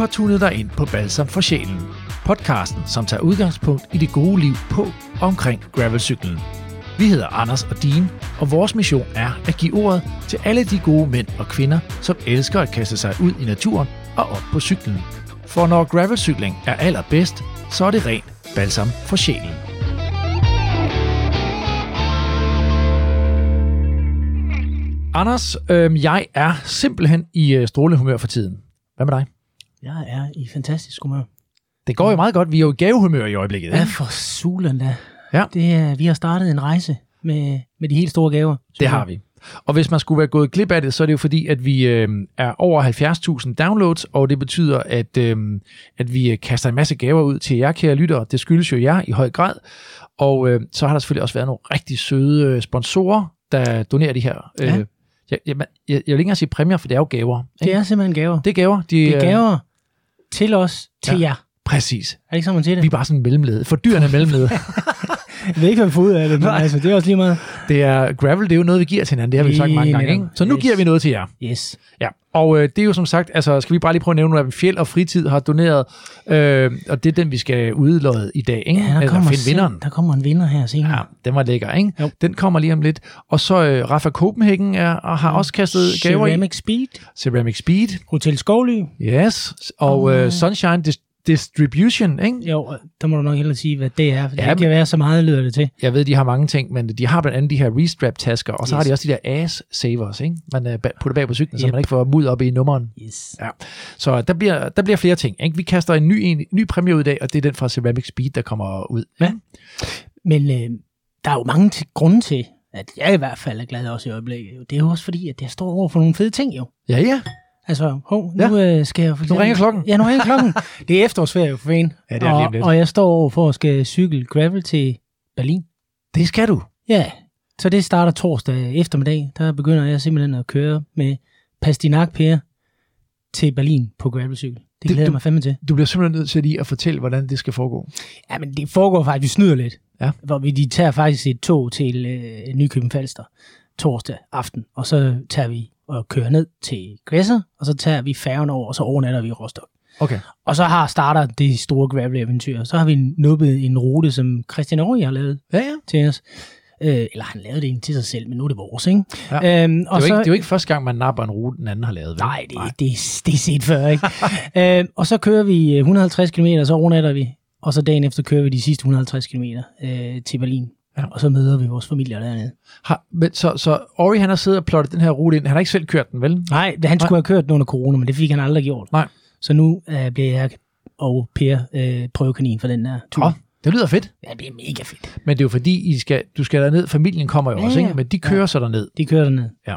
har tunet dig ind på Balsam for Sjælen. Podcasten, som tager udgangspunkt i det gode liv på og omkring gravelcyklen. Vi hedder Anders og Dean, og vores mission er at give ordet til alle de gode mænd og kvinder, som elsker at kaste sig ud i naturen og op på cyklen. For når gravelcykling er allerbedst, så er det rent balsam for sjælen. Anders, øh, jeg er simpelthen i øh, for tiden. Hvad med dig? Jeg er i fantastisk humør. Det går jo meget godt. Vi er jo i gavehumør i øjeblikket. Ja, Ikke? for sulen da. Ja. Det er, vi har startet en rejse med, med de helt store gaver. Det har vi. Og hvis man skulle være gået glip af det, så er det jo fordi, at vi øh, er over 70.000 downloads, og det betyder, at, øh, at vi øh, kaster en masse gaver ud til jer, kære lyttere. Det skyldes jo jer i høj grad. Og øh, så har der selvfølgelig også været nogle rigtig søde øh, sponsorer, der donerer de her. Ja. Øh, jeg, jeg, jeg, jeg vil ikke engang sige præmier, for det er jo gaver. Det ikke? er simpelthen gaver. det er gaver. De, Det er øh, gaver til os, til Ja. jer. Præcis. Er det ikke sådan, man siger det? Vi er bare sådan en mellemled. Fordyrende mellemled. Jeg ved ikke, hvad vi får ud af det, men altså, det er også lige meget. Det er, gravel, det er jo noget, vi giver til hinanden. Det har vi sagt mange gange. Ikke? Så nu Yes. giver vi noget til jer. Yes. Ja, og øh, det er jo som sagt, altså skal vi bare lige prøve at nævne, at Fjeld og Fritid har doneret, øh, og det er den, vi skal udlåde i dag, ikke? Ja, der Eller kommer, finde vinderen. der kommer en vinder her senere. Ja, den var lækker, ikke? Jo. Den kommer lige om lidt. Og så øh, Rafa Copenhagen er, og har også kastet gaver i. Ceramic Speed, Ceramic Speed, Hotel Skovly. yes. Og Og- øh, Sunshine Dis- Distribution, ikke? Jo, der må du nok hellere sige, hvad det er, for Ja, det kan men- være så meget, lyder det til. Jeg ved, de har mange ting, men de har blandt andet de her restrap-tasker, og så Yes. har de også de der ass savers, ikke? Man ba- putter bag på cyklen, så Yep. man ikke får mud op i nummeren. Yes. Ja. Så der bliver, der bliver flere ting. Ikke? Vi kaster en ny, en ny præmie ud i dag, og det er den fra Ceramic Speed, der kommer ud. Ja. Men øh, der er jo mange til, grunde til, at jeg i hvert fald er glad også i øjeblikket. Det er jo også fordi, at jeg står over for nogle fede ting jo. Ja, ja. Altså, hov, nu ja. øh, skal jeg for eksempel... ringer klokken. Ja, nu ringer klokken. det er efterårsferie for en. Ja, det er lige om lidt. og, og jeg står over for at skal cykle gravel til Berlin. Det skal du. Ja, så det starter torsdag eftermiddag. Der begynder jeg simpelthen at køre med Pastinak Per til Berlin på gravelcykel. Det Det- glæder du- mig fandme til. Du bliver simpelthen nødt til lige at fortælle, hvordan det skal foregå. Ja, men det foregår faktisk, vi snyder lidt. Ja. Hvor vi de tager faktisk et tog til øh, Nykøbing Falster torsdag aften, og så tager vi og kører ned til Græsser, og så tager vi færgen over, og så overnatter vi i Rostock. Okay. Og så har starter det store gravel-eventyr. Så har vi nubbet en rute, som Christian Aarhus har lavet Ja, ja. til os. Øh, eller han lavede det egentlig til sig selv, men nu er det vores, ikke? Ja. Øhm, Det er, jo ikke, det er jo ikke første gang, man napper en rute, den anden har lavet. Vel? Nej, det, det, det, det er set før, ikke? øh, og så kører vi øh, 150 km, og så overnatter vi. Og så dagen efter kører vi de sidste 150 km øh, til Berlin. Ja. Og så møder vi vores familier dernede. Har, men, så, så Ori, han har siddet og plottet den her rute ind. Han har ikke selv kørt den, vel? Nej, han skulle have kørt den under corona, men det fik han aldrig gjort. Nej. Så nu øh, bliver jeg og Per øh, prøvekanin for den der tur. Åh, det lyder fedt. Ja, det er mega fedt. Men det er jo fordi, I skal, du skal derned. Familien kommer jo Ja, også, ikke? ja. Men de kører så derned. De kører derned. Ja.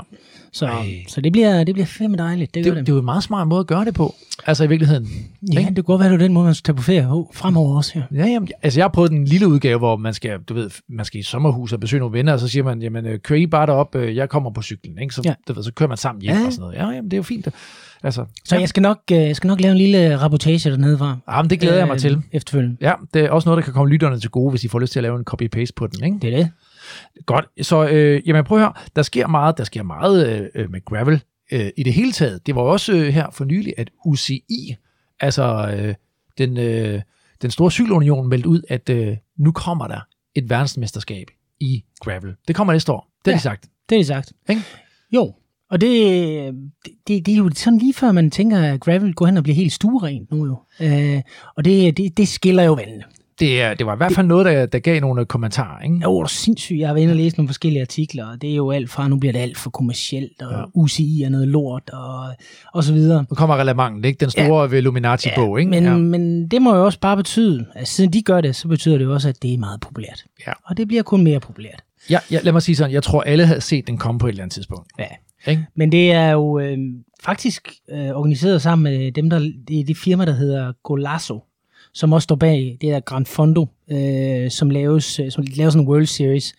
Så, Ej. så det bliver, det bliver fandme dejligt. Det Det, det, er jo en meget smart måde at gøre det på. Altså i virkeligheden. Ja, ikke? det kunne godt være, det var den måde, man skulle tage på ferie oh, fremover også. Ja. Ja, jamen, altså jeg har prøvet den lille udgave, hvor man skal, du ved, man skal i sommerhus og besøge nogle venner, og så siger man, jamen, øh, kører I bare derop, øh, jeg kommer på cyklen, ikke? Så, ja. Ja. du ved, så kører man sammen hjem Ja. og sådan noget. Ja, jamen, det er jo fint. Altså, Så jeg skal, nok, øh, skal nok lave en lille rapportage dernede fra. ja, men det glæder jeg mig til. Efterfølgende. Ja, det er også noget, der kan komme lytterne til gode, hvis de får lyst til at lave en copy-paste på den, ikke? Det er det. Godt, så øh, jamen prøv at høre, der sker meget, der sker meget øh, øh, med gravel øh, i det hele taget. Det var også øh, her for nylig, at UCI, altså øh, den, øh, den store cykelunion, meldte ud, at øh, nu kommer der et verdensmesterskab i gravel. Det kommer næste år, det har Ja. de sagt. Det er det sagt. Ikke? Jo, og det, det, det, er jo sådan lige før, man tænker, at gravel går hen og bliver helt stuerent nu jo. Øh, og det, det, det skiller jo vandene. Det, det var i hvert fald noget, der, der gav nogle kommentarer. Ikke? Jo, det er sindssygt. Jeg har været inde og læse nogle forskellige artikler, og det er jo alt fra, nu bliver det alt for kommercielt, og Ja. ja. UCI er noget lort, og, og så videre. Nu kommer relevanten, ikke? Den store ja. Veluminati-bog, ikke? Men, ja. men det må jo også bare betyde, at siden de gør det, så betyder det jo også, at det er meget populært. Ja. Og det bliver kun mere populært. Ja, ja, lad mig sige sådan, jeg tror, alle havde set den komme på et eller andet tidspunkt. Ja. Ikke? Men det er jo øh, faktisk øh, organiseret sammen med dem, der, det er det firma, der hedder Golasso, som også står bag det der Grand Fondo, øh, som, laves, øh, som laver sådan en World Series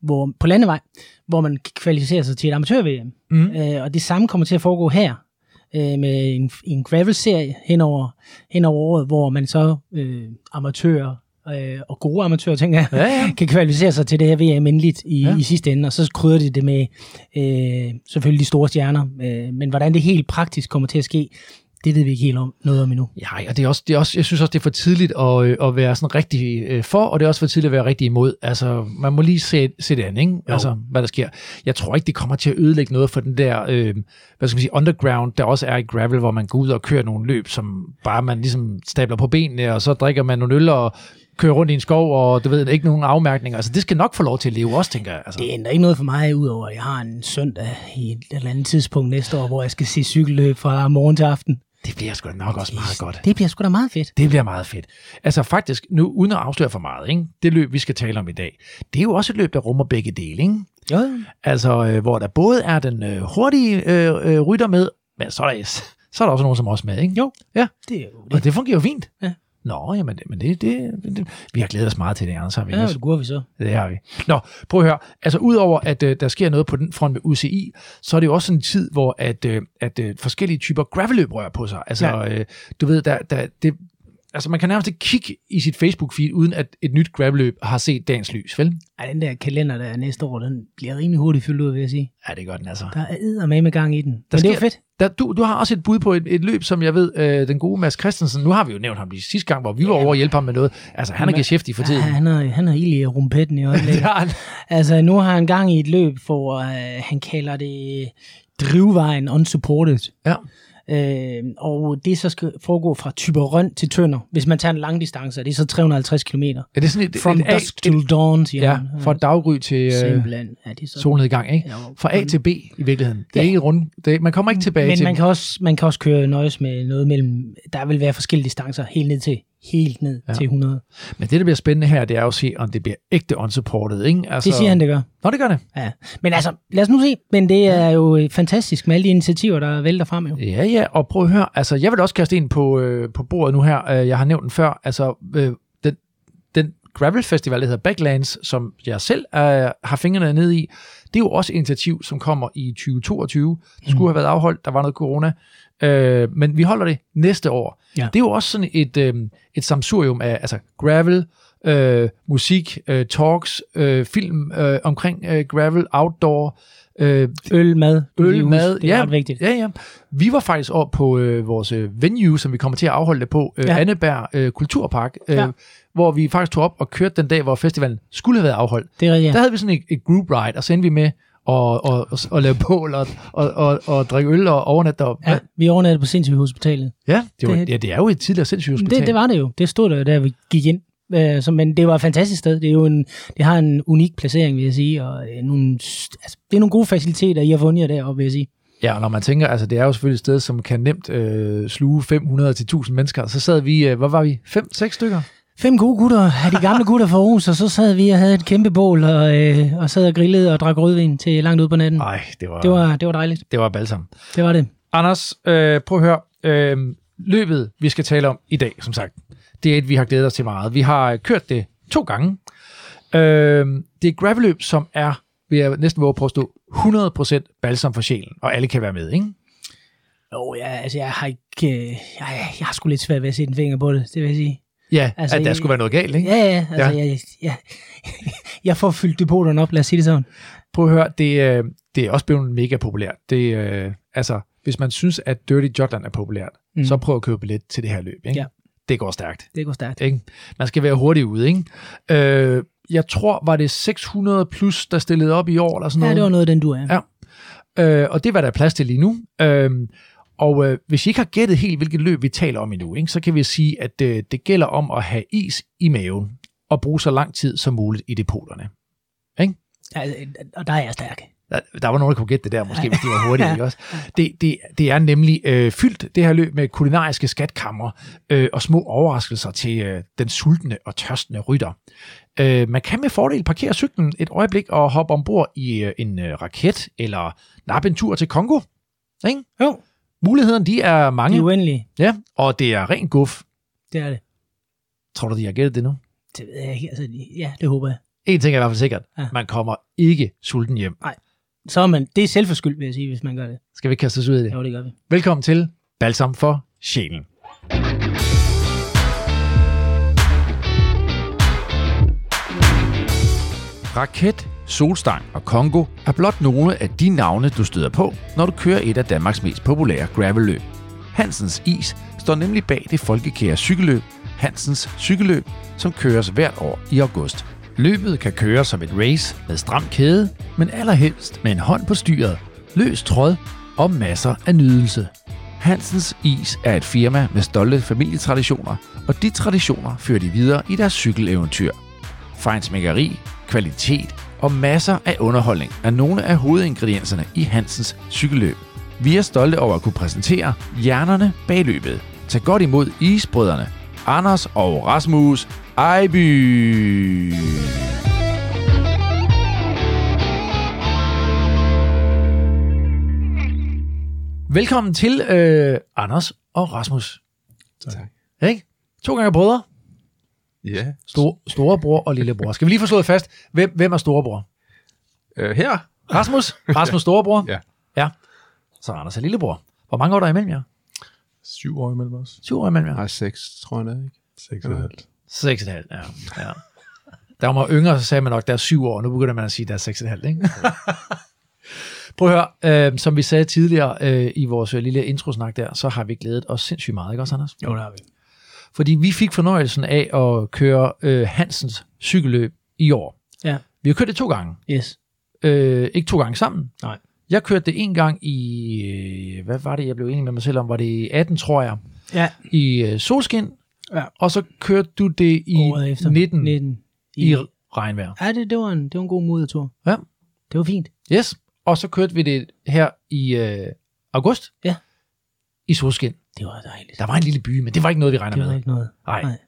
hvor, på landevej, hvor man kvalificerer sig til et amatør-VM. Mm. Øh, og det samme kommer til at foregå her, øh, med en, en gravel-serie hen over, hen over året, hvor man så øh, amatører øh, og gode amatører, tænker jeg, Ja, ja. kan kvalificere sig til det her VM endeligt i, Ja. i sidste ende, og så krydder de det med øh, selvfølgelig de store stjerner. Øh, men hvordan det helt praktisk kommer til at ske, det ved vi ikke helt om, noget om endnu. Ja, og det er også, det er også, jeg synes også, det er for tidligt at, øh, at være sådan rigtig øh, for, og det er også for tidligt at være rigtig imod. Altså, man må lige se, se det an, ikke? Altså, hvad der sker. Jeg tror ikke, det kommer til at ødelægge noget for den der, øh, hvad skal man sige, underground, der også er i gravel, hvor man går ud og kører nogle løb, som bare man ligesom stabler på benene, og så drikker man nogle øl og kører rundt i en skov, og du ved, ikke nogen afmærkninger. Altså, det skal nok få lov til at leve også, tænker jeg. Altså. Det ændrer ikke noget for mig, udover at jeg har en søndag i et eller andet tidspunkt næste år, hvor jeg skal se cykelløb fra morgen til aften. Det bliver sgu da nok også meget godt. Det bliver sgu da meget fedt. Det bliver meget fedt. Altså faktisk, nu uden at afsløre for meget, ikke? det løb, vi skal tale om i dag, det er jo også et løb, der rummer begge dele. Ikke? Jo, Altså, øh, hvor der både er den øh, hurtige øh, øh, rytter med, men så er, der, så er der også nogen som også med. Ikke? Jo. Ja, det er jo det. og det fungerer jo fint. Ja. Nå, jamen, men det, det, det, vi har glædet os meget til det, Anders. Har vi Ja, det går vi så. Det har vi. Nå, prøv at høre. Altså, udover at øh, der sker noget på den front med UCI, så er det jo også en tid, hvor at, øh, at øh, forskellige typer gravelløb rører på sig. Altså, Ja. ja. øh, du ved, der, der, det, altså, man kan nærmest ikke kigge i sit Facebook-feed, uden at et nyt gravelløb har set dagens lys, vel? Ej, den der kalender, der er næste år, den bliver rimelig hurtigt fyldt ud, vil jeg sige. Ja, det gør den altså. Der er med med gang i den. Men Der det er sker- fedt. Der, du, du har også et bud på et, et løb, som jeg ved, øh, den gode Mads Christensen, nu har vi jo nævnt ham lige sidste gang, hvor vi var over at hjælpe ham med noget. Altså, han er Men- geschæftig for tiden. Ja, han har, han har ild i rumpetten i øjeblikket. han. altså, nu har han gang i et løb, hvor øh, han kalder det drivvejen unsupported. Ja. Øh, og det så skal foregå fra Tyberøn til Tønder. Hvis man tager en lang distance, det er så 350 km. Er det sådan et, From et, A- dusk till dawn, siger Ja, han. fra daggry til øh, Simpelthen. Ja, det er så. solnedgang, ikke? Ja, Fra A til B i virkeligheden. Det er Ja. ikke rund. Det, man kommer ikke tilbage Men til man kan, også, man kan også køre nøjes med noget mellem, der vil være forskellige distancer, helt ned til, helt ned Ja. til 100. Men det, der bliver spændende her, det er jo at se, om det bliver ægte unsupported, ikke? Altså, Det siger han, det gør. Nå, det gør det. Ja. Men altså, lad os nu se. Men det er jo fantastisk med alle de initiativer, der vælter frem jo. Ja, ja, og prøv at høre, altså jeg vil også kaste ind på, øh, på bordet nu her, øh, jeg har nævnt den før, altså øh, den, den gravel festival, der hedder Backlands, som jeg selv øh, har fingrene ned i, det er jo også et initiativ, som kommer i 2022. Det skulle have været afholdt, der var noget corona, øh, men vi holder det næste år. Ja. Det er jo også sådan et, øh, et samsurium af altså gravel, øh, musik, øh, talks, øh, film øh, omkring øh, gravel, outdoor, øh, Øl, mad. Øl, mad, Det er ja. ret vigtigt. Ja, ja. Vi var faktisk op på øh, vores øh, venue, som vi kommer til at afholde det på, øh, ja. Anneberg øh, Kulturpark, øh, Ja. hvor vi faktisk tog op og kørte den dag, hvor festivalen skulle have været afholdt. Det er rigtigt. Ja. Der havde vi sådan et, et group ride, og så endte vi med at og, og, og lave bål og, og, og, og drikke øl og overnatte deroppe. ja. Vi overnattede på sindssygehospitalet. ja, det, var, Det- ja, det er jo et tidligere sindssygt hospital. Det, det var det jo. Det stod der, da vi gik ind. Øh, så, men det var et fantastisk sted. Det, er jo en, det har en unik placering, vil jeg sige. Og øh, nogle, altså, det er nogle gode faciliteter, I har fundet jer deroppe, vil jeg sige. Ja, og når man tænker, altså det er jo selvfølgelig et sted, som kan nemt øh, sluge 500 til 1000 mennesker, så sad vi, øh, hvad var vi, 5-6 stykker? Fem gode gutter af de gamle gutter fra Aarhus, og så sad vi og havde et kæmpe bål, og, øh, og sad og grillede og drak rødvin til langt ud på natten. Nej, det var, Det var, det var dejligt. det var balsam. Det var det. Anders, øh, prøv at høre. Øh, løbet, vi skal tale om i dag, som sagt, det er et, vi har glædet os til meget. Vi har kørt det to gange. Øh, det er et gravelløb, som er, vil jeg næsten våge på at stå, 100% balsam for sjælen, og alle kan være med, ikke? Jo, ja, altså jeg har ikke... Øh, jeg, jeg har sgu lidt svært ved at sætte en finger på det, det vil jeg sige. Ja, Altså, at der jeg- skulle være noget galt, ikke? Ja, ja, altså Ja. ja. Jeg, jeg, jeg får fyldt depoterne op, lad os sige det sådan. Prøv at høre, det, øh, det er også blevet mega populært. Det, øh, altså, hvis man synes, at Dirty Jotland er populært, mm. Så prøv at købe billet til det her løb, ikke? Ja. Det går stærkt. Det går stærkt. Ikke? Man skal være hurtig ude, ikke? Øh, jeg tror, var det 600 plus, der stillede op i år, eller sådan Ja, noget. det var noget, den du er. Ja. Øh, og det var der plads til lige nu. Øh, og øh, hvis I ikke har gættet helt, hvilket løb vi taler om endnu, ikke, så kan vi sige, at øh, det gælder om at have is i maven og bruge så lang tid som muligt i depoterne. Altså, og der er jeg stærk. Der, der var nogen, der kunne gætte det der, måske, hvis de var hurtige. Ikke også? Det, det, det er nemlig øh, fyldt, det her løb, med kulinariske skatkammer øh, og små overraskelser til øh, den sultne og tørstende rytter. Øh, man kan med fordel parkere cyklen et øjeblik og hoppe ombord i øh, en øh, raket eller nappe en tur til Kongo. Ikke? Jo, Mulighederne, de er de mange. er uendelige. Ja, og det er ren guf. Det er det. Tror du, de har gættet det nu? Det ved jeg ikke. Altså, ja, det håber jeg. En ting er i hvert fald sikkert. Ja. Man kommer ikke sulten hjem. Så er man, det er selvforskyldt, vil jeg sige, hvis man gør det. Skal vi kaste os ud i det? Jo, det gør vi. Velkommen til Balsam for Sjælen. Raket, Solstang og Kongo er blot nogle af de navne, du støder på, når du kører et af Danmarks mest populære gravelløb. Hansens Is står nemlig bag det folkekære cykelløb, Hansens Cykelløb, som køres hvert år i august. Løbet kan køres som et race med stram kæde, men allerhelst med en hånd på styret, løs tråd og masser af nydelse. Hansens Is er et firma med stolte familietraditioner, og de traditioner fører de videre i deres cykeleventyr. Fejnsmækkeri, kvalitet og masser af underholdning er nogle af hovedingredienserne i Hansens cykelløb. Vi er stolte over at kunne præsentere hjernerne bag løbet. Tag godt imod isbrødrene Anders og Rasmus Ejby. Velkommen til øh, Anders og Rasmus. Tak. Ikke? To gange brødre. Ja. Store, storebror og lillebror. Skal vi lige få slået fast, hvem, hvem er storebror? Øh, her? Rasmus? Rasmus storebror? Ja. Ja. Så Anders er lillebror. Hvor mange år er der imellem jer? Syv år imellem os. Syv år imellem jer? Nej, seks, tror jeg, det er, ikke? Seks og et halvt. Seks og et halvt, ja. ja. Da man var yngre, så sagde man nok, der er syv år. Nu begynder man at sige, der er seks og et halvt, ikke? Prøv at høre, øh, som vi sagde tidligere øh, i vores øh, lille introsnak der, så har vi glædet os sindssygt meget, ikke også, Anders? Jo, der har vi. Fordi vi fik fornøjelsen af at køre øh, Hansens cykelløb i år. Ja. Vi har kørt det to gange. Yes. Øh, ikke to gange sammen. Nej. Jeg kørte det en gang i, øh, hvad var det, jeg blev enig med mig selv om, var det i 18, tror jeg, Ja. i øh, solskin, Ja. og så kørte du det i Året efter. 19, 19. i regnvejr. Ja, det, det, var en, det var en god modertur. Ja. Det var fint. Yes. Og så kørte vi det her i øh, august. Ja. I solskin. Det var dejligt. Der var en lille by, men det var ikke noget, vi regner det var med. ikke noget. Nej. Nej.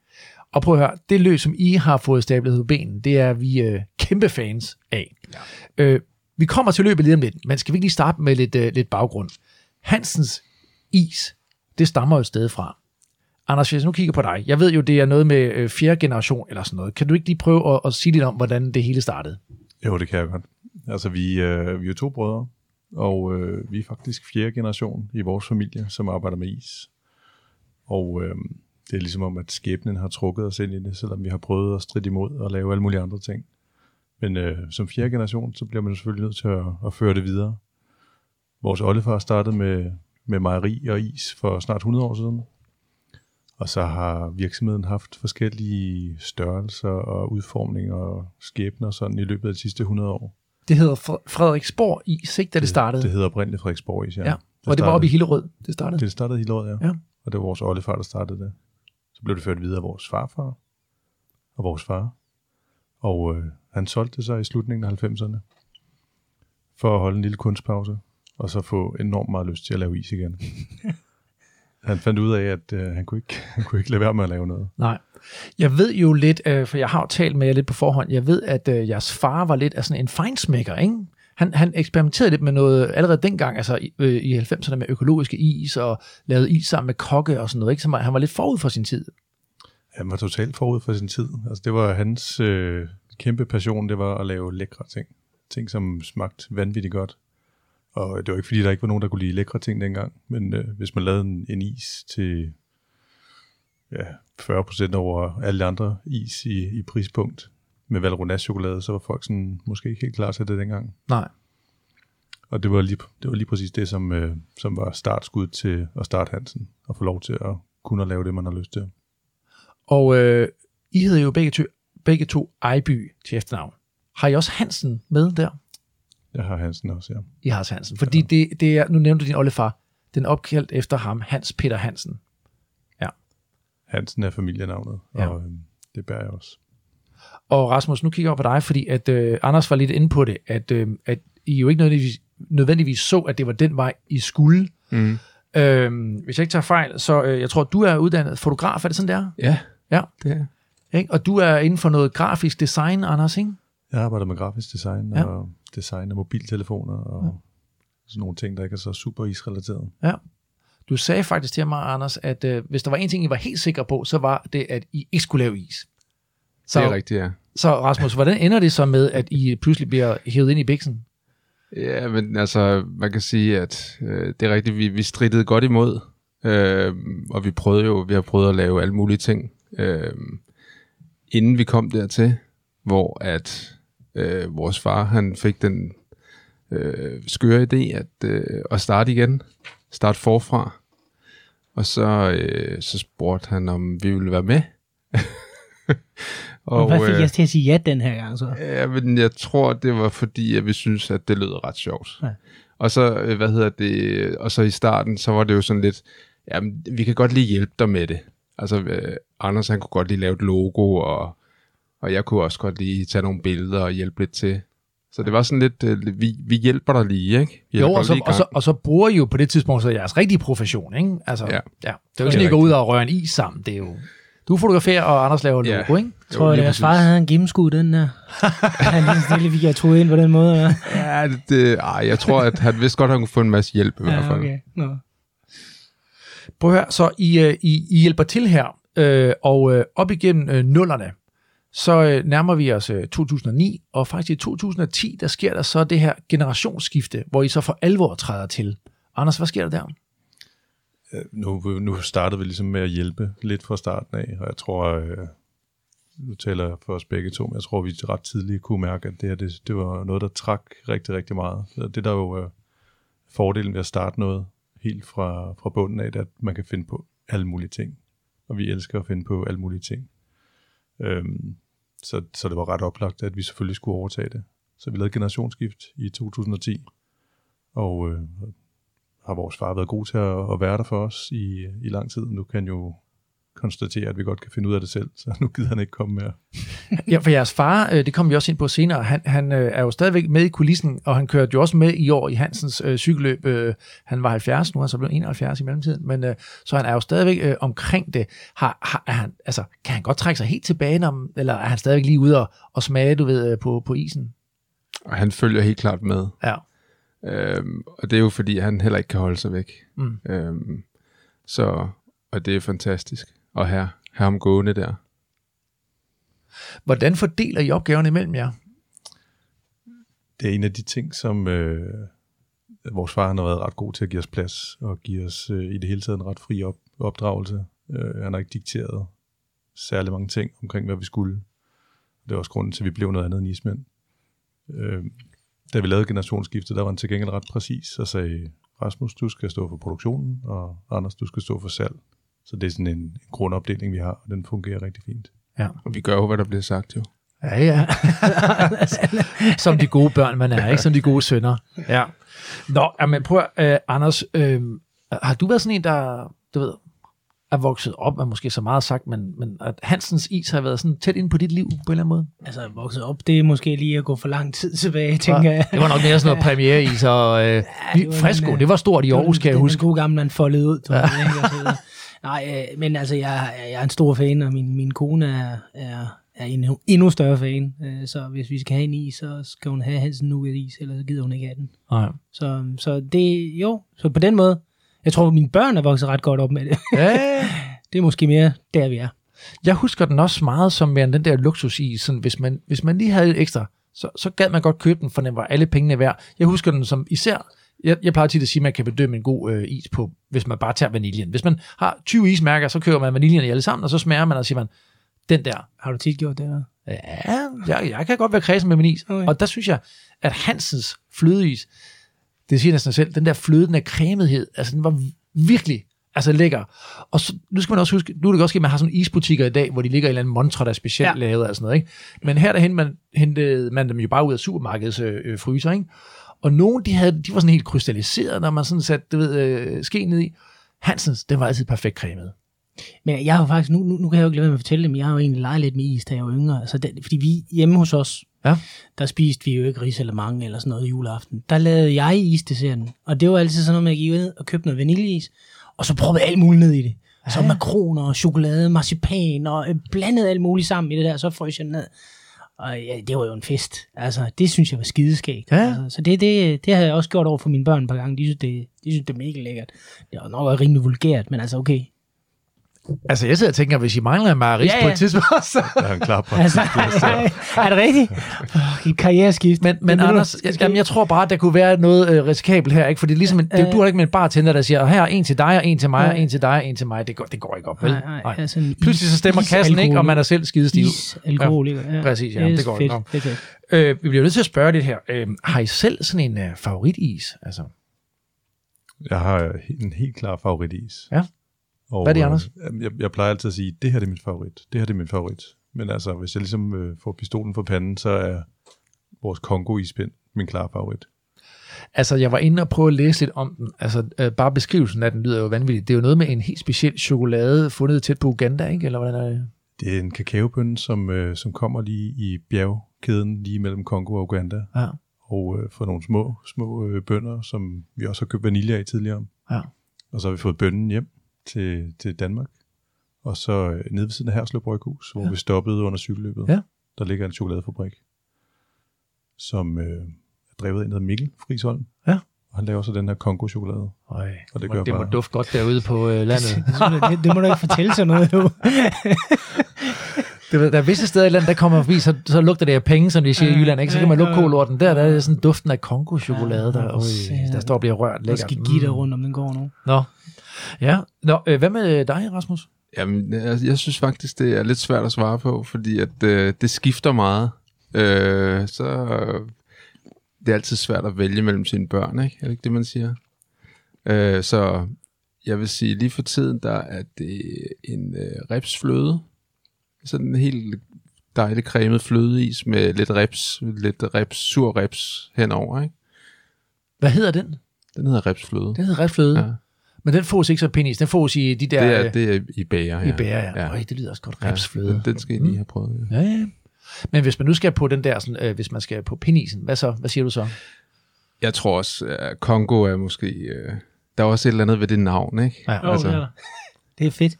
Og prøv at høre, det løb, som I har fået stablet på benen, det er vi øh, kæmpe fans af. Ja. Øh, vi kommer til løbet lige om lidt, men skal vi ikke lige starte med lidt, øh, lidt baggrund? Hansens is, det stammer jo et sted fra. Anders, hvis jeg nu kigger på dig, jeg ved jo, det er noget med øh, fjerde generation eller sådan noget. Kan du ikke lige prøve at, at sige lidt om, hvordan det hele startede? Jo, det kan jeg godt. Altså, vi, øh, vi er to brødre, og øh, vi er faktisk fjerde generation i vores familie, som arbejder med is. Og øh, det er ligesom om, at skæbnen har trukket os ind i det, selvom vi har prøvet at stride imod og lave alle mulige andre ting. Men øh, som fjerde generation, så bliver man selvfølgelig nødt til at, at føre det videre. Vores oldefar startede med, med mejeri og is for snart 100 år siden. Og så har virksomheden haft forskellige størrelser og udformninger og skæbner sådan i løbet af de sidste 100 år. Det hedder Fre- Frederiksborg is, ikke, da det startede? Det hedder oprindeligt Frederiksborg Is, ja. ja. Og det var oppe i Hillerød, det startede? Det startede hele året, ja. Ja. Og det var vores oldefar, der startede det. Så blev det ført videre af vores farfar og vores far. Og øh, han solgte det så i slutningen af 90'erne for at holde en lille kunstpause, og så få enormt meget lyst til at lave is igen. han fandt ud af, at øh, han, kunne ikke, han kunne ikke lade være med at lave noget. Nej. Jeg ved jo lidt, øh, for jeg har jo talt med jer lidt på forhånd, jeg ved, at øh, jeres far var lidt af sådan en fejnsmækker, ikke? Han, han eksperimenterede lidt med noget allerede dengang, altså i, øh, i 90'erne med økologiske is, og lavede is sammen med kokke og sådan noget, ikke? Så han var lidt forud for sin tid. Han var totalt forud for sin tid. Altså, det var hans øh, kæmpe passion, det var at lave lækre ting. Ting, som smagte vanvittigt godt. Og det var ikke fordi, der ikke var nogen, der kunne lide lækre ting dengang. Men øh, hvis man lavede en, en is til ja, 40% over alle andre is i, i prispunkt med Valrhona chokolade, så var folk sådan, måske ikke helt klar til det dengang. Nej. Og det var lige, det var lige præcis det, som, øh, som var startskud til at starte Hansen. Og få lov til at kunne at lave det, man har lyst til. Og øh, I hedder jo begge to, begge to Ejby til efternavn. Har I også Hansen med der? Jeg har Hansen også, ja. I har også Hansen. Fordi ja. det, det er, nu nævnte du din oldefar, den er opkaldt efter ham, Hans Peter Hansen. Hansen er familienavnet, Ja. og øh, det bærer jeg også. Og Rasmus, nu kigger jeg op på dig, fordi at øh, Anders var lidt inde på det, at, øh, at I jo ikke nødvendigvis, nødvendigvis så, at det var den vej, I skulle. Mm. Øh, hvis jeg ikke tager fejl, så øh, jeg tror, du er uddannet fotograf, er det sådan, der? Ja, Ja. det er Ikke? Og du er inden for noget grafisk design, Anders, ikke? Jeg arbejder med grafisk design Ja. ja. og design af mobiltelefoner og ja. sådan nogle ting, der ikke er så super isrelateret. Ja. Du sagde faktisk til mig, Anders, at øh, hvis der var en ting, I var helt sikre på, så var det, at I ikke skulle lave is. Så, det er rigtigt, ja. så Rasmus, hvordan ender det så med, at I pludselig bliver hævet ind i biksen? Ja, men altså, man kan sige, at øh, det er rigtigt, vi, vi strittede godt imod, øh, og vi prøvede jo, vi har prøvet at lave alle mulige ting, øh, inden vi kom dertil, hvor at øh, vores far, han fik den øh, skøre idé at, øh, at starte igen, starte forfra, Og så, øh, så spurgte han, om vi ville være med. Og hvad fik jeg til at sige ja den her gang så? Ja, men jeg tror, det var fordi, at vi synes, at det lød ret sjovt. Ja. Og så, øh, hvad hedder det, og så i starten, så var det jo sådan lidt, jamen, vi kan godt lige hjælpe dig med det. Altså, øh, Anders, han kunne godt lige lave et logo, og, og jeg kunne også godt lige tage nogle billeder og hjælpe lidt til. Så det var sådan lidt, øh, vi, vi hjælper dig lige, ikke? Vi Jo, og så, og, så, og så bruger I jo på det tidspunkt så jeres rigtige profession, ikke? Altså, ja. Ja. ja. Det er jo sådan, I går ud og rører en is sammen. Det er jo... Du fotograferer, og Anders laver Ja. logo, ikke? Jeg tror, at deres far havde en gennemskud, den der. han lige stille fik jeg troet ind på den måde. Ja, Ja, det, det, ej, jeg tror, at han vidste godt, at han kunne få en masse hjælp i hvert ja fald. okay. Nå. Prøv at høre, så I, øh, I, I hjælper til her, øh, og øh, op igennem øh, nullerne, så øh, nærmer vi os øh, 2009, og faktisk i 2010, der sker der så det her generationsskifte, hvor I så for alvor træder til. Anders, hvad sker der der? Øh, nu, nu startede vi ligesom med at hjælpe lidt fra starten af, og jeg tror, øh, nu taler jeg for os begge to, men jeg tror, vi ret tidligt kunne mærke, at det her, det, det var noget, der trak rigtig, rigtig meget. Så Det der jo øh, fordelen ved at starte noget helt fra, fra bunden af, det er, at man kan finde på alle mulige ting. Og vi elsker at finde på alle mulige ting. Øhm, så, så det var ret oplagt, at vi selvfølgelig skulle overtage det. Så vi lavede generationsskift i 2010, og øh, har vores far været god til at, at være der for os i, i lang tid. Nu kan han jo konstatere, at vi godt kan finde ud af det selv, så nu gider han ikke komme mere. Ja, for jeres far, øh, det kommer vi også ind på senere, han, han øh, er jo stadigvæk med i kulissen, og han kørte jo også med i år i Hansens øh, cykelløb. Øh, han var 70, nu er han så blevet 71 i mellemtiden, men øh, så han er jo stadigvæk øh, omkring det. Har, har, er han, altså, kan han godt trække sig helt tilbage, om, eller er han stadigvæk lige ude og, og smage, du ved, på, på isen? Og han følger helt klart med. Ja. Øhm, og det er jo fordi, han heller ikke kan holde sig væk. Mm. Øhm, så, og det er fantastisk at have, have ham gående der. Hvordan fordeler I opgaverne imellem jer? Det er en af de ting, som øh, vores far han har været ret god til at give os plads, og give os øh, i det hele taget en ret fri op, opdragelse. Øh, han har ikke dikteret særlig mange ting omkring, hvad vi skulle. Det er også grunden til, at vi blev noget andet end ismænd. Øh, da vi lavede generationsskiftet, der var han til gengæld ret præcis og sagde, Rasmus, du skal stå for produktionen, og Anders, du skal stå for salg. Så det er sådan en, en grundopdeling, vi har, og den fungerer rigtig fint. Ja. Og vi gør jo, hvad der bliver sagt jo. Ja, ja. Som de gode børn, man er, ikke? Som de gode sønner. Ja. Nå, men prøv at, øh, Anders, øh, har du været sådan en, der, du ved, er vokset op, er måske så meget sagt, men, men at Hansens is har været sådan tæt ind på dit liv på en eller anden måde? Altså, vokset op, det er måske lige at gå for lang tid tilbage, tænker jeg. Det var nok mere sådan noget premiereis og øh, det var Fresco, den, det var stort i Aarhus, kan jeg det huske. Det gode gamle, man foldede ud. Ja. Ikke, og så videre. Nej, øh, men altså, jeg, jeg er en stor fan, og min, min kone er, er, er en endnu større fan. Øh, Så hvis vi skal have en is, så skal hun have Hansen nu is, ellers gider hun ikke have den. Nej. Så, så det, jo, så på den måde, jeg tror, mine børn er vokset ret godt op med det. Ja, Det er måske mere der, vi er. Jeg husker den også meget som mere den der luksusis. Sådan, hvis, man, hvis man lige havde lidt ekstra, så, så gad man godt købe den, for den var alle pengene værd. Jeg husker den som især, jeg, jeg plejer tit at sige, at man kan bedømme en god øh, is på, hvis man bare tager vaniljen. Hvis man har 20 ismærker, så køber man vaniljen i alle sammen, og så smager man, og siger man, den der, Har du tit gjort det der? ja, jeg, jeg kan godt være kredsen med min is. Okay. Og der synes jeg, at Hansens flødeis, det siger næsten selv, den der fløde, den der cremethed, altså den var virkelig altså lækker. Og så, nu skal man også huske, nu er det også ske, at man har sådan isbutikker i dag, hvor de ligger i en eller anden montre, der er specielt ja. Lavet og sådan noget. Ikke? Men her der man, hentede man dem jo bare ud af supermarkedets øh, øh, fryser, ikke? Og nogle, de, havde, de var sådan helt krystalliseret, når man sådan satte du ved, øh, ske ned i. Hansens, den var altid perfekt cremet. Men jeg har jo faktisk, nu, nu, nu kan jeg jo ikke lade være med at fortælle det, men jeg har jo egentlig leget lidt med is, da jeg var yngre. Altså det, fordi vi hjemme hos os, Ja. der spiste vi jo ikke ris eller mange eller sådan noget juleaften. Der lavede jeg isdesserten, og det var altid sådan noget med at give ned og købe noget vaniljeis, og så prøvede alt muligt ned i det. Så makroner, chokolade, marcipan og øh, blandet alt muligt sammen i det der, så frøs jeg ned. Og ja, det var jo en fest. Altså, det synes jeg var skideskægt. Ja. Altså, så det, det, det har jeg også gjort over for mine børn et par gange. De synes, det, de synes, det er mega lækkert. Det var nok rimelig vulgært, men altså okay. Altså, jeg sidder og tænker, hvis I mangler en maris Ja, på ja. et tidspunkt, så... Der er en klar Altså, praktisk. er det rigtigt? Oh, karriereskift. Men, men Anders, jeg, jamen, jeg tror bare, at der kunne være noget øh, risikabelt her, ikke? For det er ligesom, en, det, du har ikke med en bartender, der siger, her er en til dig, og en til mig, og Nej. en til dig, og en til mig. Det går, det går ikke op, vel? Nej, nej, altså en Pludselig så is- stemmer kassen ikke, og man er selv skidestiv. Is, alkoholiker. Ja. præcis, ja, det går fedt, ikke fedt, fedt. Øh, vi bliver nødt til at spørge lidt her. Øh, har I selv sådan en øh, favoritis? Altså, Jeg har en helt klar favoritis. Ja. Og, Hvad er det, Anders? Øh, jeg, jeg plejer altid at sige, det her det er min favorit. Det her det er min favorit. Men altså, hvis jeg ligesom øh, får pistolen for panden, så er vores Kongo ispind min klare favorit. Altså, jeg var inde og prøve at læse lidt om den. Altså, øh, bare beskrivelsen af den lyder jo vanvittigt. Det er jo noget med en helt speciel chokolade fundet tæt på Uganda, ikke? Eller hvordan er det? Det er en kakaobønne, som, øh, som kommer lige i bjergkæden lige mellem Kongo og Uganda. Ja. Og øh, for nogle små, små øh, bønder, som vi også har købt vanilje af tidligere. Ja. Og så har vi fået bønnen hjem til, til Danmark. Og så øh, nede ved siden af Herslev Bryghus, hvor Ja. vi stoppede under cykelløbet, Ja. der ligger en chokoladefabrik, som øh, er drevet af en, der Mikkel Friisholm. Ja. Og han laver så den her Kongo-chokolade. Øj, Og det gør det må bare- dufte godt derude på øh, landet. det, det må du ikke fortælle sig noget jo. Det, der er visse steder i landet, der kommer forbi, så, så lugter det af penge, som de siger i Jylland, ikke? Så kan man lukke kolorten. Der, der er sådan duften af Kongo-chokolade, der, øj, der står og bliver rørt Der lækkert. skal give dig rundt, om den går nu. Nå. Ja, Nå, øh, hvad med dig, Rasmus? Jamen, jeg, jeg synes faktisk, det er lidt svært at svare på, fordi at øh, det skifter meget. Øh, så øh, det er altid svært at vælge mellem sine børn, ikke? Er det ikke det, man siger? Øh, så jeg vil sige, lige for tiden, der er det en øh, ripsfløde. Sådan en helt dejlig cremet flødeis med lidt rips, lidt rips, sur rips henover, ikke? Hvad hedder den? Den hedder ripsfløde. Den hedder rifløde. Ja. Ja. Men den fås ikke som penis. Den fås i de der... Det er, øh, det er i bager, ja. I bærer, ja. ja. ja. Øj, det lyder også godt. Ja, Ripsfløde. Den, den skal I lige have prøvet, ja. Ja, ja. Men hvis man nu skal på den der, sådan, øh, hvis man skal på penisen, hvad så? Hvad siger du så? Jeg tror også, at Kongo er måske... Øh, der er også et eller andet ved det navn, ikke? Ja. Jo, Altså- det, er det er fedt.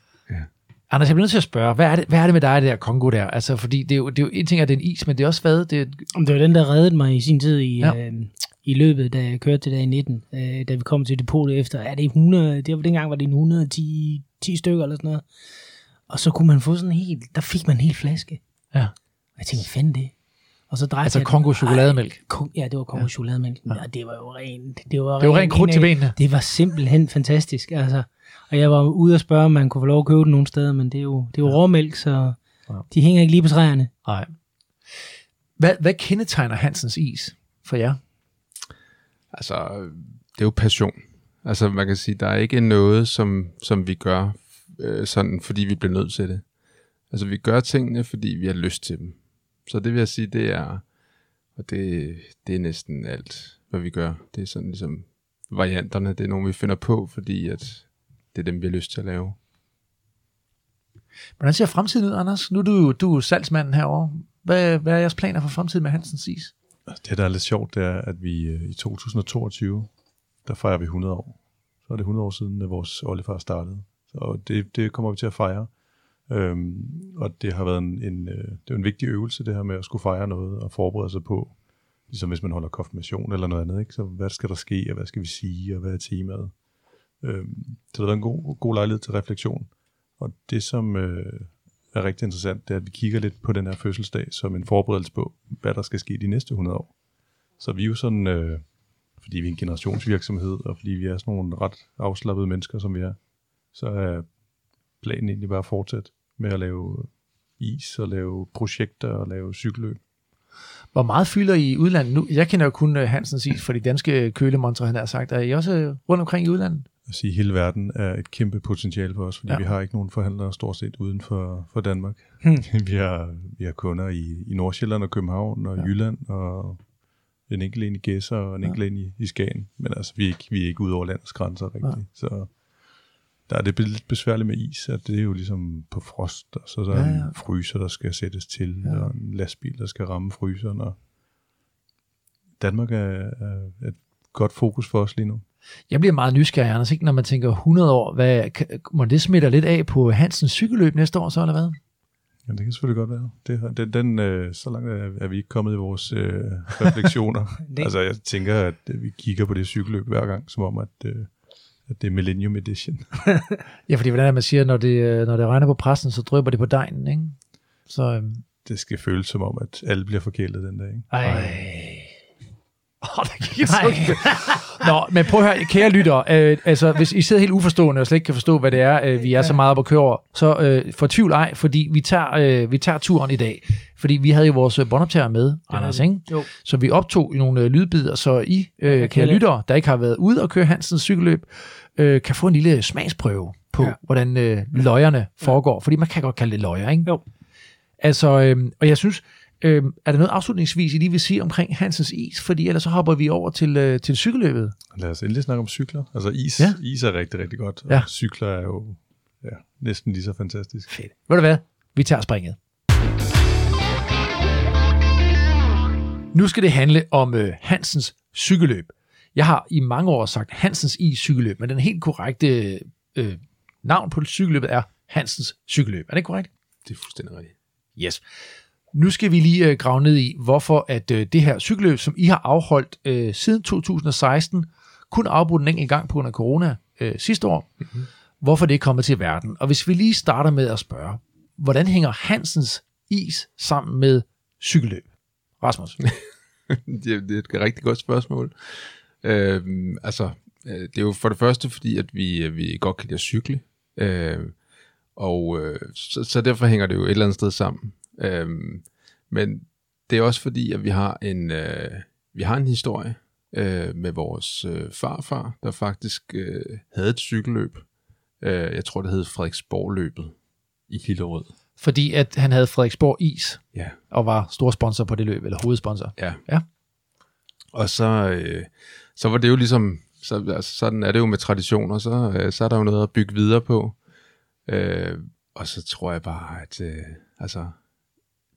Anders, jeg bliver nødt til at spørge, hvad er det, hvad er det med dig, det der Kongo der? Altså, fordi det er jo, det er jo en ting, at det er en is, men det er også hvad? Det er, Om det var den, der reddede mig i sin tid i, Ja. ja. øh, i løbet, da jeg kørte det der i 19, øh, da vi kom til depotet efter. Er det 100, det var dengang var det en 110 10 stykker eller sådan noget. Og så kunne man få sådan en helt, der fik man en hel flaske. ja. Og jeg tænkte, hvad fanden det? Og så drejede Altså jeg, Kongo chokolademælk. Kon- Ja, det var Kongo ja. chokolademælk. Ja. Og det var jo rent. Det var, Det var rent krudt til benene. Det var simpelthen fantastisk. Altså. Og jeg var ude og spørge, om man kunne få lov at købe den nogle steder, men det er jo, det er jo ja. råmælk, så Ja. de hænger ikke lige på træerne. Nej. Hvad, hvad kendetegner Hansens is for jer? Altså, det er jo passion. Altså, man kan sige, der er ikke noget, som, som vi gør øh, sådan, fordi vi bliver nødt til det. Altså, vi gør tingene, fordi vi har lyst til dem. Så det vil jeg sige, det er, og det, det er næsten alt, hvad vi gør. Det er sådan ligesom varianterne, det er nogle, vi finder på, fordi at det er dem, vi har lyst til at lave. Hvordan ser fremtiden ud, Anders? Nu er du, du er salgsmanden herovre. Hvad, hvad er jeres planer for fremtiden med Hansens Sis? Det, der er lidt sjovt, det er, at vi øh, i 2022, der fejrer vi 100 år. Så er det 100 år siden, at vores oldefar startede. Så det, det kommer vi til at fejre. Øhm, og det har været en, en, øh, det er en vigtig øvelse, det her med at skulle fejre noget og forberede sig på. Ligesom hvis man holder konfirmation eller noget andet. Ikke? Så hvad skal der ske, og hvad skal vi sige, og hvad er temaet? Øhm, så det har været en god, god lejlighed til refleksion. Og det, som øh, er rigtig interessant, det er, at vi kigger lidt på den her fødselsdag som en forberedelse på, hvad der skal ske de næste 100 år. Så vi er jo sådan, øh, fordi vi er en generationsvirksomhed, og fordi vi er sådan nogle ret afslappede mennesker, som vi er, så er planen egentlig bare at fortsætte med at lave is, og lave projekter, og lave cykelløb. Hvor meget fylder I i udlandet nu? Jeg kender jo kun øh, Hansens is for de danske kølemontre, han har sagt. Er I også øh, rundt omkring i udlandet? At sige, hele verden er et kæmpe potentiale for os, fordi Ja. vi har ikke nogen forhandlere stort set uden for, for Danmark. Hmm. vi, har, vi har kunder i, i Nordsjælland og København og Ja. Jylland, og en enkelt en i Gæsser og en Ja. enkelt en i, i Skagen. Men altså, vi er ikke, vi er ikke ude over landets grænser rigtigt. Ja. Så der er det lidt besværligt med is, at det er jo ligesom på frost, og så er der Ja, ja, en fryser, der skal sættes til, ja. og en lastbil, der skal ramme fryseren. Og Danmark er, er et godt fokus for os lige nu. Jeg bliver meget nysgerrig, Anders, ikke? når man tænker 100 år. Hvad, må det smitte lidt af på Hansens cykelløb næste år, så eller hvad? Ja, det kan selvfølgelig godt være. Det, den, den, øh, så langt er, er vi ikke kommet i vores øh, refleksioner. Altså, jeg tænker, at øh, vi kigger på det cykelløb hver gang, som om, at, øh, at det er Millennium Edition. Ja, fordi hvordan er man siger, når det, øh, når det regner på pressen, så drøber det på dejen, ikke? Så, øhm, det skal føles som om, at alle bliver forkælet den dag. Ikke? Ej. Åh, der gik et suk. Nå, men prøv at høre, kære lytter, øh, altså hvis I sidder helt uforstående og slet ikke kan forstå, hvad det er, øh, vi er så meget op at køre over, så øh, fortvivl ej, fordi vi tager, øh, vi tager turen i dag. Fordi vi havde jo vores øh, båndoptager med, Anders, ikke? Jo. Så vi optog nogle øh, lydbider, så I, øh, kære kan lyttere, der ikke har været ude og køre Hansens cykelløb, øh, kan få en lille smagsprøve på. Ja. hvordan øh, løjerne foregår. Fordi man kan godt kalde det løjer, ikke? Jo. Altså, øh, og jeg synes, øh, er der noget afslutningsvis, I lige vil sige omkring Hansens is? Fordi ellers så hopper vi over til, øh, til cykelløbet. Lad os endelig snakke om cykler. Altså is, Ja. is er rigtig, rigtig godt, og Ja. cykler er jo ja, næsten lige så fantastisk. Fedt. Ved du hvad? Vi tager springet. Nu skal det handle om øh, Hansens cykelløb. Jeg har i mange år sagt Hansens i cykelløb, men den helt korrekte øh, navn på cykelløbet er Hansens cykelløb. Er det korrekt? Det er fuldstændig rigtigt. Yes. Nu skal vi lige øh, grave ned i, hvorfor at øh, det her cykelløb, som I har afholdt øh, siden 2016, kun afbrudt en enkelt gang på grund af corona øh, sidste år, mm-hmm. hvorfor det er kommet til verden. Og hvis vi lige starter med at spørge, hvordan hænger Hansens is sammen med cykelløb? Rasmus. det, det er et rigtig godt spørgsmål. Øhm, altså, øh, det er jo for det første, fordi at vi, øh, vi godt kan lide at cykle. Øh, og øh, så, så derfor hænger det jo et eller andet sted sammen. Øhm, men det er også fordi, at vi har en, øh, vi har en historie øh, med vores øh, farfar, der faktisk øh, havde et cykelløb. Øh, jeg tror, det hed Frederiksborg-løbet i Hillerød. Fordi at han havde Frederiksborg Is Ja. og var stor sponsor på det løb, eller hovedsponsor. Ja. Ja. Og så, øh, så var det jo ligesom, så, altså, sådan er det jo med traditioner, så, øh, så er der jo noget at bygge videre på. Øh, og så tror jeg bare, at øh, altså,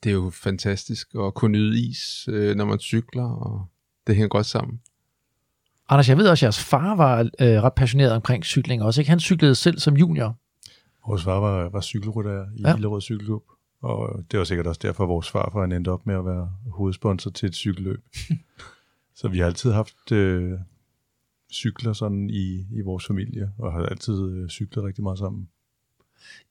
det er jo fantastisk at kunne nyde is, øh, når man cykler, og det hænger godt sammen. Anders, jeg ved også, at jeres far var øh, ret passioneret omkring cykling også. Ikke? Han cyklede selv som junior. Vores far var, var cykelrytter i Ja. Hillerød Cykelklub, og det var sikkert også derfor, at vores farfar han endte op med at være hovedsponsor til et cykelløb. så vi har altid haft øh, cykler sådan i, i vores familie, og har altid øh, cyklet rigtig meget sammen.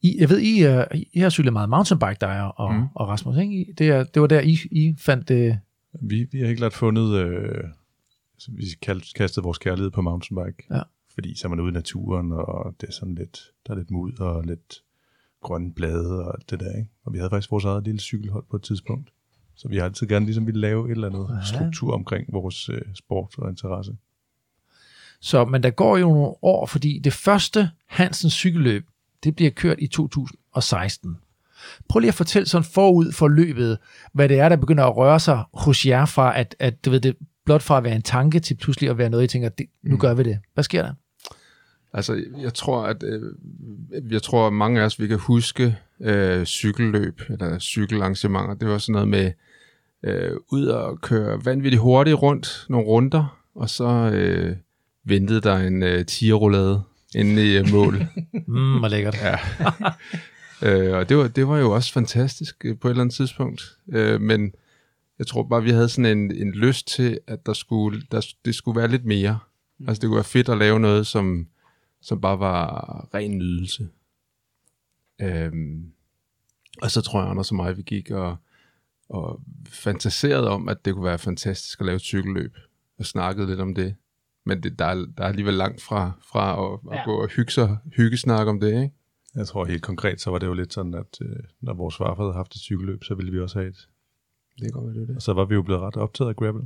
I, jeg ved, I, uh, I har cyklet meget mountainbike, dig og, mm. Og Rasmus. Ikke? I- Det, er, det var der, I, I fandt det. Vi, vi har helt klart fundet, øh, så vi kastede vores kærlighed på mountainbike. Ja. Fordi så er man ude i naturen, og det er sådan lidt, der er lidt mud og lidt grønne blade og alt det der. Ikke? Og vi havde faktisk vores eget lille cykelhold på et tidspunkt. Så vi har altid gerne ligesom ville lave et eller andet ja. struktur omkring vores øh, sport og interesse. Så, men der går jo nogle år, fordi det første Hansens cykelløb, det bliver kørt i 2016. Prøv lige at fortælle sådan forud for løbet, hvad det er, der begynder at røre sig hos jer fra, at, at du ved, det blot fra at være en tanke til pludselig at være noget, I tænker, det, nu Mm. gør vi det. Hvad sker der? Altså, jeg tror, at øh, jeg tror, at mange af os, vi kan huske øh, cykelløb eller cykelarrangementer. Det var sådan noget med øh, ud og køre vanvittigt hurtigt rundt nogle runder, og så øh, ventede der en øh, tierroulade inde i øh, mål. Mm, hvor lækkert. ja. øh, og det var, det var jo også fantastisk øh, på et eller andet tidspunkt. Øh, men jeg tror bare, vi havde sådan en, en lyst til, at der skulle, der, det skulle være lidt mere. Mm. Altså det kunne være fedt at lave noget, som, som bare var ren nydelse. Øhm, og så tror jeg, Anders og mig, vi gik og, og fantaserede om, at det kunne være fantastisk at lave et cykelløb, og snakkede lidt om det. Men det, der, er, der er alligevel langt fra, fra at, at Ja. gå og hygge, sig, hygge snak om det, ikke? Jeg tror helt konkret, så var det jo lidt sådan, at øh, når vores farfar havde haft et cykelløb, så ville vi også have et. Det være, det det. Og så var vi jo blevet ret optaget af gravel.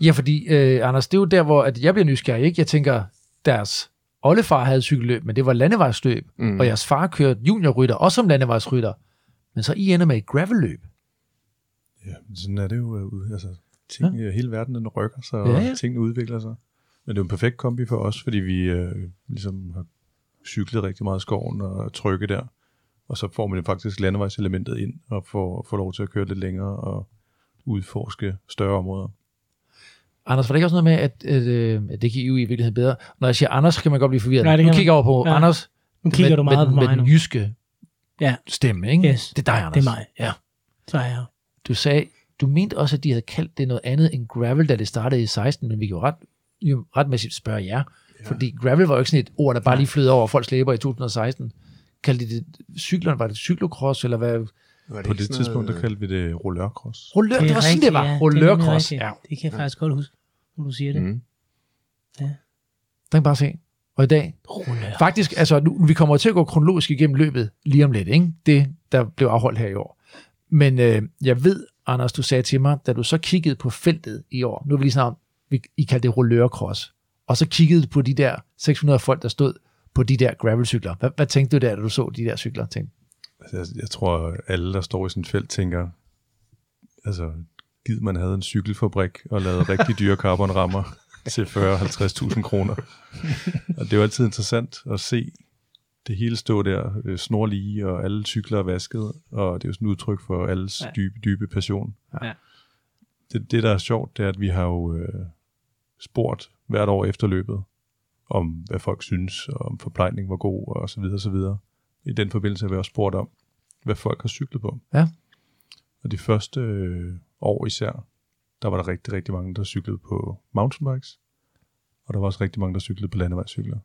Ja, fordi, øh, Anders, det er jo der, hvor at jeg bliver nysgerrig. Ikke? Jeg tænker, deres oldefar havde cykelløb, men det var landevejsløb, mm. Og jeres far kørte juniorrytter, også som landevejsrytter. Men så I ender med et gravelløb. Ja, sådan er det jo. øh. Altså, ting, ja. Hele verden den rykker sig, Ja, og ja. tingene udvikler sig. Men det er en perfekt kombi for os, fordi vi øh, ligesom har cyklet rigtig meget i skoven og trykke der. Og så får man faktisk landevejselementet ind og får, får lov til at køre lidt længere og udforske større områder. Anders, var det ikke også noget med, at, at, øh, at det giver jo i virkeligheden bedre? Når jeg siger Anders, så kan man godt blive forvirret. Nej, det nu kigger jeg over på ja. Anders Nu kigger med, du meget med, på med mig den nu. jyske Ja, stemme, ikke? Yes. Det er dig, Anders. det er mig. Ja. Så er jeg. Du sagde, du mente også, at de havde kaldt det noget andet end gravel, da det startede i 16, men vi jo ret, jo retmæssigt spørge jer. Ja. Fordi gravel var jo ikke sådan et ord, der bare lige flød over folks læber i 2016. Kaldte de det cyklerne, var det cyklocross, eller hvad? Var På det tidspunkt, der kaldte vi det rollørcross. Rullør, det, er var sådan, det var. ja. Rullørcross. Det, er Ja. det kan jeg faktisk godt huske, når du siger det. Mm. Der kan bare se. Og i dag, Rullør. faktisk, altså nu, vi kommer til at gå kronologisk igennem løbet lige om lidt, ikke? Det, der blev afholdt her i år. Men øh, jeg ved, Anders, du sagde til mig, da du så kiggede på feltet i år, nu er vi lige snart, vi, I kaldte det rullørcross, og så kiggede på de der 600 folk, der stod på de der gravelcykler. Hvad, hvad tænkte du der, da du så de der cykler? Tænkte, Altså, jeg, jeg tror, alle, der står i sådan et felt, tænker, altså, giv man havde en cykelfabrik og lavede rigtig dyre carbonrammer til 40-50.000 kroner. Og det er jo altid interessant at se det hele stå der øh, snorlige, og alle cykler er vasket, og det er jo sådan et udtryk for alles ja. dybe, dybe passion. Ja. Det, det, der er sjovt, det er, at vi har jo øh, spurgt hvert år efter løbet, om hvad folk synes, og om forplejning var god, og så videre, og så videre. I den forbindelse har vi også spurgt om, hvad folk har cyklet på. Ja. Og de første øh, år især, der var der rigtig, rigtig mange, der cyklede på mountainbikes, og der var også rigtig mange, der cyklede på landevejscykler.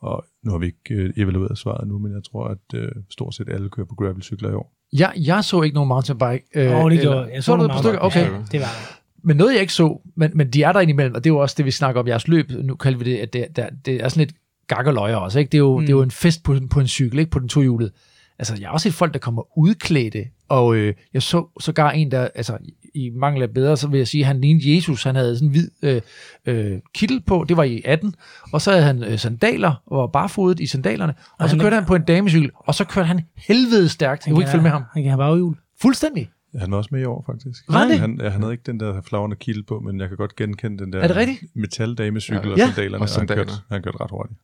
Og nu har vi ikke øh, evalueret svaret nu, men jeg tror, at øh, stort set alle kører på gravelcykler i år. jeg, jeg så ikke nogen mountainbike. Øh, Åh, det eller- gjorde jeg. Jeg så du par stykker? Okay. Ja, det var det. Men noget, jeg ikke så, men, men de er der indimellem, og det er jo også det, vi snakker om jeres løb. Nu kalder vi det, at det, der, det er sådan lidt gakkerløjer også. Ikke? Det, er jo, mm. det er jo en fest på, på en cykel, ikke på den tohjulede. Altså, jeg har også set folk, der kommer udklædte, og øh, jeg så sågar en, der, altså, i mangel af bedre, så vil jeg sige, at han lignede Jesus. Han havde sådan en hvid øh, øh, kittel på, det var i 18, og så havde han øh, sandaler, og var barfodet i sandalerne, og, og så kørte han på en damecykel, og så kørte han helvede stærkt. Jeg kunne ikke følge med ham. Han kan have baghjul. Fuldstændig. Han var også med i år, faktisk. Var det? Han, ja, han havde ikke den der flagrende kilde på, men jeg kan godt genkende den der Er det rigtigt? metaldamecykel Ja. og Ja. sandalerne. Og han, sandaler. kørte, han kørte ret hurtigt.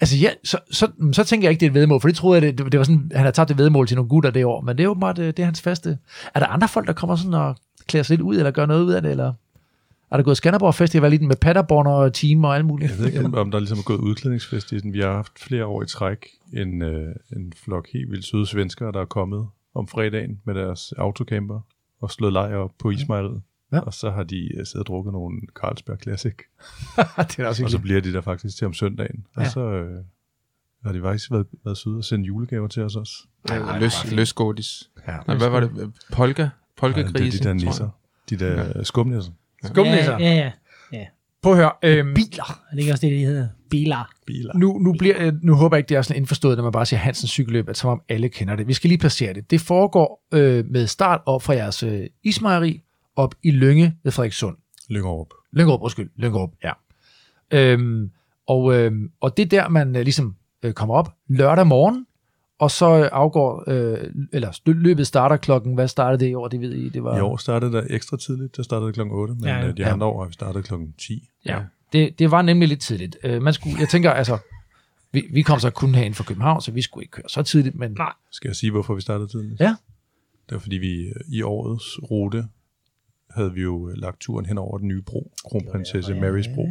Altså ja, så, så, så tænker jeg ikke, det er et vedmål, for det troede jeg, det, det var sådan, han havde taget det vedmål til nogle gutter det år, men det er jo bare det, det er hans faste. Er der andre folk, der kommer sådan og klæder sig lidt ud, eller gør noget ud af det, eller er der gået Skanderborg Festival lidt med Paderborn og team og alt muligt? Jeg ved ikke, om, om der ligesom er gået udklædningsfest i den. Vi har haft flere år i træk en, øh, en flok helt vildt søde svenskere, der er kommet om fredagen med deres autocamper og slået lejr op på ismejeriet. Ja. Ja. Og så har de øh, siddet og drukket nogle Carlsberg Classic. det er også Og så bliver de der faktisk til om søndagen. Og Ja. så øh, har de faktisk været, været søde og sendt julegaver til os også. Ja, løs, løsgodis. Ja. Nej, hvad var det? Polka? Ja, Polkagrise? det er de der nisser. De der ja. skumnisser. Skumnisser. Ja, ja, ja. Prøv at høre. Øhm, Biler. Er det ikke også det, de hedder? Biler. Biler. nu, nu, bliver, øh, nu håber jeg ikke, det er sådan indforstået, når man bare siger Hansens cykelløb, at som om alle kender det. Vi skal lige placere det. Det foregår øh, med start op fra jeres øh, ismejeri op i Lønge ved Frederikssund. Lyngerup. Lyngård, undskyld, Lyngård, ja. Øhm, og, øhm, og det er der, man øh, ligesom øh, kommer op lørdag morgen, og så øh, afgår, øh, eller lø- løbet starter klokken, hvad startede det i år, det ved I, det var... I år startede der ekstra tidligt. Der startede klokken 8, men Ja, ja, ja. de Ja. andre år har vi startet klokken 10. Ja, det, det var nemlig lidt tidligt. Øh, man skulle, jeg tænker, altså, vi, vi kom så kun herinde fra København, så vi skulle ikke køre så tidligt, men Nej. Skal jeg sige, hvorfor vi startede tidligt? Ja. Det var fordi, vi øh, i årets rute havde vi jo øh, lagt turen hen over den nye bro, Kronprinsesse Marys bro.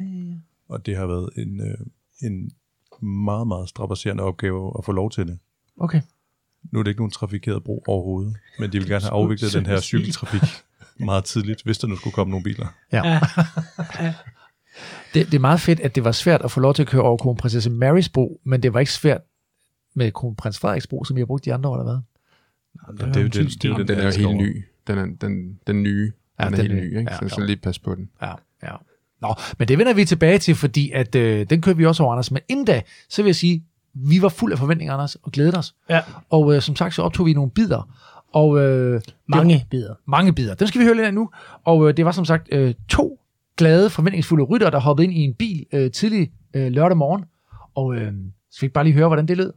Og det har været en, øh, en meget, meget strapasserende opgave at få lov til det. okay. Nu er det ikke nogen trafikeret bro overhovedet, men de vil gerne have afviklet den her cykeltrafik meget tidligt, hvis der nu skulle komme nogle biler. Ja. det, det er meget fedt, at det var svært at få lov til at køre over kronprinsesse Marys bro, men det var ikke svært med kronprins Frederiks bro, som jeg har brugt de andre år, eller hvad? Og det er jo den, det er jo den, Den er jo helt ny. Den er den, den nye. Ja, Den er den helt nye. ny, ikke? Ja, Så, så lige pas på den. Ja, ja. Nå, men det vender vi tilbage til, fordi at, øh, den kører vi også over, Anders. Men inden da, så vil jeg sige, vi var fuld af forventninger, Anders, og glædede os. Ja. Og øh, som sagt, så optog vi nogle bidder. Og øh, Mange bidder. mange bidder. Dem skal vi høre lidt af nu. Og øh, det var som sagt øh, to glade, forventningsfulde ryttere, der hoppede ind i en bil øh, tidlig øh, lørdag morgen. Og øh, så fik bare lige høre, hvordan det lød.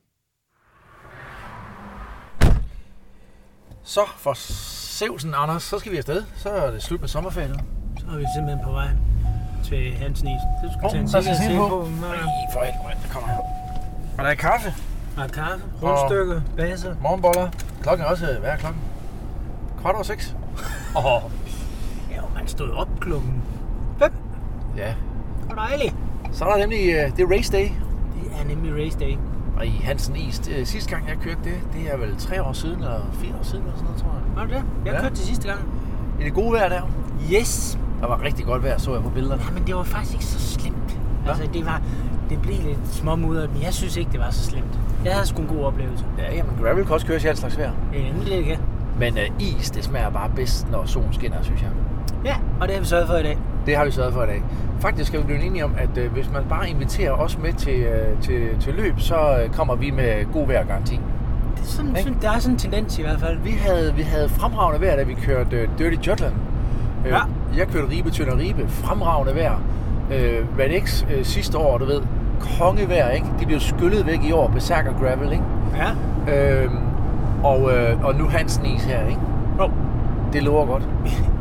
Så for Sevsen, Anders, så skal vi afsted. Så er det slut med sommerferien. Så er vi simpelthen på vej til Hansen Is. Du skal Åh, tage en der skal se på. på. Ej, for helvede, der kommer her. Og der er kaffe, Og kaffe, rundstykker, baser. morgenboller. Klokken er også, hvad er klokken? Kvart over seks. Åh, ja, man stod op klokken. Ja, Det var dejligt. så er der nemlig, uh, det er race day. Det er nemlig race day. Og i Hansen Is, det, sidste gang jeg kørte det, det er vel tre år siden, eller fire år siden, eller sådan noget, tror jeg. Var det det? Jeg Ja. kørte til sidste gang. I det gode vejr der. Yes. Der var rigtig godt vejr, så jeg på billederne. Ja, men det var faktisk ikke så slemt. Nå. Altså, det var... Det blev lidt småmudret, men jeg synes ikke, det var så slemt. Jeg havde sgu en god oplevelse. Ja, jamen gravel kan også køres i alt slags vejr. Ja, det, ikke? Men uh, is, det smager bare bedst, når solen skinner, synes jeg. Ja, og det har vi sørget for i dag. Det har vi sørget for i dag. Faktisk skal vi blive enige om, at uh, hvis man bare inviterer os med til, uh, til, til løb, så uh, kommer vi med god vejrgaranti. Det er sådan, Ikke? synes, der er sådan en tendens i hvert fald. Vi havde, vi havde fremragende vejr, da vi kørte uh, Dirty Jutland. Øh, Ja. Jeg kørte Ribe, Tønder Ribe. Fremragende vejr. Uh, Red X uh, sidste år, du ved, kongevejr, ikke? De blev skyllet væk i år, Berserker Gravel, ikke? Ja. Øhm, og, øh, og nu Hansen is her, ikke? Jo. Det lover godt.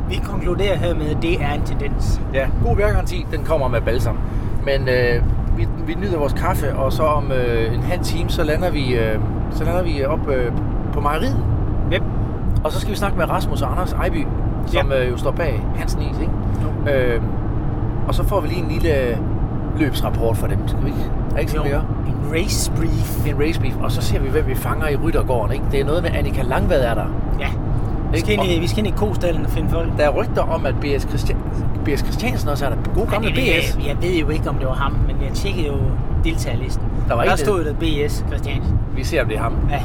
Vi konkluderer her med, at det er en tendens. Ja, god vejrgaranti, den kommer med balsam. Men øh, vi, vi nyder vores kaffe, og så om øh, en halv time, så lander vi, øh, så lander vi op øh, på mejeriet. Yep. Og så skal vi snakke med Rasmus og Anders Ejby, som øh, jo står bag Hansen Is, ikke? Øh, og så får vi lige en lille løbsrapport fra dem, skal vi ikke? Er ikke sådan, gør? En race brief. En race brief, og så ser vi, hvem vi fanger i Ryttergården, ikke? Det er noget med Annika Langvad er der. Ja. Vi skal, ind i, vi skal ind i kostallen og finde folk. der er rygter om, at B.S. Christian, B.S. Christiansen også er der. God gamle det- B.S. Jeg ved jo ikke, om det var ham, men jeg tjekkede jo deltagerlisten. Der var der stod der B.S. Christiansen. Vi ser, om det er ham. Ja.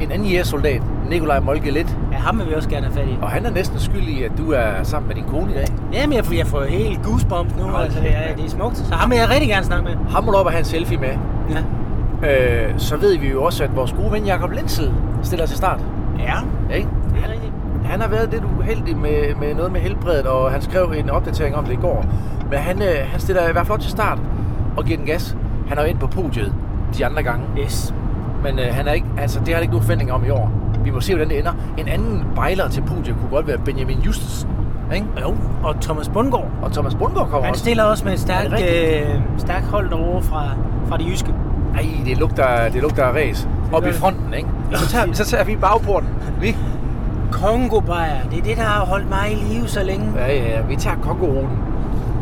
En anden jægersoldat, Nikolaj Molke lidt, ja, ham vil vi også gerne have fat i. og han er næsten skyld i, at du er sammen med din kone i dag. Jamen, jeg får, jeg får helt goosebumps nu. Hold altså, det, er, det er smukt. Så ham vil jeg rigtig gerne snakke med. Ham må du op og have en selfie med. Ja. Øh, så ved vi jo også, at vores gode ven Jakob Lindsel stiller til start. Ja, Ikke? det er rigtigt. Han har været lidt uheldig med, med noget med helbredet, og han skrev en opdatering om det i går. Men han, øh, han stiller i hvert fald op til start og giver den gas. Han er jo ind på podiet de andre gange. Yes. Men øh, han er ikke, altså, det har han ikke nogen forventning om i år. Vi må se, hvordan det ender. En anden bejler til podiet kunne godt være Benjamin Justesen. Ikke? Jo, og Thomas Bundgaard. Og Thomas Bundgaard kommer Han stiller også med et stærkt, øh, stærkt hold derovre fra, fra det jyske. Ej, det lugter, det lugter af ræs. Op i fronten, ikke? Så tager, så tager vi bagporten. Vi, Kongo Bayer, det er det, der har holdt mig i live så længe. ja, ja, ja, vi tager Kongo-ruten.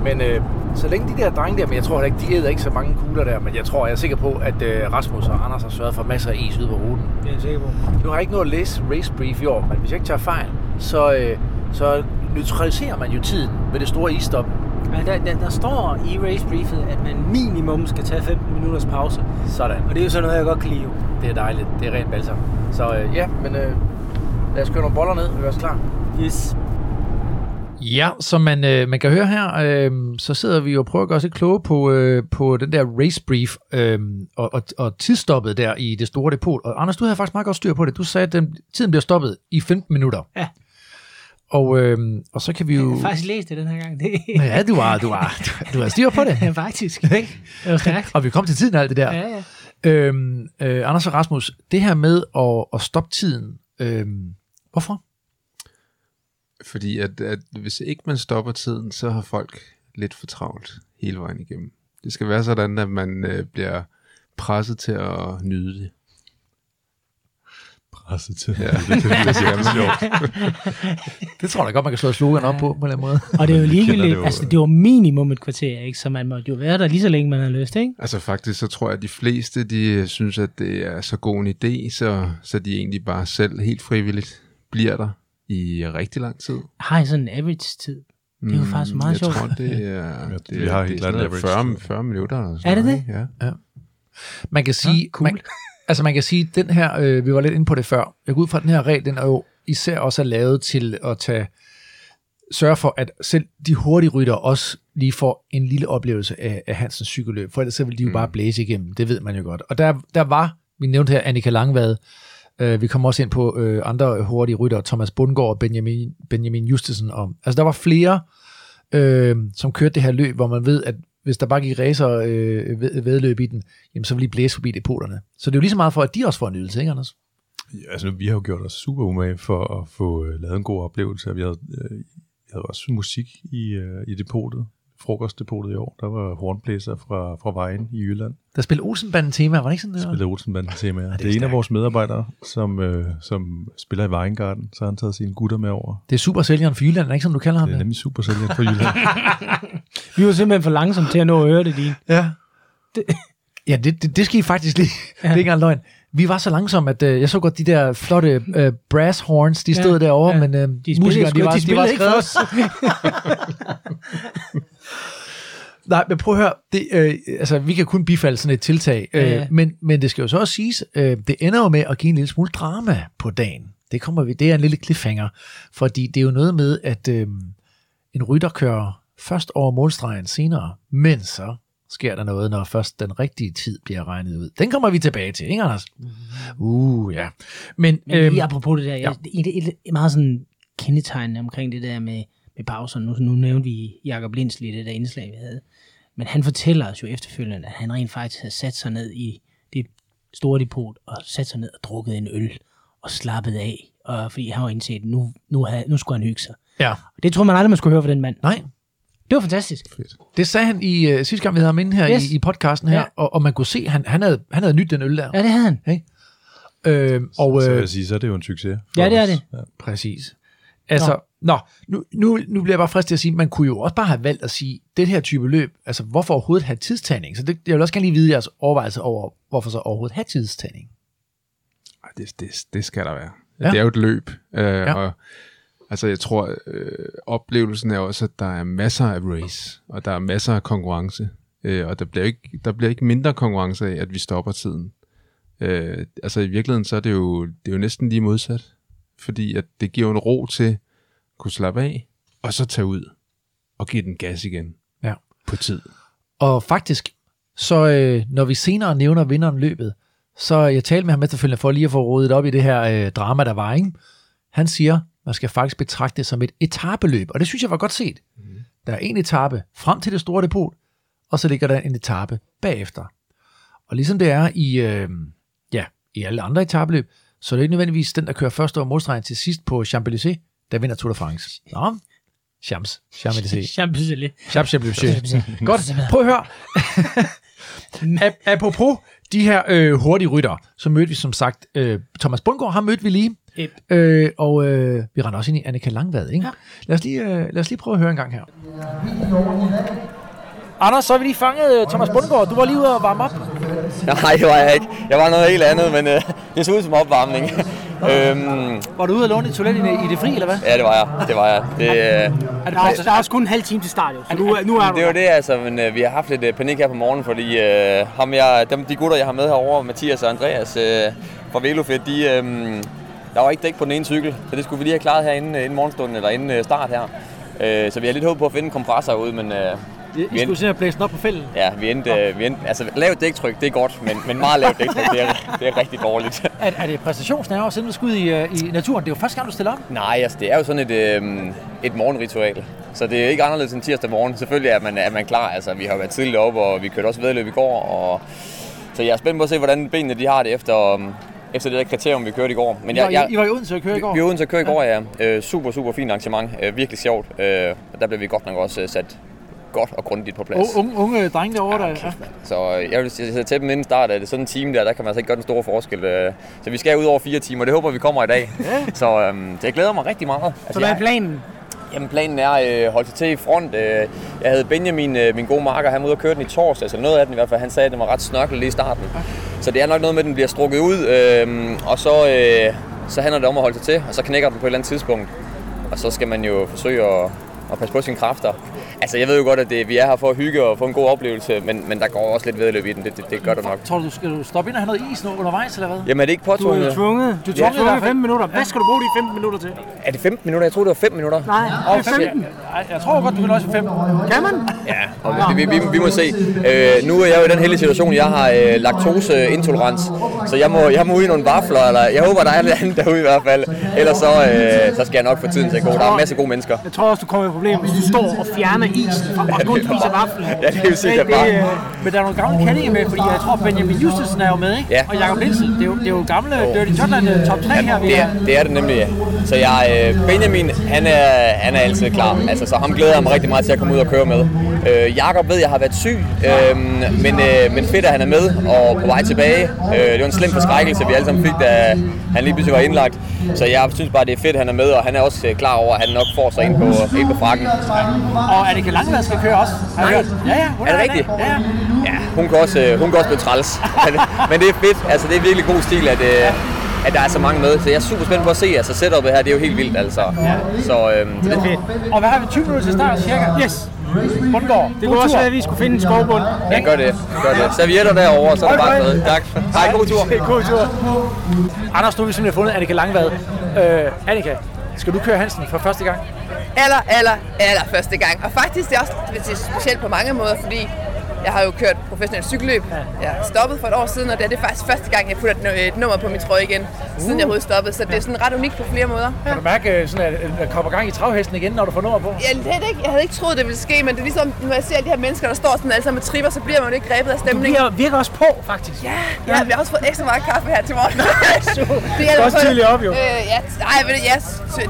Men øh, så længe de der drenge der, men jeg tror heller ikke, de æder ikke så mange kugler der, men jeg tror, jeg er sikker på, at øh, Rasmus og Anders har sørget for masser af is ude på ruten. Det er jeg sikker på. Nu har jeg ikke nået at læse race brief i år, men hvis jeg ikke tager fejl, så, øh, så neutraliserer man jo tiden ved det store isstop. Ja, der, der, der står i race briefet, at man minimum skal tage 15 minutters pause. Sådan. Og det er jo sådan noget, jeg godt kan lide. Det er dejligt. Det er rent balsam. Så øh, ja, men øh, lad os køre nogle boller ned og gøre os klar. Yes. Ja, som man, øh, man kan høre her, øh, så sidder vi og prøver at gøre os lidt kloge på, øh, på den der race brief øh, og, og, og tidsstoppet der i det store depot. Og Anders, du havde faktisk meget godt styr på det. Du sagde, at den, tiden bliver stoppet i 15 minutter. Ja. Og, øh, og så kan vi Jeg jo... har faktisk læst det den her gang. Det Ja, du har, du har, du, har styr på det. ja, faktisk. Ikke? Det var stærkt. Og vi kom til tiden og alt det der. Ja, ja. Øhm, øh, Anders og Rasmus, det her med at, at stoppe tiden, øhm, hvorfor? Fordi at, at hvis ikke man stopper tiden, så har folk lidt for travlt hele vejen igennem. Det skal være sådan, at man øh, bliver presset til at nyde det. Presset til. Ja. det, det, det, det, det, det, sjovt. Det tror jeg da godt, man kan slå slogan op på, på en eller anden måde. Og det er jo ligegyldigt, det jo. altså det var minimum et kvarter, ikke? Så man måtte jo være der lige så længe, man har lyst, ikke? Altså faktisk, så tror jeg, at de fleste, de synes, at det er så god en idé, så, så de egentlig bare selv helt frivilligt bliver der i rigtig lang tid. Har I sådan en average-tid? Det er jo faktisk meget jeg sjovt. tror, det er, Ja, det, vi har det helt er average 40, tid. 40 minutter. Eller Er sådan det noget, ikke? Ja. Man kan sige, Nå, cool. man, altså man kan sige, den her, øh, vi var lidt inde på det før, jeg går ud fra, at den her regel, den er jo især også er lavet til at tage, sørge for, at selv de hurtige rytter også lige får en lille oplevelse af, af Hansens cykelløb, for ellers så vil de jo Mm. bare blæse igennem, det ved man jo godt. Og der, der var, vi nævnte her Annika Langvad, øh, vi kommer også ind på øh, andre hurtige rytter, Thomas Bundgaard og Benjamin, Benjamin Justesen. Og, altså der var flere, øh, som kørte det her løb, hvor man ved, at hvis der bare gik racer øh, ved, vedløb i den, jamen så ville de blæse forbi depoterne. Så det er jo lige så meget for, at de også får en ydelse, ikke Anders? Ja, altså, vi har jo gjort os super umage for at få øh, lavet en god oplevelse. Vi havde, øh, vi havde også musik i, øh, i depotet, frokostdepotet i år. Der var hornblæser fra, fra Vejen i Jylland. Der spillede Olsenbanden tema, var det ikke sådan? Det var? Spillede Olsenbanden temaer. er det er en af vores medarbejdere, som, øh, som spiller i Vejengarden, så har han taget sine gutter med over. Det er super sælgeren for Jylland, er det ikke sådan, du kalder ham Det er det? nemlig super sælger for Jylland. Vi var simpelthen for langsomme til at nå at høre det, din. Ja. Ja, det, det, det skal I faktisk lige. Ja. Det er ikke engang løgn. Vi var så langsomme, at øh, jeg så godt de der flotte øh, brass horns, de stod Ja, derovre, ja. men øh, De musikerne, sgu- de var, de de var skrevet. os. Nej, men prøv at høre, det, øh, altså, vi kan kun bifalde sådan et tiltag, øh, Ja, ja. men, men det skal jo så også siges, øh, det ender jo med at give en lille smule drama på dagen. Det kommer vi, det er en lille cliffhanger, fordi det er jo noget med, at øh, en rytter kører først over målstregen senere, men så sker der noget, når først den rigtige tid bliver regnet ud. Den kommer vi tilbage til, ikke Anders? Uh, ja. Men, Men øhm, lige apropos det der, ja. ja. et, et, et meget sådan kendetegnende omkring det der med, med pauser. Nu, nu nævnte vi Jacob Lindsli i det der indslag, vi havde. Men han fortæller os jo efterfølgende, at han rent faktisk havde sat sig ned i det store depot, og sat sig ned og drukket en øl, og slappet af, og fordi han var indset, at nu, nu, havde, nu skulle han hygge sig. Ja. Og det tror man aldrig, man skulle høre fra den mand. Nej, Det var fantastisk. det sagde han i uh, sidste gang, vi havde ham inde her Yes. i, i podcasten her, Ja. og, og man kunne se, at han, han, havde, han havde nyt den øl der. Ja, det havde han. Øh, og, Så vil øh, jeg sige, så er det jo en succes. Ja, det er det. Ja. Præcis. Altså, nå, nå nu, nu, nu bliver jeg bare frisk til at sige, man kunne jo også bare have valgt at sige, det her type løb, altså hvorfor overhovedet have tidstagning? Så det, jeg vil også gerne lige vide jeres overvejelse over, hvorfor så overhovedet have tidstagning. Det, det, det skal der være. Ja. Det er jo et løb. Øh, ja. Og, altså, jeg tror, øh, oplevelsen er også, at der er masser af race, og der er masser af konkurrence. Øh, og der bliver, ikke, der bliver ikke mindre konkurrence af, at vi stopper tiden. Øh, altså, i virkeligheden, så er det jo, det er jo næsten lige modsat. Fordi at det giver en ro til at kunne slappe af, og så tage ud og give den gas igen Ja. på tid. Og faktisk, så øh, når vi senere nævner vinderen løbet, så jeg talte med ham efterfølgende for lige at få rodet op i det her øh, drama, der var, ikke? Han siger, man skal faktisk betragte det som et etabeløb, og det synes jeg var godt set. Mm. Der er en etape frem til det store depot, og så ligger der en etape bagefter. Og ligesom det er i, øh, ja, i alle andre etabeløb, så er det ikke nødvendigvis den, der kører først over målstregen til sidst på Champs-Élysées, der vinder Tour de France. Nå, Champs, Champs-Élysées. Champs-Élysées. Champs Champs Godt. Prøv at høre. Ap- Apropos de her øh, hurtige rytter, så mødte vi som sagt øh, Thomas Bundgaard, ham mødte vi lige. Yep. Øh, og øh, vi render også ind i Annika Langvad, ikke? Ja. Lad, os lige, øh, lad os lige prøve at høre en gang her. Anders, så har vi lige fanget øh, Thomas Bundgaard. Du var lige ude og varme op. Nej, det var jeg ikke. Jeg var noget helt andet, men øh, det så ud som opvarmning. øhm, Var du ude og låne et toilet i, i det fri, eller hvad? ja, det var jeg. Det var jeg. Det, øh, Der er, der er også kun en halv time til start, jo. Så nu, nu er du det er jo det, altså, men øh, vi har haft lidt øh, panik her på morgenen, fordi øh, ham jeg, dem, de gutter, jeg har med herovre, Mathias og Andreas øh, fra Velofit, de, øh, der var ikke dæk på den ene cykel, så det skulle vi lige have klaret her inden, inden morgenstunden, eller inden øh, start her. Øh, så vi har lidt håb på at finde en kompressor ud, men øh, I, I skulle se at blæse den op på fælden. ja, vi endte, øh, vi endte, altså lavt dæktryk, det er godt, men, men meget lavt dæktryk, det er, det er rigtig dårligt. Er, er det præstationsnerver siden du skal ud i, øh, i naturen? Det er jo første gang, du stiller op. Nej, altså det er jo sådan et, øh, et morgenritual. Så det er ikke anderledes end tirsdag morgen. Selvfølgelig er man, er man klar. Altså, vi har været tidligt oppe, og vi kørte også vedløb i går. Og... Så jeg er spændt på at se, hvordan benene de har det efter, um, efter det der kriterium, vi kørte i går. Men I, var, I, I var i Odense og køre i går. vi var uden til at køre i går, ja. Øh, super, super fint arrangement. Øh, virkelig sjovt. Øh, og der blev vi godt nok også øh, sat godt og grundigt på plads. O, unge, unge drenge derovre, der... Ja. Så øh, jeg vil sige til dem inden start, at det er sådan en time der, der kan man altså ikke gøre den store forskel. Øh, Så vi skal ud over fire timer, det håber vi kommer i dag. Så øhm, det glæder mig rigtig meget. Altså, Så hvad er jeg- planen? Jamen planen er at øh, holde sig til i front. Øh, jeg havde Benjamin, øh, min gode marker, han var ude og køre den i torsdags, eller noget af den i hvert fald. Han sagde, at den var ret snørklet lige i starten. Så det er nok noget med, at den bliver strukket ud, øh, og så, øh, så handler det om at holde sig til, og så knækker den på et eller andet tidspunkt. Og så skal man jo forsøge at, at passe på sine kræfter. Altså jeg ved jo godt, at det, vi er her for at hygge og få en god oplevelse, men, men der går også lidt vedløb i den, det, det, det gør der nok. Tror du, skal du stoppe ind og have noget is nu undervejs, eller hvad? Jamen er det ikke Du er påtvunget? tvunget. Du er Ja. tvunget fald 15 minutter. Hvad skal du bruge de 15 minutter til? Er det 15 minutter? Jeg troede, det var 5 minutter. Nej, det er 15. Ej, jeg tror godt, du kan med fem. Kan man? Ja, og vi, vi, vi, vi må se. Øh, nu er jeg jo i den heldige situation, jeg har øh, laktoseintolerans, så jeg må, jeg må ud i nogle vafler, eller jeg håber, der er lidt andet derude i hvert fald. Ellers så, øh, så skal jeg nok få tiden til at gå. Der er en masse gode mennesker. Jeg tror også, du kommer i problem, hvis du står og fjerner isen fra og kun spiser vaflen. Ja, det er jo sikkert bare. øh, Men der er nogle gamle kendinge med, fordi jeg tror, Benjamin Justesen er jo med, ikke? Ja. Og Jacob Nielsen. Det er jo, det er jo gamle Dirty Jotland top 3 her. Vi Det er. er, det er det nemlig, ja. Så jeg, øh, Benjamin, han er, han er altid klar. Altså, så ham glæder jeg mig rigtig meget til at komme ud og køre med. Øh, Jakob ved, jeg har været syg, øh, men, øh, men fedt, at han er med og på vej tilbage. Øh, det var en slem forskrækkelse, vi alle sammen fik, da han lige pludselig var indlagt. Så jeg synes bare, det er fedt, at han er med, og han er også øh, klar over, at han nok får sig ind på, ind på frakken. Og Annika Langvad skal køre også. Har Nej. hørt. Ja, ja. Hun Er det rigtigt? Ja, ja. Ja, hun kan også, øh, hun kan også blive træls. men, men det er fedt. Altså, det er virkelig god stil, at, øh, at der er så mange med. Så jeg er super spændt på at se. Altså, setupet her, det er jo helt vildt, altså. Så, øh, så det er fedt. Og hvad har vi 20 minutter til start, cirka? Yes. Bundgaard. Det kunne også være, at vi skulle finde en skovbund. Ja, gør det. Gør det. Servietter derovre, så er det bare noget. Tak. Hej, god tur. God tur. Anders, nu har vi simpelthen fundet Annika Langvad. Øh, Annika, skal du køre Hansen for første gang? Aller, aller, aller første gang. Og faktisk det er også det er specielt på mange måder, fordi jeg har jo kørt professionelt cykelløb. Jeg stoppede for et år siden, og det er det faktisk første gang, jeg putter et, nu- et nummer på min trøje igen. siden jeg overhovedet stoppede. Så det er sådan ret unikt på flere måder. Kan du mærke, øh, sådan, at at kommer gang i travhesten igen, når du får nummer på? Jeg havde, ikke, jeg havde ikke troet, det ville ske, men det er ligesom, når jeg ser de her mennesker, der står sådan alle sammen med tripper, så bliver man jo ikke grebet af Du stemningen. virker, virker også på, faktisk. Ja, ja, vi har også fået ekstra meget kaffe her til morgen. det er også tidligt op, jo. Øh, ja, nej, du, ja,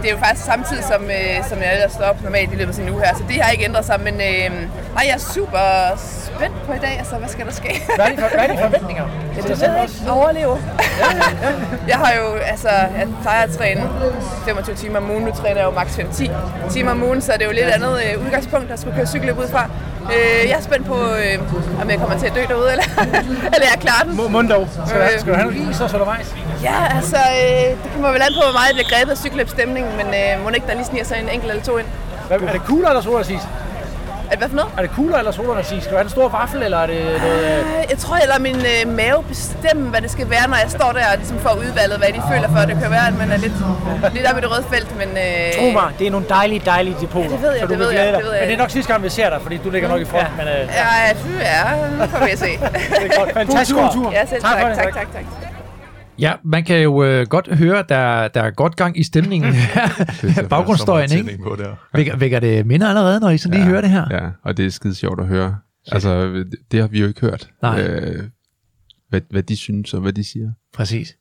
det er jo faktisk samtidig, som, øh, som jeg ellers står op normalt i løbet af en uge her, så det har ikke ændret sig, men øh, nej, jeg er super spændt på i dag, altså hvad skal der ske? Hvad er dine, for- hvad er forventninger? Ja, det ved jeg. Overleve. jeg har jo, altså, jeg plejer at træne 25 timer om ugen. Nu træner jeg jo maks 5-10 timer om ugen, så det er jo lidt andet øh, udgangspunkt, der skulle køre cykelløb ud fra. Øh, jeg er spændt på, øh, om jeg kommer til at dø derude, eller, eller jeg klarer den. Må- Mundov. Skal, Øh. skal du have noget is også undervejs? Ja, altså, øh, det kommer vel an på, hvor meget jeg bliver grebet af cykelløbstemningen, men øh, må ikke, der lige sniger sig en enkelt eller to ind. Hvad, er det cooler eller sodasis? Er det hvad for noget? Er det cooler eller sodasis? Skal du have en stor vaffel, eller er det noget... øh, Øh, Jeg tror, jeg lader min øh, mave bestemme, hvad det skal være, når jeg står der og ligesom får udvalget, hvad de føler for. Det kan være, at man er lidt, lidt op i det røde felt, men... Øh, Tro mig, det er nogle dejlige, dejlige depoter. Ja, det ved jeg, så du det ved jeg, det ved jeg. Men det er nok sidste gang, vi ser dig, fordi du ligger nok i front. Ja. Men, øh, Ja, ja, ja, får vi at se. det er godt. Fantastisk God tur. Ja, selv Tak tak, for det. tak, tak, tak. Ja, man kan jo øh, godt høre, der, der er godt gang i stemningen her. Baggrundsstøjen, ikke? På der. Vækker, vækker det minder allerede, når I sådan lige hører det her? Ja, og det er skide sjovt at høre. Altså, det- det har vi jo ikke hørt. Nej. Øh, hvad, hvad de synes og hvad de siger. Præcis.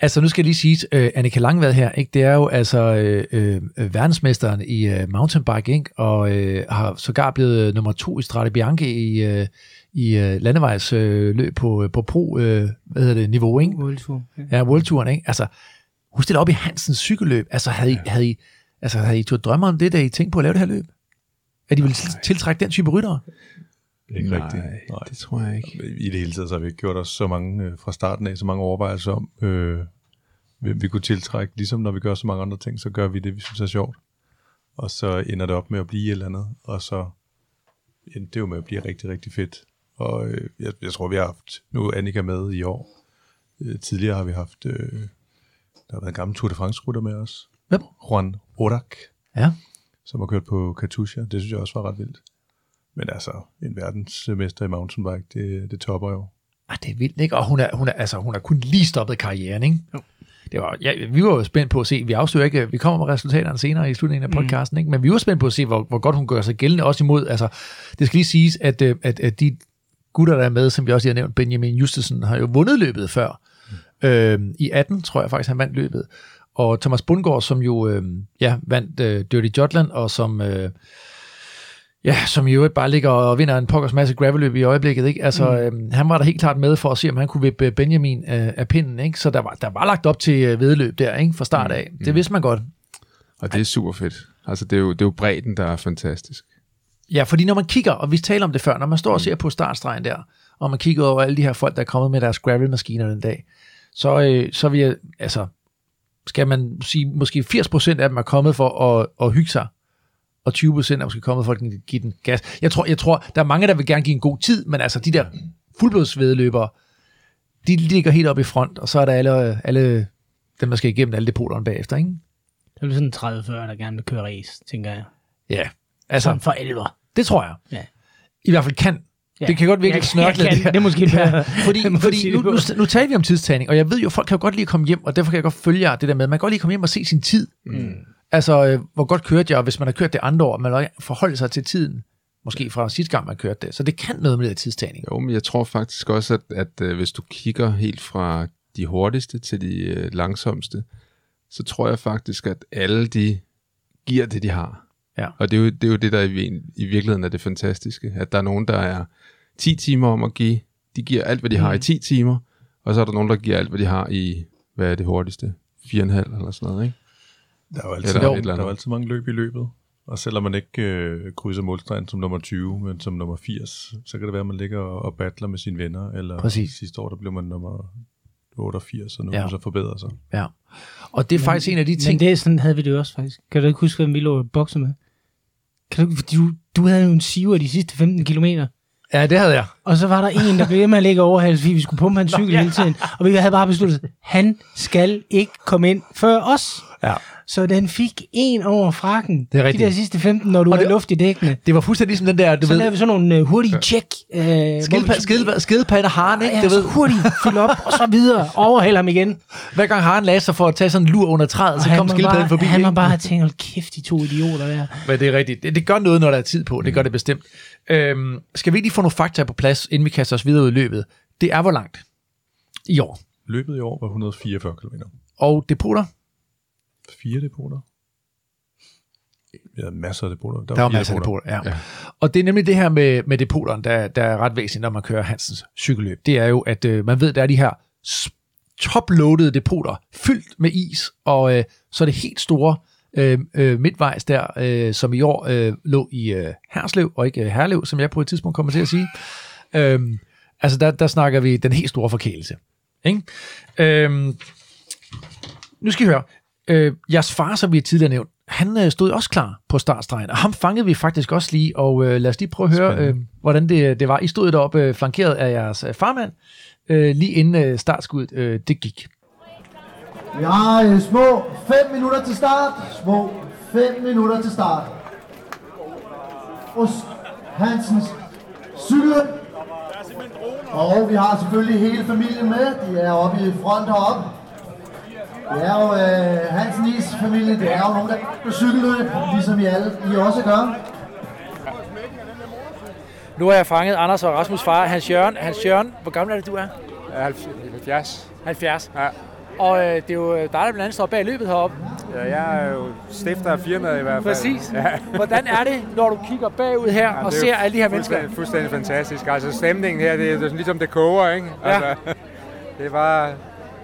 Altså nu skal jeg lige sige, uh, Annika Langvad her, ikke? det er jo altså øh, øh, verdensmesteren i øh, mountainbike, ikke? og øh, har sågar blevet nummer to i Strade Bianche i, øh, i øh, landevejsløb øh, løb på, på pro øh, hvad hedder det, niveau, ikke? World Tour. Ja. Ja, World Touren, ikke? Altså, hun stiller op i Hansens cykelløb. Altså, havde I, havde I, altså, havde I turde drømme om det, da I tænkte på at lave det her løb? At I ville til- tiltrække den type ryttere? Det er ikke Nej, rigtigt. Nej. det tror jeg ikke. I det hele taget så har vi ikke gjort os så mange, øh, fra starten af, så mange overvejelser om, øh, hvem vi kunne tiltrække. Ligesom når vi gør så mange andre ting, så gør vi det, vi synes er sjovt. Og så ender det op med at blive et eller andet, og så endte det jo med at blive rigtig, rigtig fedt. Og øh, jeg, jeg tror, vi har haft, nu Annika med i år. Øh, tidligere har vi haft, øh, der har været en gammel Tour de France-rytter med os. Hvem? Juan Odak, Ja. som har kørt på Katusha. Det synes jeg også var ret vildt. Men altså, en verdensmester i mountainbike, det, det topper jo. Ah, det er vildt, ikke? Og hun er, hun er, altså, hun er kun lige stoppet karrieren, ikke? Det var, ja, vi var jo spændt på at se, vi afslører ikke, vi kommer med resultaterne senere i slutningen af podcasten, ikke? men vi var spændt på at se, hvor, hvor godt hun gør sig gældende, også imod, altså, det skal lige siges, at, øh, at, at de gutter, der er med, som vi også lige har nævnt, Benjamin Justesen, har jo vundet løbet før. Øh, I 18, tror jeg faktisk, han vandt løbet. Og Thomas Bundgaard, som jo øh, ja, vandt øh, Dirty Jotland, og som... Øh, Ja, som i øvrigt bare ligger og vinder en pokkers masse gravelløb i øjeblikket. Ikke? Altså, mm. øhm, han var der helt klart med for at se, om han kunne vippe Benjamin øh, af pinden. Ikke? Så der var, der var lagt op til øh, vedløb der, ikke? fra start af. Det vidste man godt. Og det er super fedt. Altså, det er jo, det er jo bredden, der er fantastisk. Ja, fordi når man kigger, og vi taler om det før, når man står og ser på startstregen der, og man kigger over alle de her folk, der er kommet med deres gravelmaskiner den dag, så, øh, så vil jeg, altså, skal man sige, måske 80% af dem er kommet for at, at hygge sig, og 20% er måske kommet for at give den gas. Jeg tror, jeg tror, der er mange, der vil gerne give en god tid, men altså de der fuldblodsvedløbere, de ligger helt op i front, og så er der alle, alle dem, der skal igennem alle depoterne bagefter, ikke? Det er sådan 30-40, der gerne vil køre race, tænker jeg. Ja, altså, Sådan for alvor. det tror jeg. Ja. I hvert fald kan. Ja. Det kan godt virkelig snørkle jeg kan. det her. Det er måske fordi, måde at fordi sige nu, det nu, nu taler vi om tidstagning, og jeg ved jo, folk kan jo godt lide at komme hjem, og derfor kan jeg godt følge jer det der med, man kan godt lide at komme hjem og se sin tid. Mm. Altså, øh, hvor godt kørte jeg, og hvis man har kørt det andre år, man også forholde sig til tiden, måske fra sidste gang, man kørte det. Så det kan noget med det tidstagning. Jo, men jeg tror faktisk også, at, at øh, hvis du kigger helt fra de hurtigste til de øh, langsomste, så tror jeg faktisk, at alle de giver det, de har. Ja. Og det er jo det, er jo det der i, i virkeligheden er det fantastiske, at der er nogen, der er 10 timer om at give, de giver alt, hvad de har i 10 timer, og så er der nogen, der giver alt, hvad de har i, hvad er det hurtigste? 4,5 eller sådan noget, ikke? Der er jo altid, Eller der, et eller der er jo altid mange løb i løbet. Og selvom man ikke øh, krydser målstregen som nummer 20, men som nummer 80, så kan det være, at man ligger og, og battler med sine venner. Eller Præcis. sidste år, der blev man nummer 88, og nu Ja. så forbedret sig. Ja. Og det er faktisk en af de Men ting... det er sådan, havde vi det jo også faktisk. Kan du ikke huske, hvem vi lå og bokse med? Kan du, du, du havde jo en siver de sidste 15 kilometer. Ja, det havde jeg. Og så var der en, der blev ved med at ligge overhals, fordi vi skulle pumpe hans cykel hele tiden. Og vi havde bare besluttet, han skal ikke komme ind før os. Ja. Så den fik en over frakken. Det er rigtigt. De der sidste 15, når du Og har det- luft i dækkene. Det var fuldstændig ligesom den der, du Så ved, lavede vi sådan nogle uh, hurtige check. Uh, skildpadde, skildpadde haren, ikke? Ja, Du så ved, hurtigt fylde op, og så videre. Overhælde ham igen. hver gang haren lagde sig for at tage sådan en lur under træet, så Og han kom skildpadden forbi. Han ikke? bare tænkt, hold kæft, de to idioter der. Men det er rigtigt. Det, det gør noget, når der er tid på. Det gør det bestemt. Øhm, skal vi lige få nogle fakta på plads, inden vi kaster os videre ud i løbet? Det er hvor langt? I år. Løbet i år var 144 km. Og depoter? Fire depoter. Vi havde masser af depoter. Der var fire masser af depoter, ja. ja. Og det er nemlig det her med, med depoterne, der, der er ret væsentligt, når man kører Hansens cykelløb. Det er jo, at øh, man ved, der er de her toploadede depoter, fyldt med is, og øh, så er det helt store øh, øh, midtvejs der, øh, som i år øh, lå i øh, Herslev, og ikke øh, Herlev, som jeg på et tidspunkt kommer til at sige. Øhm, altså, der, der snakker vi den helt store forkælelse. Ikke? Øhm, nu skal I høre. Øh, jeres far, som vi tidligere nævnt, han øh, stod også klar på startstregen, og ham fangede vi faktisk også lige, og øh, lad os lige prøve at høre, øh, hvordan det, det var. I stod deroppe øh, flankeret af jeres øh, farmand, øh, lige inden øh, startskuddet øh, det gik. Vi har øh, små 5 minutter til start. Små 5 minutter til start. Ost Hansens cykel. Og vi har selvfølgelig hele familien med. De er oppe i front heroppe. Det er jo øh, Hansen Is familie. Det er jo nogen, der på cykelløb, ligesom I alle I også gør. Nu har jeg fanget Anders og Rasmus far, Hans Jørgen. Hans Jørgen, hvor gammel er det, du er? 70. 70. Ja. Og øh, det er jo dig, der blandt andet står bag løbet heroppe. Ja, jeg er jo stifter af firmaet i hvert fald. Præcis. Ja. Hvordan er det, når du kigger bagud her Jamen, og det er ser alle de her mennesker? fuldstændig, fuldstændig fantastisk. Altså stemningen her, det er, det er ligesom det koger, ikke? Ja. Altså, det var,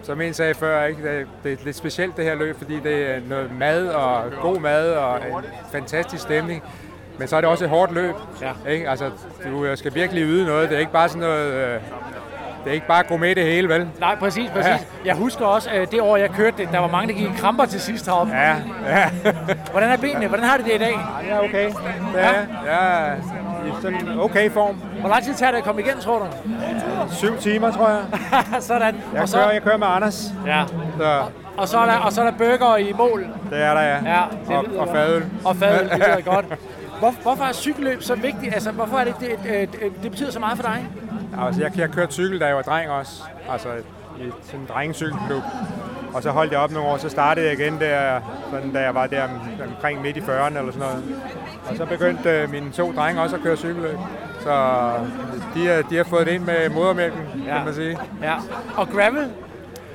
som en sagde før, ikke? Det, det er lidt specielt det her løb, fordi det er noget mad og god mad og en fantastisk stemning. Men så er det også et hårdt løb. Ja. Ikke? Altså, du øh, skal virkelig yde noget. Det er ikke bare sådan noget... Øh, det er ikke bare gourmet det hele, vel? Nej, præcis, præcis. Ja. Jeg husker også, øh, det år, jeg kørte det, der var mange, der gik i kramper til sidst heroppe. Ja, ja. Hvordan er benene? Hvordan har det det i dag? Det er okay. Er, jeg er i sådan okay form. Hvor lang tid tager det at komme igen, tror du? Syv timer, tror jeg. Sådan. Jeg, og, så, kører, jeg kører med Anders. ja. Så og, så er der, og så er der burger i mål. det er der, ja. Ja, det og, og fadøl. Og fadøl, det lyder godt. Hvor, hvorfor er cykelløb så vigtigt? Altså, hvorfor er det, det, det, det, det betyder så meget for dig? Altså, jeg, jeg kørte cykel, da jeg var dreng også. Altså, i sådan en drengecykelklub. Og så holdt jeg op nogle år, så startede jeg igen der, sådan, da jeg var der om- omkring midt i 40'erne eller sådan noget. Og så begyndte øh, mine to drenge også at køre cykelløb. Så de, er, de har fået det ind med modermælken, ja. kan man sige. Ja. Og gravel,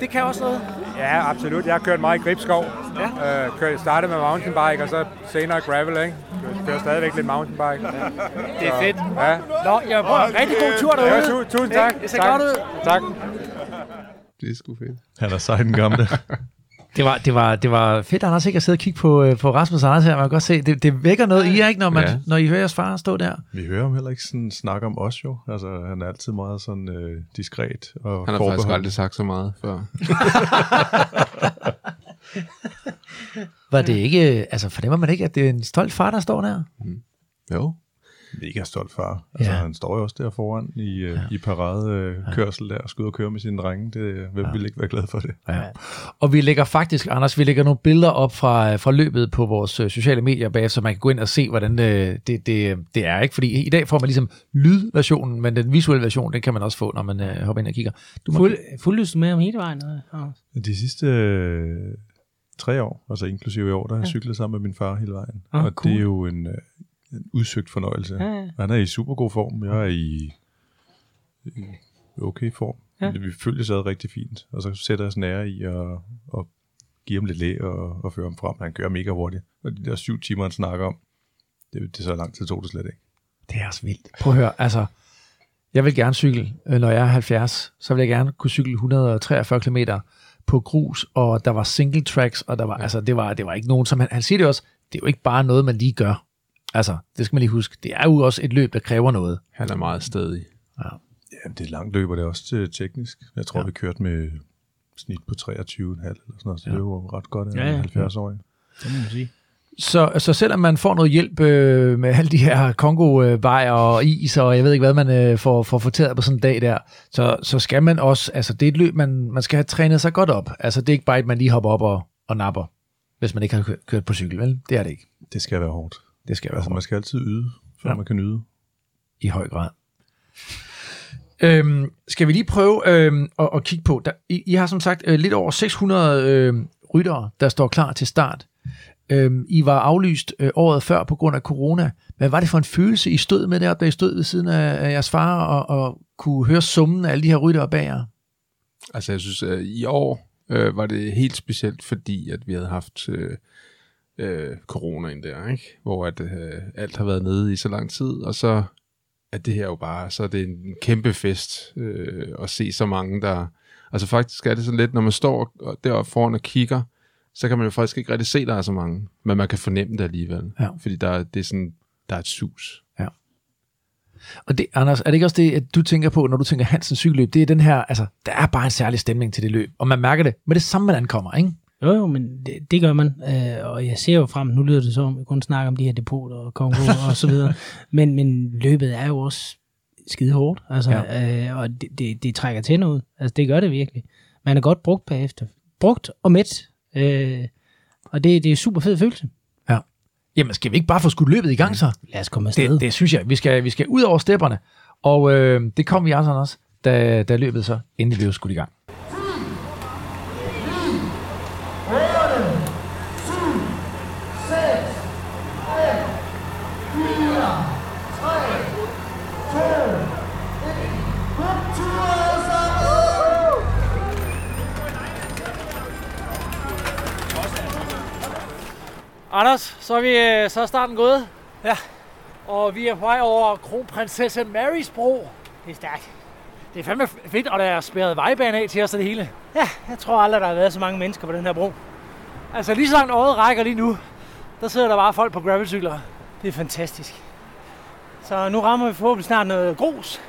det kan også noget. Ja, absolut. Jeg har kørt meget i Gribskov. Ja. Øh, kørt, startede med mountainbike, og så senere gravel, ikke? Jeg kører stadigvæk lidt mountainbike. Ja. Det er fedt. Ja. Nå, jeg var rigtig god tur derude. Ja, tu- tusind tak. Det ser tak. godt ud. Tak. Det er sgu fedt. Han er sej, den gamle. Det var, det var, det var fedt, Anders, ikke at sidde og kigge på, øh, på Rasmus og Anders her. Man kan godt se, det, det vækker noget i jer, ikke, når, man, Ja. når I hører jeres far stå der. Vi hører ham heller ikke sådan snakke om os jo. Altså, han er altid meget sådan øh, diskret og Han har faktisk aldrig sagt så meget før. Var det ikke, altså fornemmer man ikke, at det er en stolt far, der står der? Jo. Mega stolt far. Altså, Ja. ja. han står jo også der foran i, øh, ja. i paradekørsel øh, kørsel der og skal ud og køre med sine drenge. Det, hvem ja. vil ikke være glad for det? Ja. Og vi lægger faktisk, Anders, vi lægger nogle billeder op fra, fra løbet på vores øh, sociale medier bagefter, så man kan gå ind og se, hvordan øh, det, det, det er. ikke Fordi i dag får man ligesom lydversionen, men den visuelle version, den kan man også få, når man øh, hopper ind og kigger. Du må, Fuld, fuldlyst med om hele vejen. Og, De sidste øh, tre år, altså inklusive i år, der har jeg cyklet sammen med min far hele vejen. Ah, og cool. det er jo en, øh, en udsøgt fornøjelse. Ja, ja. Han er i super god form. Jeg er i, i okay form. Ja. Vi følges ad rigtig fint. Og så sætter jeg os nære i at, at give ham lidt læ og, og føre ham frem. Han kører mega hurtigt. Og de der syv timer, han snakker om, det, det er så lang tid tog det slet ikke. Det er også vildt. Prøv at høre, altså, jeg vil gerne cykle, øh, når jeg er 70, så vil jeg gerne kunne cykle 143 km på grus, og der var single tracks, og der var, ja. altså, det var, det var ikke nogen, som han, han siger det også, det er jo ikke bare noget, man lige gør. Altså, det skal man lige huske. Det er jo også et løb, der kræver noget. Han er meget stedig. Ja, det er langt løb, og det er også øh, teknisk. Jeg tror, Ja. vi kørte med snit på 23,5 eller sådan noget, så Ja. det er jo ret godt af Ja, ja. ja, 70 år. det må man sige. Så, så selvom man får noget hjælp øh, med alle de her Kongo-bajer og is, og jeg ved ikke hvad man øh, får, får fortæret på sådan en dag der, så, så skal man også, altså det er et løb, man, man skal have trænet sig godt op. Altså det er ikke bare, at man lige hopper op og, og napper, hvis man ikke har kørt, kørt på cykel, vel? Det er det ikke. Det skal være hårdt. Det skal være hårdt man skal altid yde, før ja. man kan nyde. i høj grad. Øhm, skal vi lige prøve øhm, at, at kigge på, der, I, I har som sagt øh, lidt over 600 øh, ryttere, der står klar til start. Øhm, I var aflyst øh, året før på grund af corona. Hvad var det for en følelse, I stod med deroppe, da I stod ved siden af, af jeres far og, og kunne høre summen af alle de her ryttere bag jer? Altså jeg synes, at i år øh, var det helt specielt, fordi at vi havde haft øh, øh, corona ind der, ikke? hvor at, øh, alt har været nede i så lang tid, og så er det her jo bare, så er det en kæmpe fest øh, at se så mange, der... Altså faktisk er det sådan lidt, når man står deroppe foran og kigger, så kan man jo faktisk ikke rigtig se, der er så mange, men man kan fornemme det alligevel, Ja. fordi der, er- det er sådan, der er et sus. Og det, Anders, er det ikke også det, at du tænker på, når du tænker Hansens cykelløb, det er den her, altså, der er bare en særlig stemning til det løb, og man mærker det med det samme, man ankommer, ikke? Jo, jo, men det, det gør man. Øh, og jeg ser jo frem, nu lyder det så, om vi kun snakker om de her depoter og Kongo og så videre. Men, men løbet er jo også skide hårdt, altså, ja. øh, og det, det, det trækker til noget. Altså, det gør det virkelig. Man er godt brugt bagefter. Brugt og mæt. Øh, og det, det er super fed følelse. Jamen, skal vi ikke bare få skudt løbet i gang så? Lad os komme afsted. Det, det synes jeg. Vi skal, vi skal ud over stepperne. Og øh, det kom vi altså også, da, da løbet så endelig blev skudt i gang. Anders, så er, vi, øh, så er starten gået. Ja. Og vi er på vej over kronprinsesse Marys bro. det er stærkt. Det er fandme fedt, og der er spærret vejbane af til os og det hele. Ja, jeg tror aldrig, der har været så mange mennesker på den her bro. Altså lige så langt øjet rækker lige nu, der sidder der bare folk på gravelcykler. Det er fantastisk. Så nu rammer vi forhåbentlig snart noget grus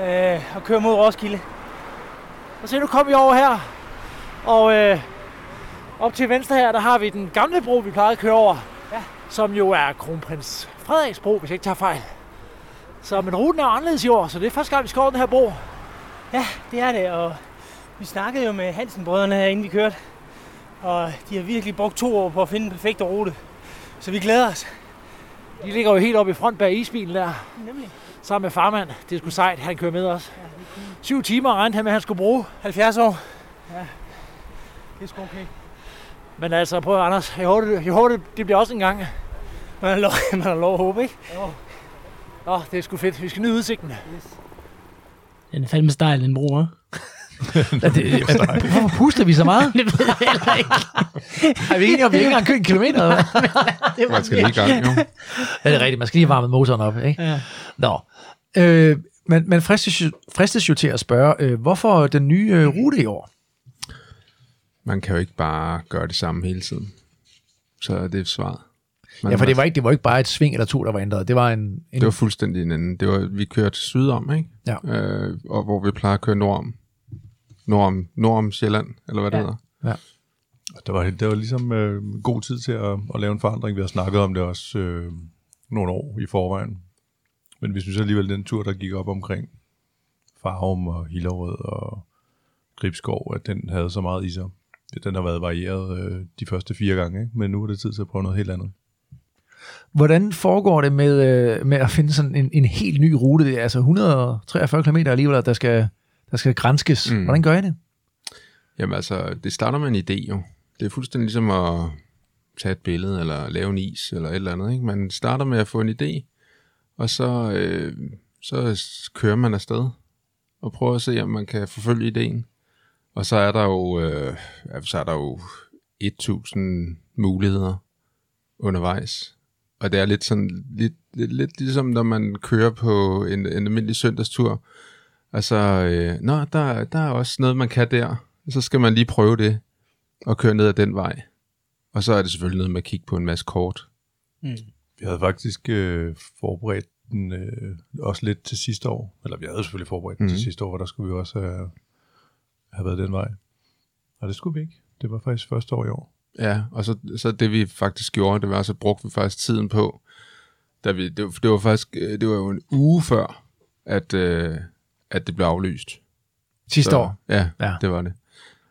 øh, og kører mod Roskilde. Og se, nu kommer vi over her. Og øh, op til venstre her, der har vi den gamle bro, vi plejede at køre over. Ja. Som jo er kronprins Frederiks bro, hvis jeg ikke tager fejl. Så men ruten er anderledes i år, så det er første gang, vi skal over den her bro. Ja, det er det, og vi snakkede jo med Hansen-brødrene her, inden vi kørte. Og de har virkelig brugt to år på at finde den perfekte rute. Så vi glæder os. De ligger jo helt oppe i front bag isbilen der, Nemlig. sammen med farmand. Det er sgu sejt, han kører med os. Syv timer regnede han med, at han skulle bruge. 70 år. Ja, det er sgu okay. Men altså, prøv Anders, jeg håber, det, jeg håber det, det bliver også en gang. Man har lov, man har lov at håbe, ikke? Åh, det er sgu fedt. Vi skal nyde udsigten. Den er fandme stejl, den bro, hva'? Det, hvorfor puster vi så meget? Det ved jeg heller ikke. Er vi enige om, at vi ikke engang kørt en kilometer? Eller? hvad? Man skal lige i gang, jo. Ja, det er rigtigt. Man skal lige varme motoren op, ikke? Ja. Nå. Øh, men man fristes, jo- fristes jo til at spørge, øh, hvorfor den nye øh, rute i år? Man kan jo ikke bare gøre det samme hele tiden. Så det er svaret. Man Ja, for det var, ikke, det var ikke bare et sving eller to, der var ændret. Det var en... en Det var fuldstændig en anden. Det var, vi kørte sydom, ikke? Ja. Øh, og hvor vi plejer at køre nordom. Nordom, nordom Sjælland, eller hvad det Ja. hedder. Der var, der var ligesom øh, god tid til at, at lave en forandring. Vi har snakket om det også øh, nogle år i forvejen. Men vi synes alligevel, den tur, der gik op omkring Farum og Hillerød og Gribskov, at den havde så meget i sig. Den har været varieret øh, de første fire gange, ikke? men nu er det tid til at prøve noget helt andet. Hvordan foregår det med, øh, med at finde sådan en, en helt ny rute? Det er altså 143 km alligevel, der skal, der skal grænskes. Mm. Hvordan gør I det? Jamen altså, det starter med en idé jo. Det er fuldstændig ligesom at tage et billede, eller lave en is, eller et eller andet. Ikke? Man starter med at få en idé, og så, øh, så kører man afsted, og prøver at se, om man kan forfølge ideen. Og så er der jo, øh, så er der jo 1000 muligheder undervejs. Og det er lidt sådan, lidt, lidt, lidt ligesom når man kører på en, en almindelig søndagstur. Altså, øh, nå, der, der er også noget, man kan der. Så skal man lige prøve det, og køre ned ad den vej. Og så er det selvfølgelig noget med at kigge på en masse kort. Vi havde faktisk øh, forberedt den øh, også lidt til sidste år. Eller vi havde selvfølgelig forberedt den mm. Til sidste år, og der skulle vi også have, have været den vej. Og det skulle vi ikke. Det var faktisk første år i år. Ja, og så, så det vi faktisk gjorde, det var, så brugte vi faktisk tiden på, da vi, det, var- det var faktisk, øh, det var jo en uge før, at, øh, at det blev aflyst. Sidste så, år. Ja, Ja. det var det.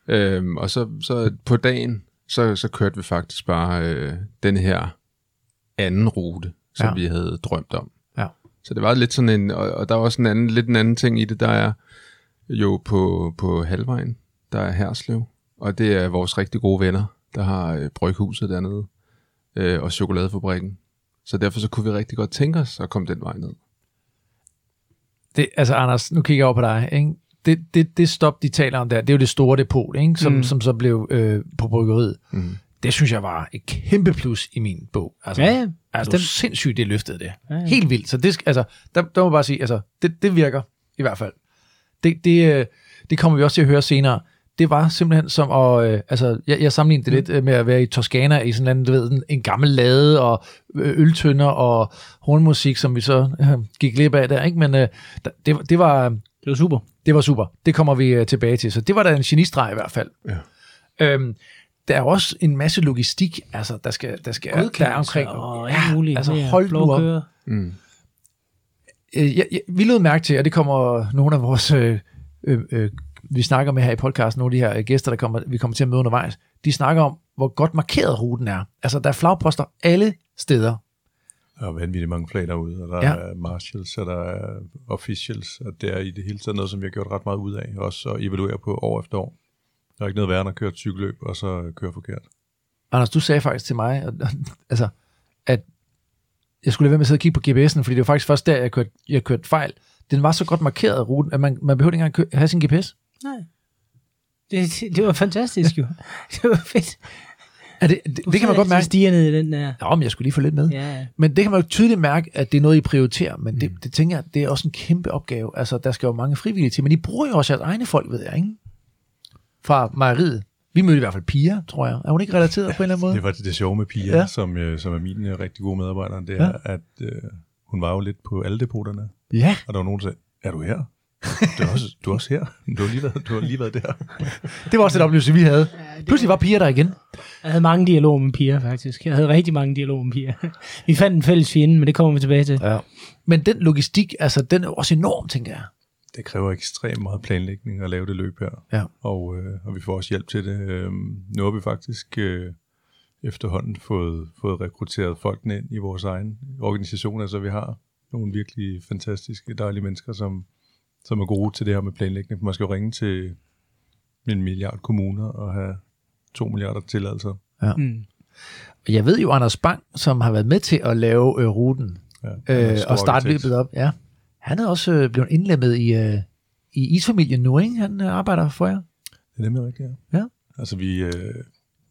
Øhm, og så, så på dagen, så, så kørte vi faktisk bare øh, den her anden rute, som Ja. ja. vi havde drømt om. Ja. Så det var lidt sådan en, og, og der var også en anden, lidt en anden ting i det, der er jo på, på halvvejen, der er Herslev, og det er vores rigtig gode venner, der har øh, bryghuset dernede, øh, og chokoladefabrikken. Så derfor så kunne vi rigtig godt tænke os at komme den vej ned. Det, altså, Anders, nu kigger jeg over på dig. Ikke? Det, det, det stop, de taler om der, det er jo det store depot, ikke? Som, mm. Som så blev øh, på bryggeriet. Mm. Det synes jeg var et kæmpe plus i min bog. Altså, Ja, ja. Altså, Bestemt. sindssygt, det løftede det. Ja, ja. Helt vildt. Så det, altså, der, der må jeg bare sige, altså, det, det virker i hvert fald. Det, det, øh, det kommer vi også til at høre senere. Det var simpelthen som at, øh, altså, jeg, jeg sammenlignede det Mm. lidt øh, med at være i Toskana i sådan en, du ved, en, en gammel lade og øh, øltønder og hornmusik, som vi så øh, gik glip af der, ikke? Men øh, det, var- det var, Det var super. det var super. Det kommer vi øh, tilbage til. Så det var da en genistreg i hvert fald. Ja. Øhm, der er også en masse logistik, altså, der skal, der skal der er omkring. og alt muligt. altså, hold nu op. Mm. Øh, jeg, jeg, vi lød mærke til, og det kommer nogle af vores, øh, øh, øh, vi snakker med her i podcasten, nogle af de her øh, gæster, der kommer, vi kommer til at møde undervejs, de snakker om, hvor godt markeret ruten er. Altså, der er flagposter alle steder. Der er vanvittigt mange flag derude, og der Ja. ja. er marshals, og der er officials, og det er i det hele taget noget, som vi har gjort ret meget ud af, også at evaluere på år efter år. Der er ikke noget værre end at køre et cykelløb, og så køre forkert. Anders, du sagde faktisk til mig, at, altså, at jeg skulle lade være med at sidde og kigge på GPS'en, fordi det var faktisk først der, jeg kørte, jeg kørte fejl. Den var så godt markeret, ruten, at man, man behøvede ikke engang kø- have sin GPS. Nej. Det, det, det var fantastisk jo. Det var fedt. Er det, det, det kan man godt mærke. stiger ned i den der. Ja, men jeg skulle lige få lidt med. Ja, ja. Men det kan man jo tydeligt mærke, at det er noget, I prioriterer. Men det, det tænker jeg, det er også en kæmpe opgave. Altså, der skal jo mange frivillige til. Men I bruger jo også jeres egne folk, ved jeg, ikke? Fra mejeriet. Vi mødte i hvert fald Pia, tror jeg. Er hun ikke relateret på en eller anden måde? Det var det, det sjove med Pia, Ja. ja. som, øh, som er min øh, rigtig gode medarbejder, det er, ja. at øh, hun var jo lidt på alle depoterne, Ja. og der var nogen, der sagde, er du her? Du er også, du er også her. Du har lige været, du har lige været der. Det var også den oplevelse, vi havde. Pludselig var Pia der igen. Jeg havde mange dialoger med piger, faktisk. Jeg havde rigtig mange dialoger med piger. Vi fandt en fælles fjende, men det kommer vi tilbage til. Ja. Men den logistik, altså, den er også enorm, tænker jeg. Det kræver ekstremt meget planlægning at lave det løb her. Ja. Og, øh, og vi får også hjælp til det. Øhm, nu har vi faktisk øh, efterhånden fået, fået rekrutteret folkene ind i vores egen organisation. Altså vi har nogle virkelig fantastiske, dejlige mennesker, som, som er gode til det her med planlægning. Man skal jo ringe til en milliard kommuner og have to milliarder tilladelser. Mm. Og Jeg ved jo, Anders Bang, som har været med til at lave øh, ruten Ja, øh, og starte arkitekt. løbet op. Ja. Han er også øh, blevet indlemmet i, øh, i isfamilien nu, ikke? Han øh, arbejder for jer. Det er nemlig rigtigt, ja. Ja. Altså vi, øh,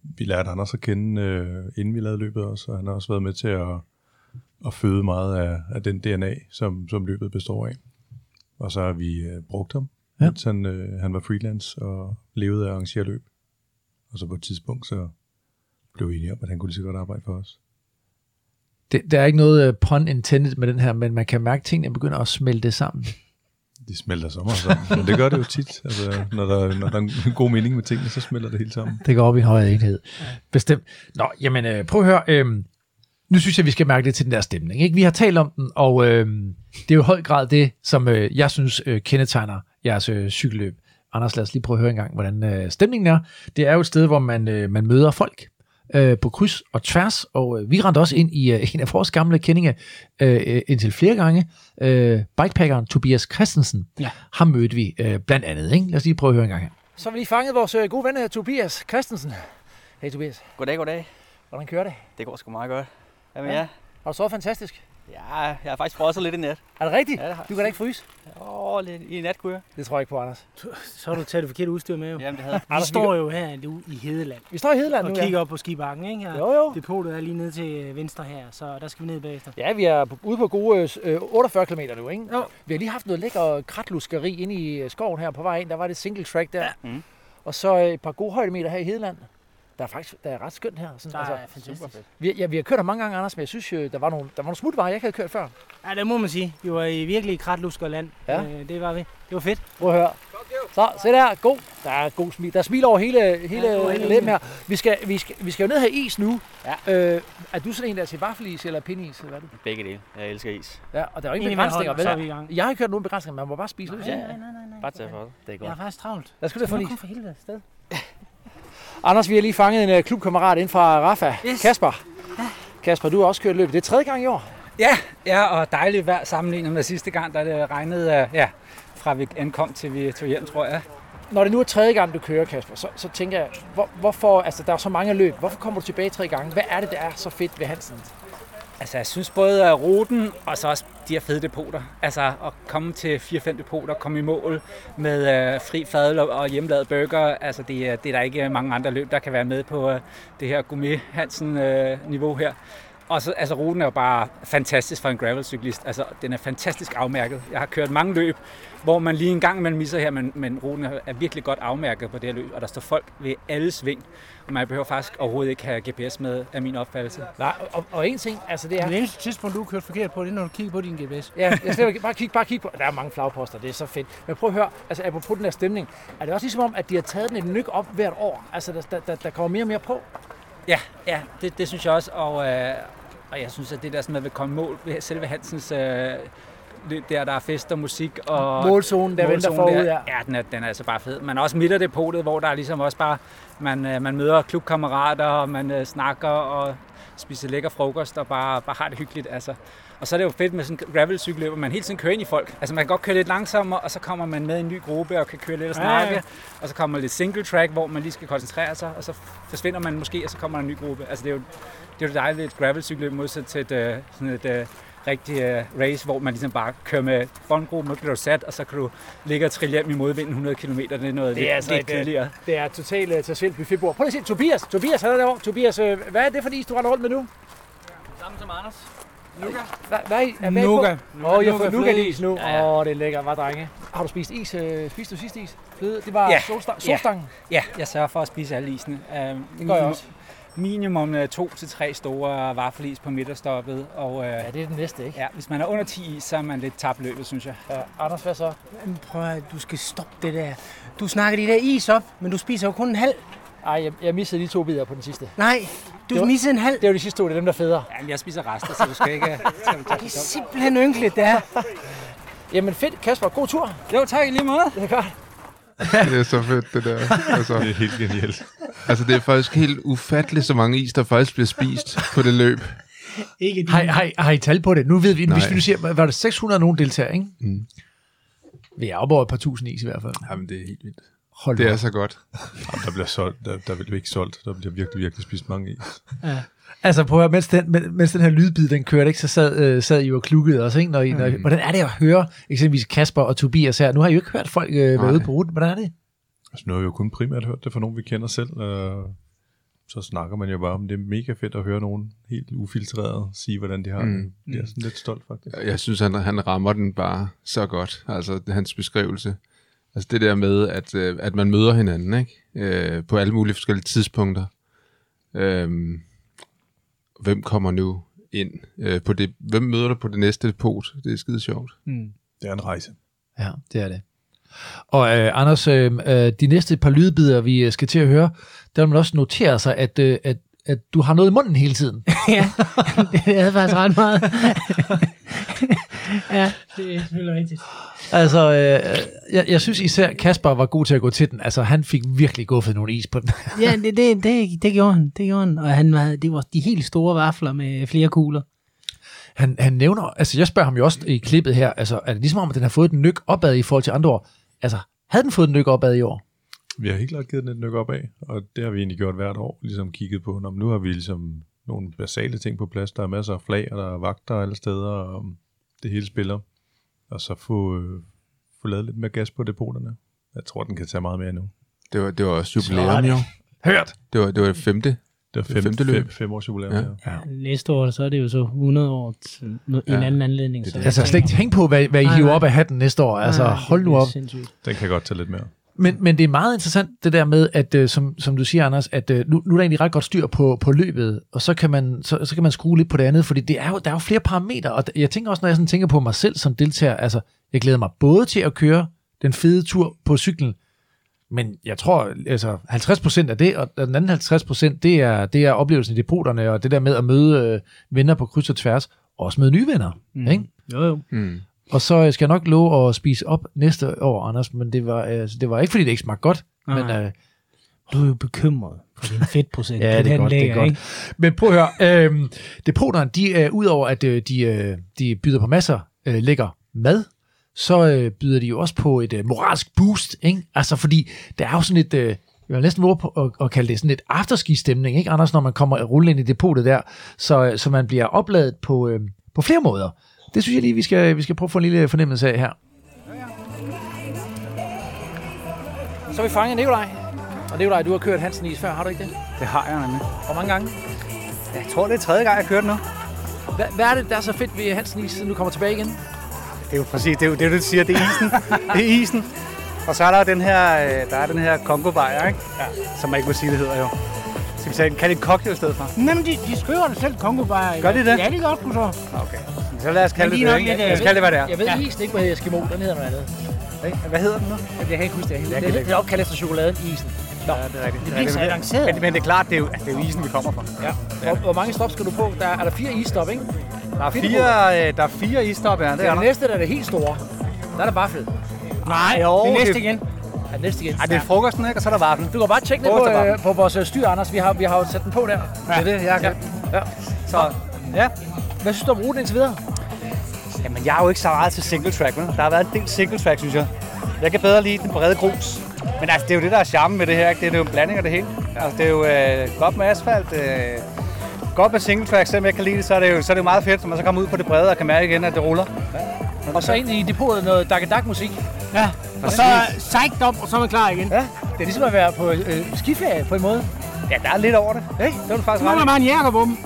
vi lærte Anders at kende, øh, inden vi lavede løbet også, og han har også været med til at, at føde meget af, af den DNA, som, som løbet består af. Og så har vi øh, brugt ham, Ja. mens han, øh, han var freelance og levede af arrangere løb. Og så på et tidspunkt, så blev vi enige om, at han kunne lige så godt arbejde for os. Det, der er ikke noget uh, pun intended med den her, men man kan mærke, at tingene begynder at smelte sammen. De smelter sommer sammen, men det gør det jo tit. Altså, når, der, når der er en god mening med tingene, så smelter det hele sammen. Det går op i en højere enhed. Bestemt. Nå, jamen øh, prøv at høre. Øh, nu synes jeg, vi skal mærke lidt til den der stemning. Ikke? Vi har talt om den, og øh, det er jo i høj grad det, som øh, jeg synes øh, kendetegner jeres øh, cykelløb. Anders, lad os lige prøve at høre en gang, hvordan øh, stemningen er. Det er jo et sted, hvor man, øh, man møder folk øh, på kryds og tværs, og øh, vi rendte også ind i øh, en af vores gamle kendinge øh, øh, indtil flere gange. Øh, bikepackeren Tobias Christensen, Ja. ham mødte vi øh, blandt andet. Ikke? Lad os lige prøve at høre en gang her. Så har vi lige fanget vores øh, gode ven her, Tobias Christensen. Hej Tobias, Goddag, goddag. hvordan kører det? Det går sgu meget godt. Jamen Ja. ja, Har du sovet fantastisk? Ja jeg har faktisk frosset lidt i nat. Er det rigtigt? Ja, det har. Du kan da ikke fryse? Åh, lidt i nat kunne jeg. Det tror jeg ikke på, Anders. Så har du taget det forkerte udstyr med jo. Jamen, det havde Vi står jo her ude i Hedeland Vi står i Hedeland og nu, kigger op på skibakken, ikke? Her. Jo, jo. Depotet er lige nede til øh, venstre her, så der skal vi ned bagefter. Ja, vi er ude på gode øh, 48 km nu, ikke? Jo. Vi har lige haft noget lækker kratluskeri inde i øh, skoven her på vej ind. Der var det single track der. Ja. Mm. Og så øh, et par gode højdemeter her i Hedeland. Der er faktisk der er ret skønt her. Sådan, Der er fantastisk. vi, ja, vi har kørt her mange gange, Anders, men jeg synes, øh, der var nogle, der var nogle smutveje, jeg ikke havde kørt før. Ja, det må man sige. Vi var i virkelig kratlusker land. Ja. Øh, det var vi. Det var fedt. Prøv at høre. Så, se der. God. Der er god smil. Der er smil over hele, hele, Ja, læben her. Vi skal, vi, skal, vi skal jo ned her is nu. Ja. Øh, er du sådan en, der til vaffelis eller pindis? Eller hvad er du? Begge dele. Jeg elsker is. Ja, og der er jo ingen med begrænsninger. Er vi vel? i gang. Jeg har ikke hørt nogen begrænsninger. Man må bare spise løs. Nej, nej, nej, nej. Bare tage for det. Det er Jeg godt. er faktisk travlt. Lad os gå til at få en is. For helvede afsted. Anders, vi har lige fanget en uh, klubkammerat ind fra Rafa. Yes. Kasper. Kasper, du har også kørt løbet. Det er tredje gang i år. Ja, ja, og dejligt vejr sammenlignet med sidste gang, da det regnede, øh, ja, fra vi ankom til vi tog hjem, tror jeg. Når det nu er tredje gang, du kører, Kasper, så, så tænker jeg, hvor, hvorfor, altså der er så mange løb, hvorfor kommer du tilbage tre gange? Hvad er det, der er så fedt ved Hansen? Altså, jeg synes både at ruten og så også de her fede depoter. Altså, at komme til 4-5 depoter, komme i mål med øh, fri fadel og, hjemmelavet burger. Altså, det, øh, det er der ikke mange andre løb, der kan være med på øh, det her gourmet Hansen øh, niveau her. Og så, altså, ruten er jo bare fantastisk for en gravelcyklist. Altså, den er fantastisk afmærket. Jeg har kørt mange løb, hvor man lige en gang man misser her, men, men ruten er virkelig godt afmærket på det her løb, og der står folk ved alle sving. Og man behøver faktisk overhovedet ikke have GPS med, af min opfattelse. Nej, og, og en ting, altså det er... Det eneste tidspunkt, du har kørt forkert på, det er, når du kigger på din GPS. Ja, jeg skal bare kigge, bare kigge på. Der er mange flagposter, det er så fedt. Men prøv at høre, altså apropos den her stemning, er det også ligesom om, at de har taget den et nyk op hvert år? Altså der, der, der, der kommer mere og mere på? Ja, ja det, det synes jeg også, og, øh, og jeg synes, at det der sådan, at vil komme mål ved selve Hansens, øh, der, der er fest og musik og... Målzonen, der venter målzonen forud, der, ja. Ja, den er, den er altså bare fed. Men også midterdepotet, hvor der er ligesom også bare, man, øh, man møder klubkammerater, og man øh, snakker og spiser lækker frokost og bare, bare har det hyggeligt. Altså. Og så er det jo fedt med sådan en gravelcykel, hvor man hele tiden kører ind i folk. Altså man kan godt køre lidt langsommere, og så kommer man med i en ny gruppe og kan køre lidt og Ja, ja. snakke. Og så kommer lidt single track, hvor man lige skal koncentrere sig, og så forsvinder man måske, og så kommer der en ny gruppe. Altså det er jo det, er jo dejligt ved et gravelcykel modsat til et, øh, sådan et øh, rigtig øh, race, hvor man ligesom bare kører med frontgruppen, og bliver sat, og så kan du ligge og trille hjem i modvinden 100 km. Det er noget Det er lidt, altså lidt et, øh, kedeligere. Det er totalt uh, til selv buffetbord. Prøv lige at se, Tobias. Tobias, han er derovre. Tobias, øh, hvad er det for is, du render rundt med nu? Sammen som Anders. Hvad, hvad er I? Er Nougat. Åh, oh, jeg får Nougat nougat-is nu. Åh, Ja, ja. oh, det er lækkert, var drenge. Har du spist is? Øh, spiste du sidste is? Fløde? Det var Ja. solstang. Ja. solstangen. Ja, jeg sørger for at spise alle isene. Uh, Det gør jeg også. Minimum uh, to til tre store vaffelis på midterstoppet. Og uh, Ja, det er den næste, ikke? ja, hvis man er under 10 is, så er man lidt tabt løbet, synes jeg. Ja. Anders, hvad så? Men Prøv at, du skal stoppe det der. Du snakker de der is op, men du spiser jo kun en halv. Ej, jeg, jeg missede de to bidder på den sidste. Nej, du Det var- missede en halv. Det er jo de sidste to, det er dem, der er federe. Ja, men jeg spiser rester, så du skal ikke... Skal tage Det er simpelthen ynkeligt, det er. Jamen fedt, Kasper. God tur. Jo, tak i lige måde. Det er godt. Det er så fedt, det der. Altså, Det er helt genialt. altså, det er faktisk helt ufatteligt, så mange is, der faktisk bliver spist på det løb. Ikke din. Har, har, har I tal på det? Nu ved vi, Nej. hvis vi nu siger, var det 600 nogen deltager, ikke? Mm. Vi er oppe over et par tusind is i hvert fald. Jamen, det er helt vildt. Hold Det nu er op. så godt. Jamen, der bliver solgt. Der, der bliver ikke solgt. Der bliver virkelig, virkelig spist mange is. Altså prøv at høre, mens den, men- mens den her lydbid, den kørte, ikke, så sad, øh, sad I jo og klukkede os, ikke? Når I, når I, hvordan er det at høre eksempelvis Kasper og Tobias her? Nu har I jo ikke hørt folk øh, være ude på ruten. Hvordan er det? Altså, nu har jeg jo kun primært hørt det fra nogen, vi kender selv. Øh, så snakker man jo bare om, det er mega fedt at høre nogen helt ufiltreret sige, hvordan de har Mm. det. Jeg er sådan lidt stolt, faktisk. Jeg synes, han, han rammer den bare så godt. Altså, hans beskrivelse. Altså det der med, at, øh, at man møder hinanden, ikke? Øh, på alle mulige forskellige tidspunkter. Øhm, hvem kommer nu ind øh, på det? Hvem møder du på det næste depot? Det er skide sjovt. Det er en rejse. Ja, det er det. Og øh, Anders, øh, øh, de næste par lydbider, vi øh, skal til at høre, der vil man også notere sig, at, øh, at, at du har noget i munden hele tiden. ja, det er faktisk ret meget. ja, det er selvfølgelig rigtigt. Altså, øh, jeg, jeg synes især, Kasper var god til at gå til den. Altså, han fik virkelig guffet nogle is på den. Ja, det, det, det, det gjorde han. Det gjorde han. Og han var, det var de helt store vafler med flere kugler. Han, han nævner, altså jeg spørger ham jo også i klippet her, altså er det ligesom om, at den har fået den nyk opad i forhold til andre år? Altså, havde den fået den nyk opad i år? Vi har helt klart givet den et nyk op af, og det har vi egentlig gjort hvert år, ligesom kigget på, når nu har vi ligesom nogle basale ting på plads. Der er masser af flag, og der er vagter alle steder, og det hele spiller. Og så få, øh, få lavet lidt mere gas på depoterne. Jeg tror, den kan tage meget mere nu. Det var, det var også jubilæum, jo. Hørt! Det var det, var det femte. Det er Det fem, femte løb. fem, fem års jubilæum. Ja. Ja. Ja. Næste år, så er det jo så 100 år til en Ja, anden anledning. det er Så det. Altså, slet ikke tænk på, hvad, hvad I Nej, hiver nej. op af hatten næste år. Altså, Nej, hold det nu op. sindssygt. Den kan godt tage lidt mere. Men, men det er meget interessant, det der med, at øh, som, som du siger, Anders, at øh, nu, nu er der egentlig ret godt styr på, på løbet, og så kan, man, så, så kan man skrue lidt på det andet, fordi det er jo, der er jo flere parametre, og jeg tænker også, når jeg sådan tænker på mig selv som deltager, altså, jeg glæder mig både til at køre den fede tur på cyklen. Men jeg tror, altså 50 procent af det, og den anden 50 procent, det er, det er oplevelsen i depoterne, og det der med at møde øh, venner på kryds og tværs, og også møde nye venner. Mm. Ikke? Jo, jo. Mm. Og så skal jeg nok love at spise op næste år, Anders, men det var, altså, det var ikke, fordi det ikke smagte godt, Nej. men øh, Du er jo bekymret for din fedtprocent. Ja, det er godt, det er godt. ikke? Men prøv at høre, øh, depoterne, de er udover at øh, de, øh, de byder på masser øh, lækker mad, så øh, byder de jo også på et øh, moralsk boost, ikke? Altså fordi der er jo sådan et, øh, jeg vil næsten våge på at, at kalde det sådan et afterski-stemning, ikke Anders, når man kommer rulle ind i depotet der, så, øh, så man bliver opladet på, øh, på flere måder. Det synes jeg lige, vi skal, vi skal prøve at få en lille fornemmelse af her. Så har vi fanget Nikolaj. Og Nikolaj, du har kørt Hansen Is før, har du ikke det? Det har jeg nemlig. Hvor mange gange? Jeg tror, det er tredje gang, jeg kører den nu. Hvad, hvad er det, der er så fedt ved Hansen Is, siden du kommer tilbage igen? Det er jo præcis det, er jo det du siger. Det er isen. det er isen. Og så er der den her, øh, der er den her kongo ikke? Ja. Som man ikke må sige, det hedder jo. Skal vi tage en, kan det en cocktail i stedet for? Nej, men de, de skriver det selv, Kongo. Gør de det? Ja, det gør sgu så. Okay. Så lad os kalde det de er det, ikke? øh, Lad os kalde det, hvad det er. Jeg ved, ja. isen ikke må hedde Eskimo, den hedder noget andet. Hvad hedder den nu? Jeg kan ikke huske det. Det, kan det, er opkaldt efter chokoladen, isen. Nå, Ja, det er rigtigt. Det er bliver så avanceret. Men, men det er klart, det er, jo, det er jo isen, vi kommer fra. ja. Hvor, hvor, mange stop skal du på? Der er, er der fire isstop, ikke? Der er fire, øh, der er fire isstop her. Det Det er er det næste, der er det helt store. Der er der vaffel. Nej, Jo, det er næste igen. Er det næste igen? Ej, det er frokosten, ikke? Og så er der vaffen. Du kan bare tjekke det på, øh, på vores øh, styr, Anders. Vi har, vi har jo sat den på der. Det er det, jeg har Ja. ja. Så, ja. Hvad synes du om ruten indtil videre? Jamen, jeg er jo ikke så meget til single track, men der har været en del single track, synes jeg. Jeg kan bedre lide den brede grus. Men altså, det er jo det, der er charmen med det her, ikke? Det er jo en blanding af det hele. Altså, det er jo øh, godt med asfalt, øh, godt med single track, selvom jeg kan lide det, så er det jo, så er det jo meget fedt, når man så kommer ud på det brede og kan mærke igen, at det ruller. Og så ind i depotet noget dak musik. Ja. Og så psyched op, og så er man klar igen. Ja. Det er ligesom at være på øh, skiferie på en måde. Ja, der er lidt over det. Hey, Det var du faktisk ret man i. bare en jærkerbom.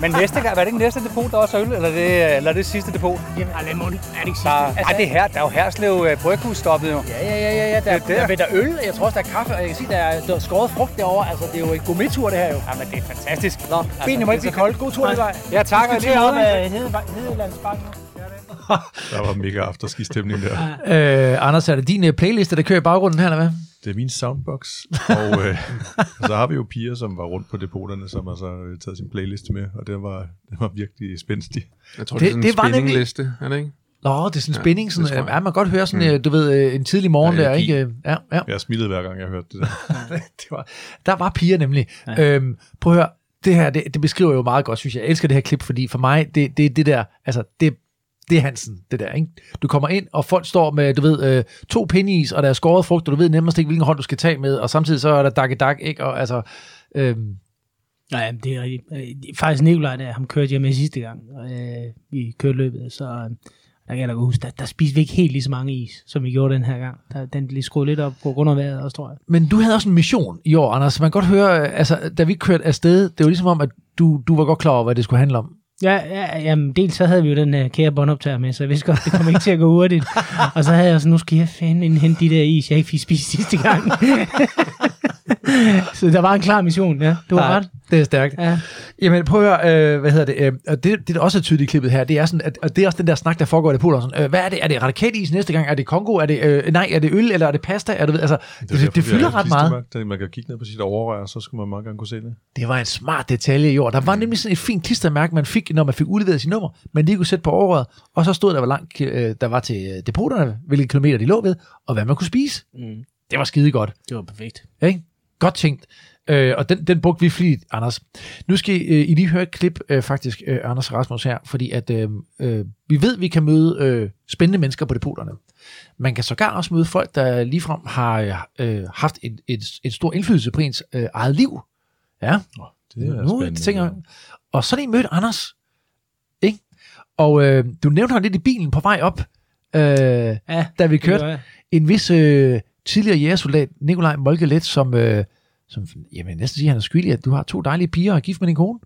Men næste gang, var det ikke næste depot, der også er øl, eller er det, eller er det sidste depot? Jamen, ej, lad mig- er det ikke Der, sidste? ej, det er her, der er jo Herslev øh, Bryghus stoppet jo. Ja, ja, ja, ja, ja. Der, Det er der, der. der, er øl, jeg tror også, der er kaffe, og jeg kan sige, der er, der er skåret frugt derovre. Altså, det er jo en gourmet-tur, det her jo. Jamen, det er fantastisk. Nå, altså, benene må ikke blive kolde. God tur, Nikolaj. Ja, tak. og lige op ad Hede- Hedelandsbakken. Der var mega afterski-stemning der. Øh, Anders, er det din øh, playliste, der kører i baggrunden her, eller hvad? Det er min soundbox. Og, øh, så har vi jo piger, som var rundt på depoterne, som har så øh, taget sin playliste med, og den var, den var virkelig spændstig. Jeg tror, Det- det, det er sådan det en var nemlig- er det ikke? Nå, det er sådan en Ja, spænding. det Sådan, tror jeg. ja, man kan godt høre sådan, Mm. du ved, øh, en tidlig morgen Ja, der, ikke? Ja, ja. Jeg smilede hver gang, jeg hørte det der. det var, der var piger nemlig. Ja. Øhm, prøv at høre, det her, det, det beskriver jo meget godt, synes jeg. Jeg elsker det her klip, fordi for mig, det, det, det der, altså, det, det er Hansen, det der, ikke? Du kommer ind, og folk står med, du ved, øh, to pennies, og der er skåret frugt, og du ved nemmest ikke, hvilken hånd du skal tage med, og samtidig så er der dak dak, ikke? Og altså, øhm, Nej, jamen, det er rigtigt. Øh, Faktisk Nikolaj, der ham kørte jeg med sidste gang øh, i køreløbet, så øh, der kan jeg da huske, der, der spiste vi ikke helt lige så mange is, som vi gjorde den her gang. Der, den blev skruet lidt op på grund af vejret også, tror jeg. Men du havde også en mission i år, Anders. Man kan godt høre, øh, altså, da vi kørte afsted, det var ligesom om, at du, du var godt klar over, hvad det skulle handle om. Ja, ja jamen, dels så havde vi jo den uh, kære båndoptager med, så jeg vidste godt, det kommer ikke til at gå hurtigt. og så havde jeg sådan, nu skal jeg fandme hente de der is, jeg ikke fik spist sidste gang. så der var en klar mission, ja. Du har Nej, ret. Det er stærkt. Ja. Jamen prøv at høre, øh, hvad hedder det, øh, og det, det er også tydeligt i klippet her, det er sådan, at, og det er også den der snak, der foregår i det poler, sådan, øh, hvad er det, er det radikalis næste gang, er det Kongo, er det, øh, nej, er det øl, eller er det pasta, er det, altså, det, det, det vi fylder ret meget. klistermærke. Man kan kigge ned på sit overrør, så skulle man meget gerne kunne se det. Det var en smart detalje i år. Der var nemlig sådan et fint klistermærke, man fik, når man fik udleveret sit nummer, man lige kunne sætte på overrøret, og så stod der, hvor langt øh, der var til øh, depoterne, hvilke kilometer de lå ved, og hvad man kunne spise. Mm. Det var skide godt. Det var perfekt. Ikke? Godt tænkt. Øh, og den, den brugte vi flittigt, Anders. Nu skal I, øh, I lige høre et klip, øh, faktisk, øh, Anders og Rasmus her, fordi at øh, øh, vi ved, vi kan møde øh, spændende mennesker på depoterne. Man kan sågar også møde folk, der ligefrem har øh, haft et, et, et stor indflydelse på ens øh, eget liv. Ja, Det er nu spændende. tænker. Og så er de mødt Anders. Ikke? Og øh, du nævnte ham lidt i bilen på vej op, øh, Ja, da vi det kørte en vis øh, tidligere jægersoldat, Nikolaj Molkelet, som, øh, som jamen, næsten siger, han er skyldig, at du har to dejlige piger og er gift med din kone.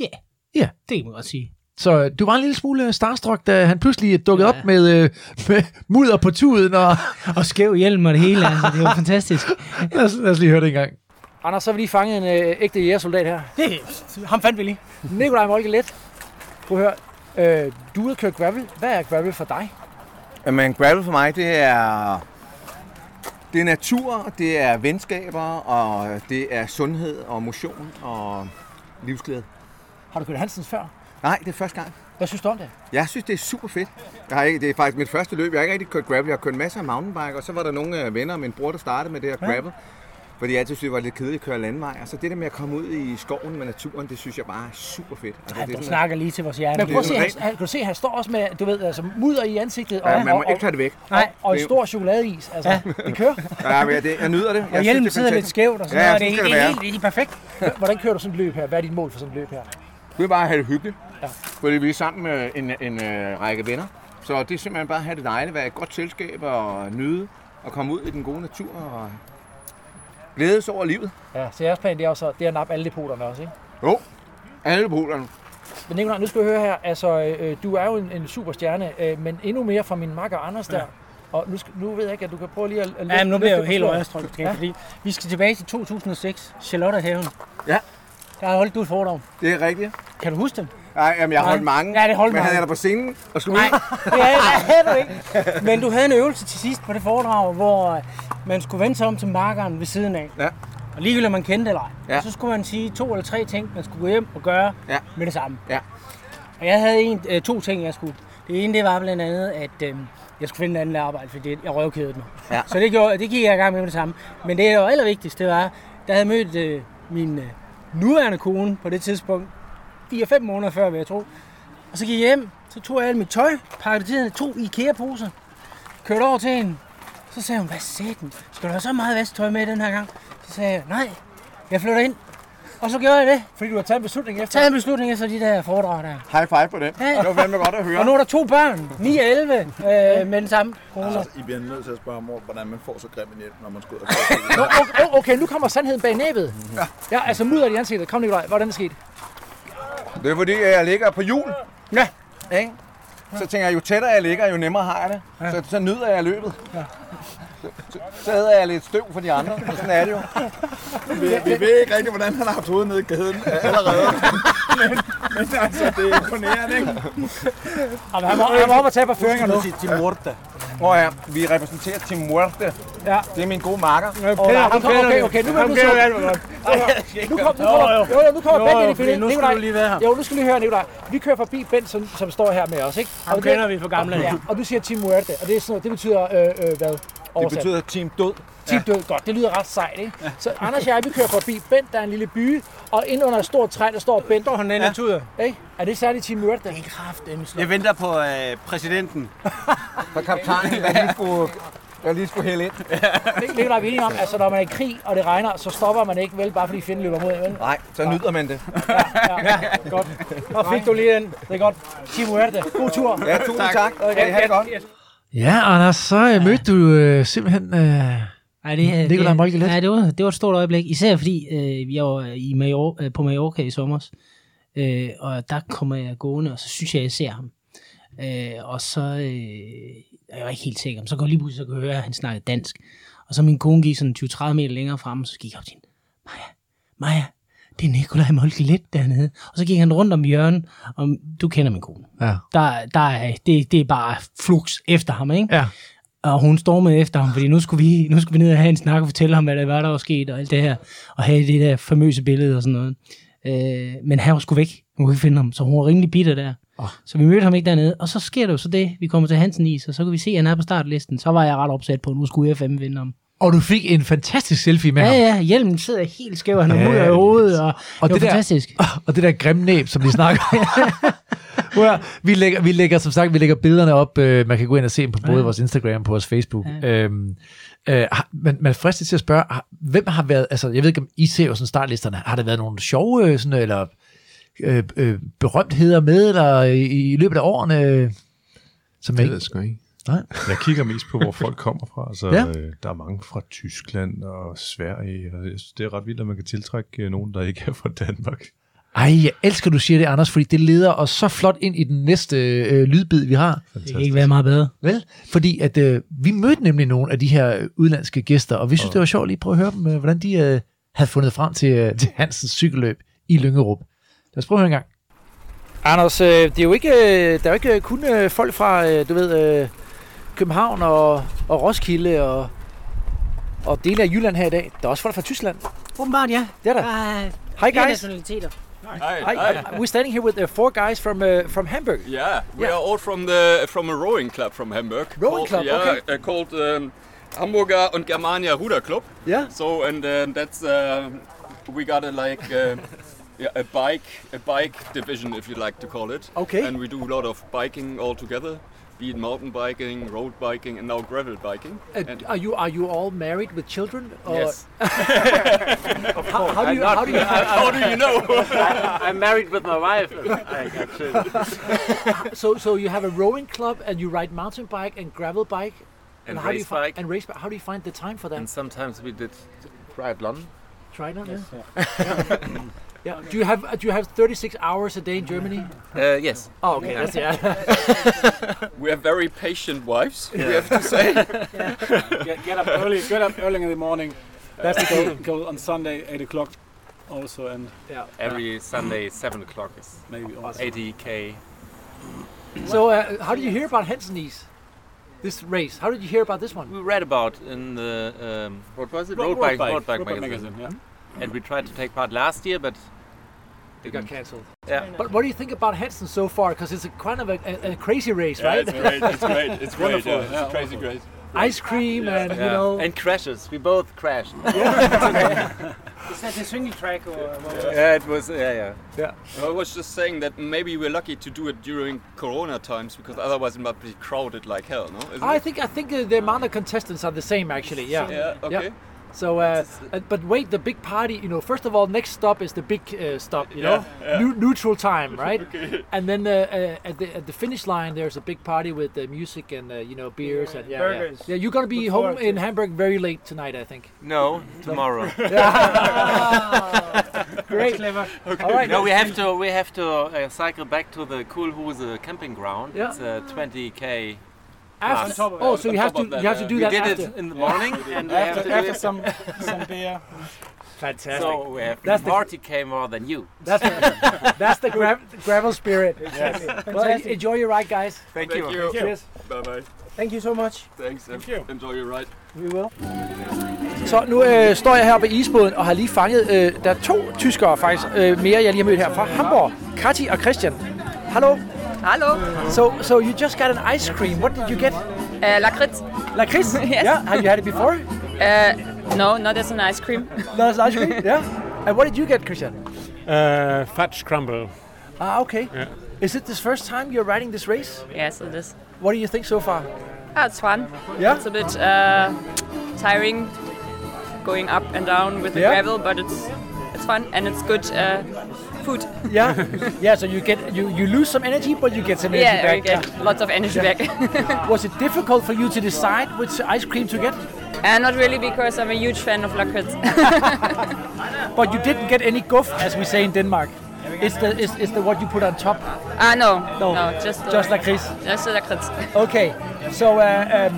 Ja, Ja. det kan man godt sige. Så øh, du var en lille smule øh, starstruck, da han pludselig dukkede Ja. op med, øh, med mudder på tuden. Og Og skæv hjelm og det hele, altså, det var fantastisk. lad, os, lad os lige høre det en gang. Anders, så har vi lige fanget en øh, ægte jægersoldat her. Det, ham fandt vi lige. Nikolaj Molke Let. Prøv at høre. Øh, du har kørt gravel. Hvad er gravel for dig? Men gravel for mig, det er, det er natur, det er venskaber, og det er sundhed og motion og livsglæde. Har du kørt Hansens før? Nej, det er første gang. Hvad synes du om det? Jeg synes, det er super fedt. Jeg har ikke, det er faktisk mit første løb. Jeg har ikke rigtig kørt gravel. Jeg har kørt masser af mountainbike, og så var der nogle øh, venner af min bror, der startede med det her Ja. Fordi jeg altid synes, det var lidt kedeligt at køre landvej. Altså det der med at komme ud i skoven med naturen, det synes jeg bare er super fedt. Altså, Ja, det er snakker lige til vores hjerte. Men prøv at se, han, han, kan du se, han står også med, du ved, altså mudder i ansigtet. Ja, man må ikke tage det væk. Nej, og en stor chokoladeis. Altså, Ja. det kører. Ja, men jeg, det, jeg nyder det. Jeg Og hjelmen synes, det er sidder lidt skævt og sådan ja, noget. Det, det, det er helt, er perfekt. Hvordan kører du sådan et løb her? Hvad er dit mål for sådan et løb her? Det er bare at have det hyggeligt. Ja. Fordi vi er sammen med en, en øh, række venner. Så det er simpelthen bare at have det dejligt, være et godt selskab og nyde og komme ud i den gode natur og glædes over livet. Ja, så jeres plan det er jo så, det er at nappe alle depoterne også, ikke? Jo, alle polerne. Men Nicolaj, nu skal vi høre her, altså, øh, du er jo en, en superstjerne, øh, men endnu mere fra min makker Anders der. Og nu, skal, nu ved jeg ikke, at du kan prøve lige at... at Ja, men nu bliver jeg jo helt rørstrømt, Ja. ja. fordi vi skal tilbage til 2006, Charlottehaven. Ja. Der har holdt du et foredrag. Det er rigtigt. Kan du huske dem? Nej, jamen, jeg har holdt mange. Ja, det holdt men mange. han er der på scenen og slog Nej, det er, det er du ikke. Men du havde en øvelse til sidst på det foredrag, hvor øh, man skulle vende sig om til markeren ved siden af. Ja. Og ligegyldigt om man kendte eller ej. Ja. Så skulle man sige to eller tre ting, man skulle gå hjem og gøre Ja. med det samme. Ja. Og jeg havde en, øh, to ting, jeg skulle. Det ene, det var blandt andet, at øh, jeg skulle finde en anden arbejde, fordi jeg røvkædede mig. Ja. Så det, gjorde, det gik jeg i gang med med det samme. Men det, der var allervigtigst, det var, havde jeg mødt øh, min øh, nuværende kone på det tidspunkt, 4-5 måneder før, vil jeg tro. Og så gik jeg hjem, så tog jeg alt mit tøj, pakkede det til hende, to IKEA-poser, kørte over til hende. Så sagde hun, hvad den? Skal du have så meget vasktøj med den her gang? Så sagde jeg, nej, jeg flytter ind. Og så gjorde jeg det. Fordi du har taget en beslutning efter. Taget en beslutning efter de der foredrag der. High five på den. Ja. Det var fandme godt at høre. Og nu er der to børn, 9 og 11, øh, med den samme kone. Altså, I bliver nødt til at spørge mor, hvordan man får så grim en hjælp, når man skal ud og Nå, okay, okay, nu kommer sandheden bag næbet. Ja, ja altså mudder i ansigtet. Kom Nicolaj, hvordan er det sket? Det er fordi, jeg ligger på jul. Ja. Ikke? Så tænker jeg, jo tættere jeg ligger, jo nemmere har jeg det. Ja. Så, så nyder jeg løbet. Ja. Så, så, æder jeg lidt støv for de andre, og sådan er det jo. vi, vi ved ikke rigtig, hvordan han har haft hovedet nede i gaden allerede. men, men altså, det er imponerende, ikke? Og han må, han må op og tage på føringer nu. Til Muerte. Hvor er vi repræsenterer Team Muerte. Ja. Det er min gode marker. Okay, okay, okay, okay, nu er du så... Nu kom, nu kommer, jo, jo, nu kommer Bent ind i billedet. nu skal du lige være her. Jo, nu skal vi høre, Nikolaj. Vi kører forbi Bent, som, som står her med os, ikke? Ham det- kender vi for gamle dage. Ja, og du siger Team Muerte, og det, er sådan noget, det betyder øh, øh, hvad? Det betyder Team Død. Team Død, godt. Det lyder ret sejt, ikke? Så Anders og jeg, vi kører forbi Bent, der er en lille by, og ind under et stort træ, der står Bent. Står han den Ja. tuder? Ikke? Er det særligt Team Muerte? Det er kraftedeme slå. Jeg venter på øh, præsidenten. For kaptajnen, der lige skulle, der lige skulle hælde ind. Nikolaj, vi er enige om, altså når man er i krig, og det regner, så stopper man ikke, vel, bare fordi fjenden løber mod en, vel? Nej, så nyder man det. Ja, godt. Og fik du lige den. Det er godt. Team Muerte. God tur. Ja, tusind tak. Okay, ha' det godt. Ja, Anders, så øh, mødte du øh, simpelthen øh, Nej, det, Nikolaj Molke lidt. Nej, det var, det var et stort øjeblik. Især fordi øh, jeg var i Major, øh, på Mallorca i sommer. Øh, og der kommer jeg gående, og så synes jeg, jeg ser ham. Øh, og så øh, jeg var ikke helt sikker, men så går lige pludselig så kunne jeg høre, at han snakkede dansk. Og så min kone gik sådan 20-30 meter længere frem, og så gik jeg op til hende. Maja, Maja, det er Nikolaj Molke lidt dernede. Og så gik han rundt om hjørnet, og du kender min kone. Ja. Der, der er, det, det er bare flux efter ham, ikke? Ja. Og hun stormede efter ham, fordi nu skulle, vi, nu skulle vi ned og have en snak og fortælle ham, hvad der var, der var sket, og alt det her. Og have det der famøse billede og sådan noget. Øh, men han var sgu væk. Hun kunne ikke finde ham, så hun var rimelig bitter der. Oh. Så vi mødte ham ikke dernede. Og så sker der jo så det, vi kommer til Hansen Is, og så kan vi se, at han er på startlisten. Så var jeg ret opsat på, at nu skulle jeg fandme vinde ham. Og du fik en fantastisk selfie med Ja, ham. ja, hjelmen sidder helt skæv, han har Ja, mudder i hovedet, og, og det var det der- fantastisk. Og det der grimme næb, som de snakker høre, vi lægger, vi lægger, som sagt, vi lægger billederne op. Øh, man kan gå ind og se dem på både Ja. vores Instagram og på vores Facebook. Ja. Øhm, øh, men man fristet til at spørge, hvem har været, altså jeg ved ikke, om I ser jo sådan startlisterne, har der været nogle sjove, øh, sådan, eller øh, øh, berømtheder med, eller i, i løbet af årene? øh, Som Det ved jeg sgu ikke. Nej. Jeg kigger mest på, hvor folk kommer fra. Altså, Ja. øh, der er mange fra Tyskland og Sverige. Og jeg synes, det er ret vildt, at man kan tiltrække øh, nogen, der ikke er fra Danmark. Ej, jeg elsker, du siger det, Anders, fordi det leder os så flot ind i den næste øh, lydbid, vi har. Det kan ikke være meget bedre. Vel? Fordi at øh, vi mødte nemlig nogle af de her udlandske gæster, og vi synes, det var sjovt lige at prøve at høre dem, øh, hvordan de øh, havde fundet frem til, øh, til Hansens cykelløb i Lyngerup. Lad os prøve at høre en gang. Anders, øh, det er jo ikke, øh, der er jo ikke kun øh, folk fra, øh, du ved, øh, København og, og Roskilde og, og dele af Jylland her i dag. Der er også folk fra Tyskland. Åbenbart, ja. Det er der. Der er Hi guys. nationaliteter. Hi. We're standing here with uh, four guys from uh, from Hamburg. Yeah, we Yeah. are all from the from a rowing club from Hamburg. Rowing called, club, yeah, okay. uh, called um, Hamburger und Germania Ruder Club. Yeah. So and uh, that's uh, we got a like uh, yeah, a bike a bike division if you like to call it. Okay. And we do a lot of biking all together, be it mountain biking, road biking, and now gravel biking. Uh, and are you are you all married with children? Or Yes. how, how do you how do you How do you know? I'm married with my wife. Actually. so so you have a rowing club and you ride mountain bike and gravel bike And how do you race fi- bike. and race bike. How do you find the time for that? And sometimes we did triathlon. Try it on, Yes. Yeah. yeah. Do you have do you have 36 hours a day in Germany? Uh, yes. Oh, okay. That's yeah. we have very patient wives. We have to say. get, get up early. Get up early in the morning. That's the go, goal. go on Sunday eight o'clock, also and yeah. Every Sunday, 7 o'clock is maybe also. 80k. so uh, how did you hear about Hansenese? This race. How did you hear about this one? We read about in the um, what was it? Road- Road, road bike, bike, road bike road bike magazine. magazine, And we tried to take part last year, but It got cancelled. Yeah. But what do you think about Hansen so far? Because it's a kind of a, a, a crazy race, Yeah, right? it's great. It's great. It's great. Wonderful, Yeah, it's yeah, crazy great. Ice cream and you Yeah. know. and crashes. We both crashed. Is that the single track or what was yeah, it was. Yeah, yeah. Yeah. I was just saying that maybe we're lucky to do it during Corona times because otherwise it might be crowded like hell, no? Isn't I it? think I think uh, the amount of contestants are the same actually. Yeah. Yeah, okay. So, uh, uh, but wait, the big party. You know, first of all, next stop is the big uh, stop. You know, Yeah, yeah. Nu- neutral time, right? Okay. And then uh, uh, at the at the finish line, there's a big party with uh, music and uh, you know beers and yeah, yeah. Burgers. yeah. You're gonna be Look home forward to in. Hamburg very late tonight, I think. No, tomorrow. Great. clever. All right. No, we have to. We have to uh, cycle back to the Kulhuse camping ground. Yeah. It's a 20k. After, plus. oh, so you have to you have to do we that did after. it in the morning, and we have After, to do after some some beer. Fantastic. So we have That's the- 40k more than you. That's the, that's the gra- gravel spirit. Yes. Well, enjoy your ride, guys. Thank, Thank you. you. Cheers. Bye bye. Thank you so much. Thanks. Thank you. Enjoy your ride. We will. Så nu øh, står jeg her ved isbåden og har lige fanget, øh, der er to tyskere faktisk øh, mere, jeg lige har mødt her fra Hamburg. Kati og Christian. Hallo. Hallo. So, so you just got an ice cream. What did you get? Uh, lakrids. Lakrids? Yes. Yeah. Have you had it before? Uh, no, not as an ice cream. That's ice cream? Yeah. And what did you get, Christian? Uh, fudge crumble. Ah, okay. Yeah. Is it this first time you're riding this race? yes, it is. What do you think so far? Ah, it's fun. Yeah? It's a bit uh, tiring going up and down with the Yeah. gravel, but it's it's fun and it's good uh, food. Yeah. yeah. So you get you you lose some energy, but you get some energy yeah, back. we get lots of energy Yeah. back. Was it difficult for you to decide which ice cream to get? uh, not really because I'm a huge fan of lakrids. But you didn't get any guff, as we say in Denmark. It's the is, is the what you put on top. ah, no, No, no, just uh, just lakrids. just the lakrids. Okay, so uh, um,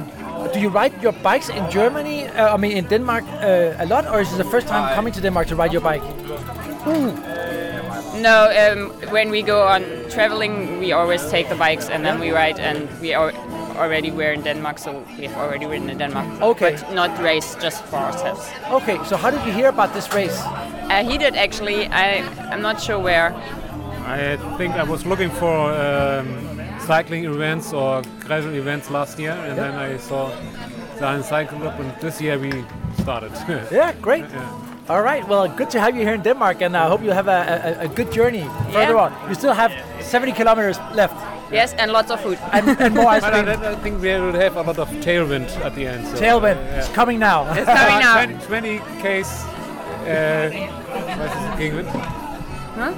do you ride your bikes in Germany? Uh, I mean, in Denmark uh, a lot, or is this the first time coming to Denmark to ride your bike? No, um, when we go on traveling, we always take the bikes and then we ride, and we are already were in Denmark, so we have already ridden in Denmark. Okay. But not race, just for ourselves. Okay, so how did you hear about this race? Uh, he did actually. I I'm not sure where. I think I was looking for um, cycling events or gravel events last year, and then I saw the Cycle Club, and this year we started. Yeah, great. Yeah. All right, well, good to have you here in Denmark, and I hope you have a, a, a good journey further Yeah. on. You still have 70 kilometers left, Yes, and lots of food. and, and more ice But I, cream. I think we will have a lot of tailwind at the end. So, Tailwind, yeah. it's coming now. It's coming now. 20, 20 case. Uh, what is it, Gegenwind? Huh?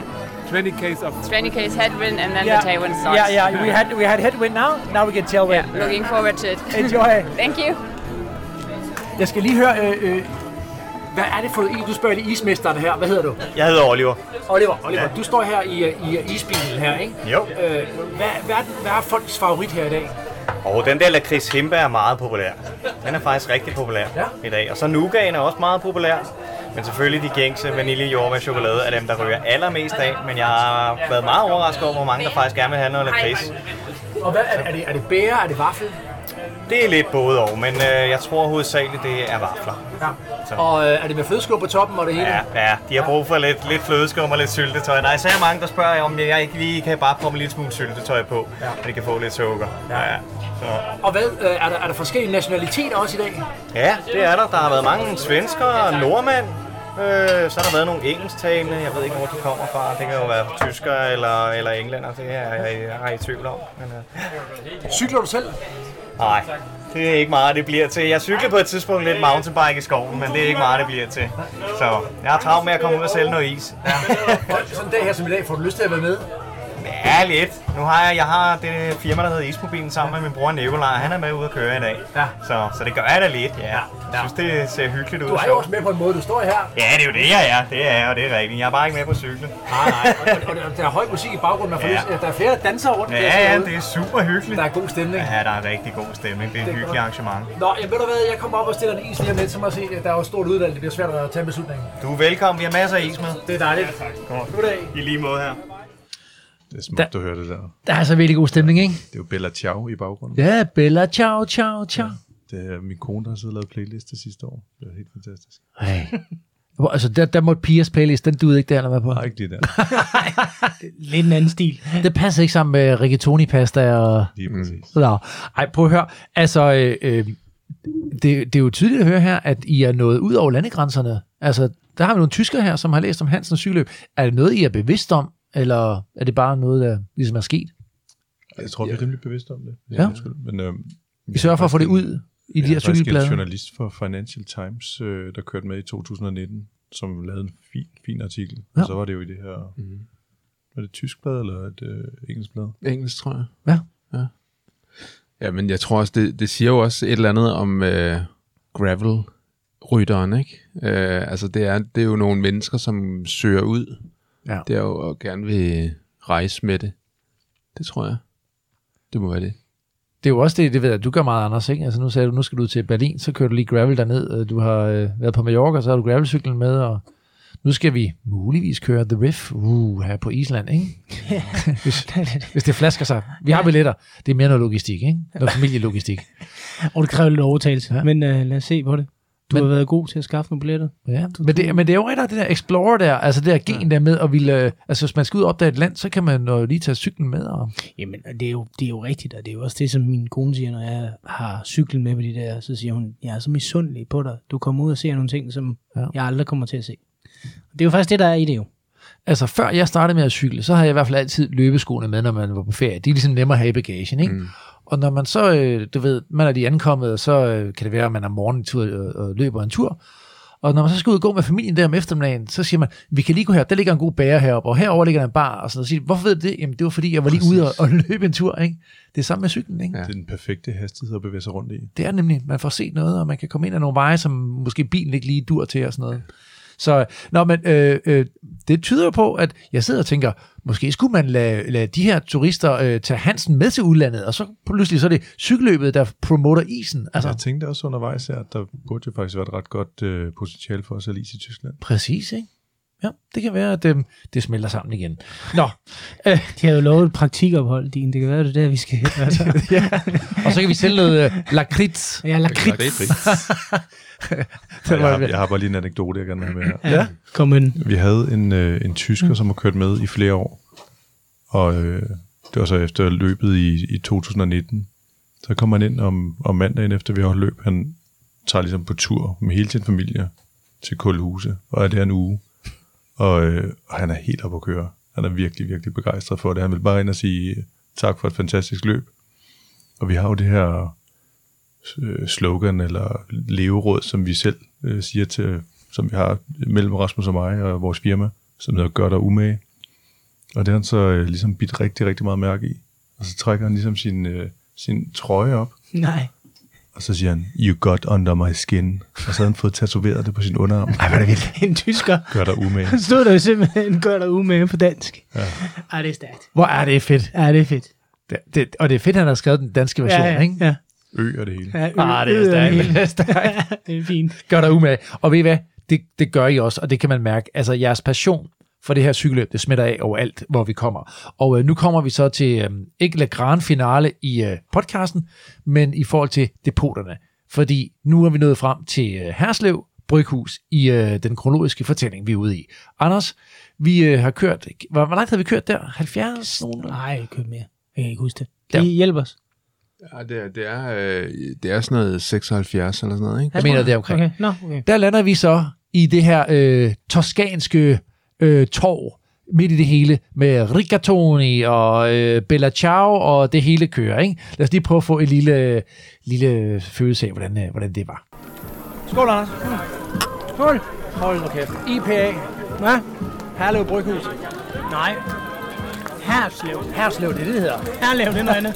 20 case of 20 k's headwind, and then yeah. the tailwind starts. Yeah, yeah, we had we had headwind now, now we get tailwind. Yeah, Looking forward to it. Enjoy. Thank you. Jeg skal lige høre, øh, øh, hvad er det for noget? Du spørger lige ismesteren her. Hvad hedder du? Jeg hedder Oliver. Oliver, Oliver Ja. du står her i, i isbilen her, ikke? Jo. Øh, hvad, hvad, er, hvad er folks favorit her i dag? Og den der lakrids himba er meget populær. Den er faktisk rigtig populær Ja. i dag. Og så nougaten er også meget populær. Men selvfølgelig de gængse vanilje, jordbær, chokolade er dem, der ryger allermest af. Men jeg har været meget overrasket over, hvor mange der faktisk gerne vil have noget lakrids. Og hvad, er, er, det, er det bære? Er det vaffel? Det er lidt både og, men øh, jeg tror hovedsageligt, det er vafler. Ja. Så. Og øh, er det med flødeskum på toppen og det hele? Ja, ja, de har brug for lidt, lidt flødeskum og lidt syltetøj. Nej, så er mange, der spørger, om jeg ikke lige kan bare proppe en lille smule syltetøj på, ja. og de kan få lidt sukker. Ja. ja. Så. Og hvad, øh, er, der, er der forskellige nationaliteter også i dag? Ja, det er der. Der har været mange svenskere, nordmænd, Øh, så har der været nogle engelsktalende, jeg ved ikke, hvor de kommer fra. Det kan jo være tyskere eller, eller englænder, det er jeg, jeg er i tvivl om. Men, øh. Cykler du selv? Nej, det er ikke meget, det bliver til. Jeg cyklede på et tidspunkt lidt mountainbike i skoven, men det er ikke meget, det bliver til. Så jeg har travlt med at komme ud og sælge noget is. Ja. Sådan en dag her som i dag, får du lyst til at være med? Ja, lidt. Nu har jeg, jeg har det firma, der hedder Ismobilen, sammen med min bror Nikolaj. Han er med ude at køre i dag. Ja. Så, så det gør jeg da lidt, ja. Jeg synes, det ser hyggeligt ud. Du er jo også med på en måde, du står her. Ja, det er jo det, jeg er. Det er jeg, og det er rigtigt. Jeg er bare ikke med på cyklen. Nej, nej. Og, og, og der er høj musik i baggrunden. Man Ja. lyst, der er flere, der danser rundt. Ja, ja, det er super hyggeligt. Der er god stemning. Ja, der er rigtig god stemning. Det er et hyggeligt arrangement. Nå, jeg ved du hvad, jeg kommer op og stiller en is lige om lidt, så må jeg se, at der er jo stort udvalg. Det bliver svært at tage en beslutning. Du er velkommen. Vi har masser af is med. Det er dejligt. Godt. Goddag. I lige måde her. Det er smukt at høre det der. Der er altså virkelig god stemning, ikke? Det er jo Bella Ciao i baggrunden. Ja, Bella, ciao, ciao, ciao. Det er min kone, der har siddet og lavet playliste sidste år. Det er helt fantastisk. Hey. Hvor- Altså, der, der måtte Pias playlist, den duede ikke der, eller hvad på? Nej, ikke det der. Lidt en anden stil. Det passer ikke sammen med rigatoni-pasta og... Lige præcis. Nå. Ej, prøv at høre. Altså, øh, øh, det, det er jo tydeligt at høre her, at I er nået ud over landegrænserne. Altså, der har vi nogle tyskere her, som har læst om Hansens cykelløb. Er det noget, I er bevidst om, eller er det bare noget, der ligesom er sket? Jeg tror, vi er rimelig bevidste om det. Ja. Undskyld. Men, øh, I sørger for at få det ud i de her Jeg er cykelblade. en journalist for Financial Times, øh, der kørte med i 2019, som lavede en fin, fin artikel. Ja. Og så var det jo i det her... Mm. Var det et tysk blad eller et øh, engelsk blad? Engelsk, tror jeg. Ja. ja. Ja, men jeg tror også, det, det siger jo også et eller andet om øh, gravel-rytteren, ikke? Øh, altså, det er, det er jo nogle mennesker, som søger ud. Ja. Det er jo og gerne vil rejse med det. Det tror jeg. Det må være det. Det er jo også det, det ved jeg, du gør meget, Anders, ikke? Altså nu sagde du, nu skal du til Berlin, så kører du lige gravel derned. og Du har øh, været på Mallorca, så har du gravelcyklen med, og nu skal vi muligvis køre The Riff uh, her på Island, ikke? hvis, hvis det flasker sig. Vi har billetter. Det er mere noget logistik, ikke? Noget familielogistik. Og det kræver lidt overtagelse, ja. men uh, lad os se på det. Du Men- har været god til at skaffe nogle billetter. Ja, men det, men det er jo rigtig det der Explorer der, altså det der gen der med at ville, øh, altså hvis man skal ud og opdage et land, så kan man jo lige tage cyklen med. Og... Jamen, det er, jo, det er jo rigtigt, og det er jo også det, som min kone siger, når jeg har cyklen med på de der, så siger hun, jeg er så misundelig på dig. Du kommer ud og ser nogle ting, som Ja. ja. jeg aldrig kommer til at se. Og det er jo faktisk det, der er i det jo. Altså før jeg startede med at cykle, så havde jeg i hvert fald altid løbeskoene med, når man var på ferie. De er ligesom nemmere at have i bagagen, ikke? Mm. Og når man så, øh, du ved, man er lige ankommet, og så øh, kan det være, at man er morgentur og, og løber en tur. Og når man så skal ud og gå med familien der om eftermiddagen, så siger man, vi kan lige gå her, der ligger en god bære heroppe, og herover ligger der en bar, og sådan noget. Så siger de, Hvorfor ved du det? Jamen det var fordi, jeg var lige ude og, og løbe en tur, ikke? Det er samme med cyklen, ikke? Det er den perfekte hastighed at bevæge sig rundt i. Det er nemlig, man får set noget, og man kan komme ind ad nogle veje, som måske bilen ikke lige dur til og sådan noget. Så, nå, men øh, øh, det tyder jo på, at jeg sidder og tænker, måske skulle man lade, lade de her turister øh, tage Hansen med til udlandet, og så pludselig så er det cykelløbet, der promoter isen. Altså. Altså, Jeg tænkte også undervejs her, at der burde jo faktisk være et ret godt øh, potentiale for at sælge is i Tyskland. præcis, ikke? Ja, det kan være, at øh, det smelter sammen igen. Nå, øh, De har jo lovet et praktikophold, din. Det kan være, det er der, vi skal hen. Altså. ja. og så kan vi sælge noget øh, lakrids. Ja, lakrids. Jeg, har, jeg har bare lige en anekdote, jeg gerne vil have med her. Ja. Kom den. Vi havde en, øh, en tysker, som har kørt med i flere år. Og øh, det var så efter løbet i, i 2019. Så kom han ind om, om mandagen efter vi har holdt løb. Han tager ligesom på tur med hele sin familie til Kulhuse, og er der en uge. Og, øh, og han er helt oppe at køre. Han er virkelig, virkelig begejstret for det. Han vil bare ind og sige tak for et fantastisk løb. Og vi har jo det her øh, slogan eller leveråd, som vi selv øh, siger til, som vi har mellem Rasmus og mig og vores firma, som hedder Gør dig umage. Og det har han så øh, ligesom bidt rigtig, rigtig meget mærke i. Og så trækker han ligesom sin, øh, sin trøje op, Nej og så siger han, you got under my skin. Og så havde han fået tatoveret det på sin underarm. Ej, hvor er det vildt. En tysker. Gør dig umage. Stod der jo simpelthen, gør dig umage på dansk. Ja. Ej, det er stærkt. Hvor er det fedt. Ja, det er fedt. Det, det, og det er fedt, at han har skrevet den danske version, ja, ja, ikke? Ja. Ø og det hele. Ja, Ah, det er ø- ø- stærkt. hele. Det er stærkt. det er fint. Gør dig umage. Og ved I hvad? Det, det gør I også, og det kan man mærke. Altså, jeres passion for det her cykelløb, det smitter af overalt, hvor vi kommer. Og øh, nu kommer vi så til øh, ikke la grand finale i øh, podcasten, men i forhold til depoterne. Fordi nu er vi nået frem til øh, Herslev Bryghus i øh, den kronologiske fortælling, vi er ude i. Anders, vi øh, har kørt, hvor, hvor langt har vi kørt der? 70? Nej, jeg kørt mere. Jeg kan ikke huske det. Ja. Kan I hjælpe os? Ja, det er, det er, øh, det er sådan noget 76 eller sådan noget, ikke? Jeg mener det er omkring. Okay, nå, okay. Der lander vi så i det her øh, toskanske øh, torv midt i det hele med rigatoni og øh, Bella Ciao og det hele kører. Ikke? Lad os lige prøve at få en lille, lille følelse af, hvordan, øh, hvordan det var. Skål, Anders. Skål. Hold nu kæft. IPA. Hvad? Herlev Bryghus. Nej. Herslev. Herslev, det er det, det hedder. Herlev, det er noget andet.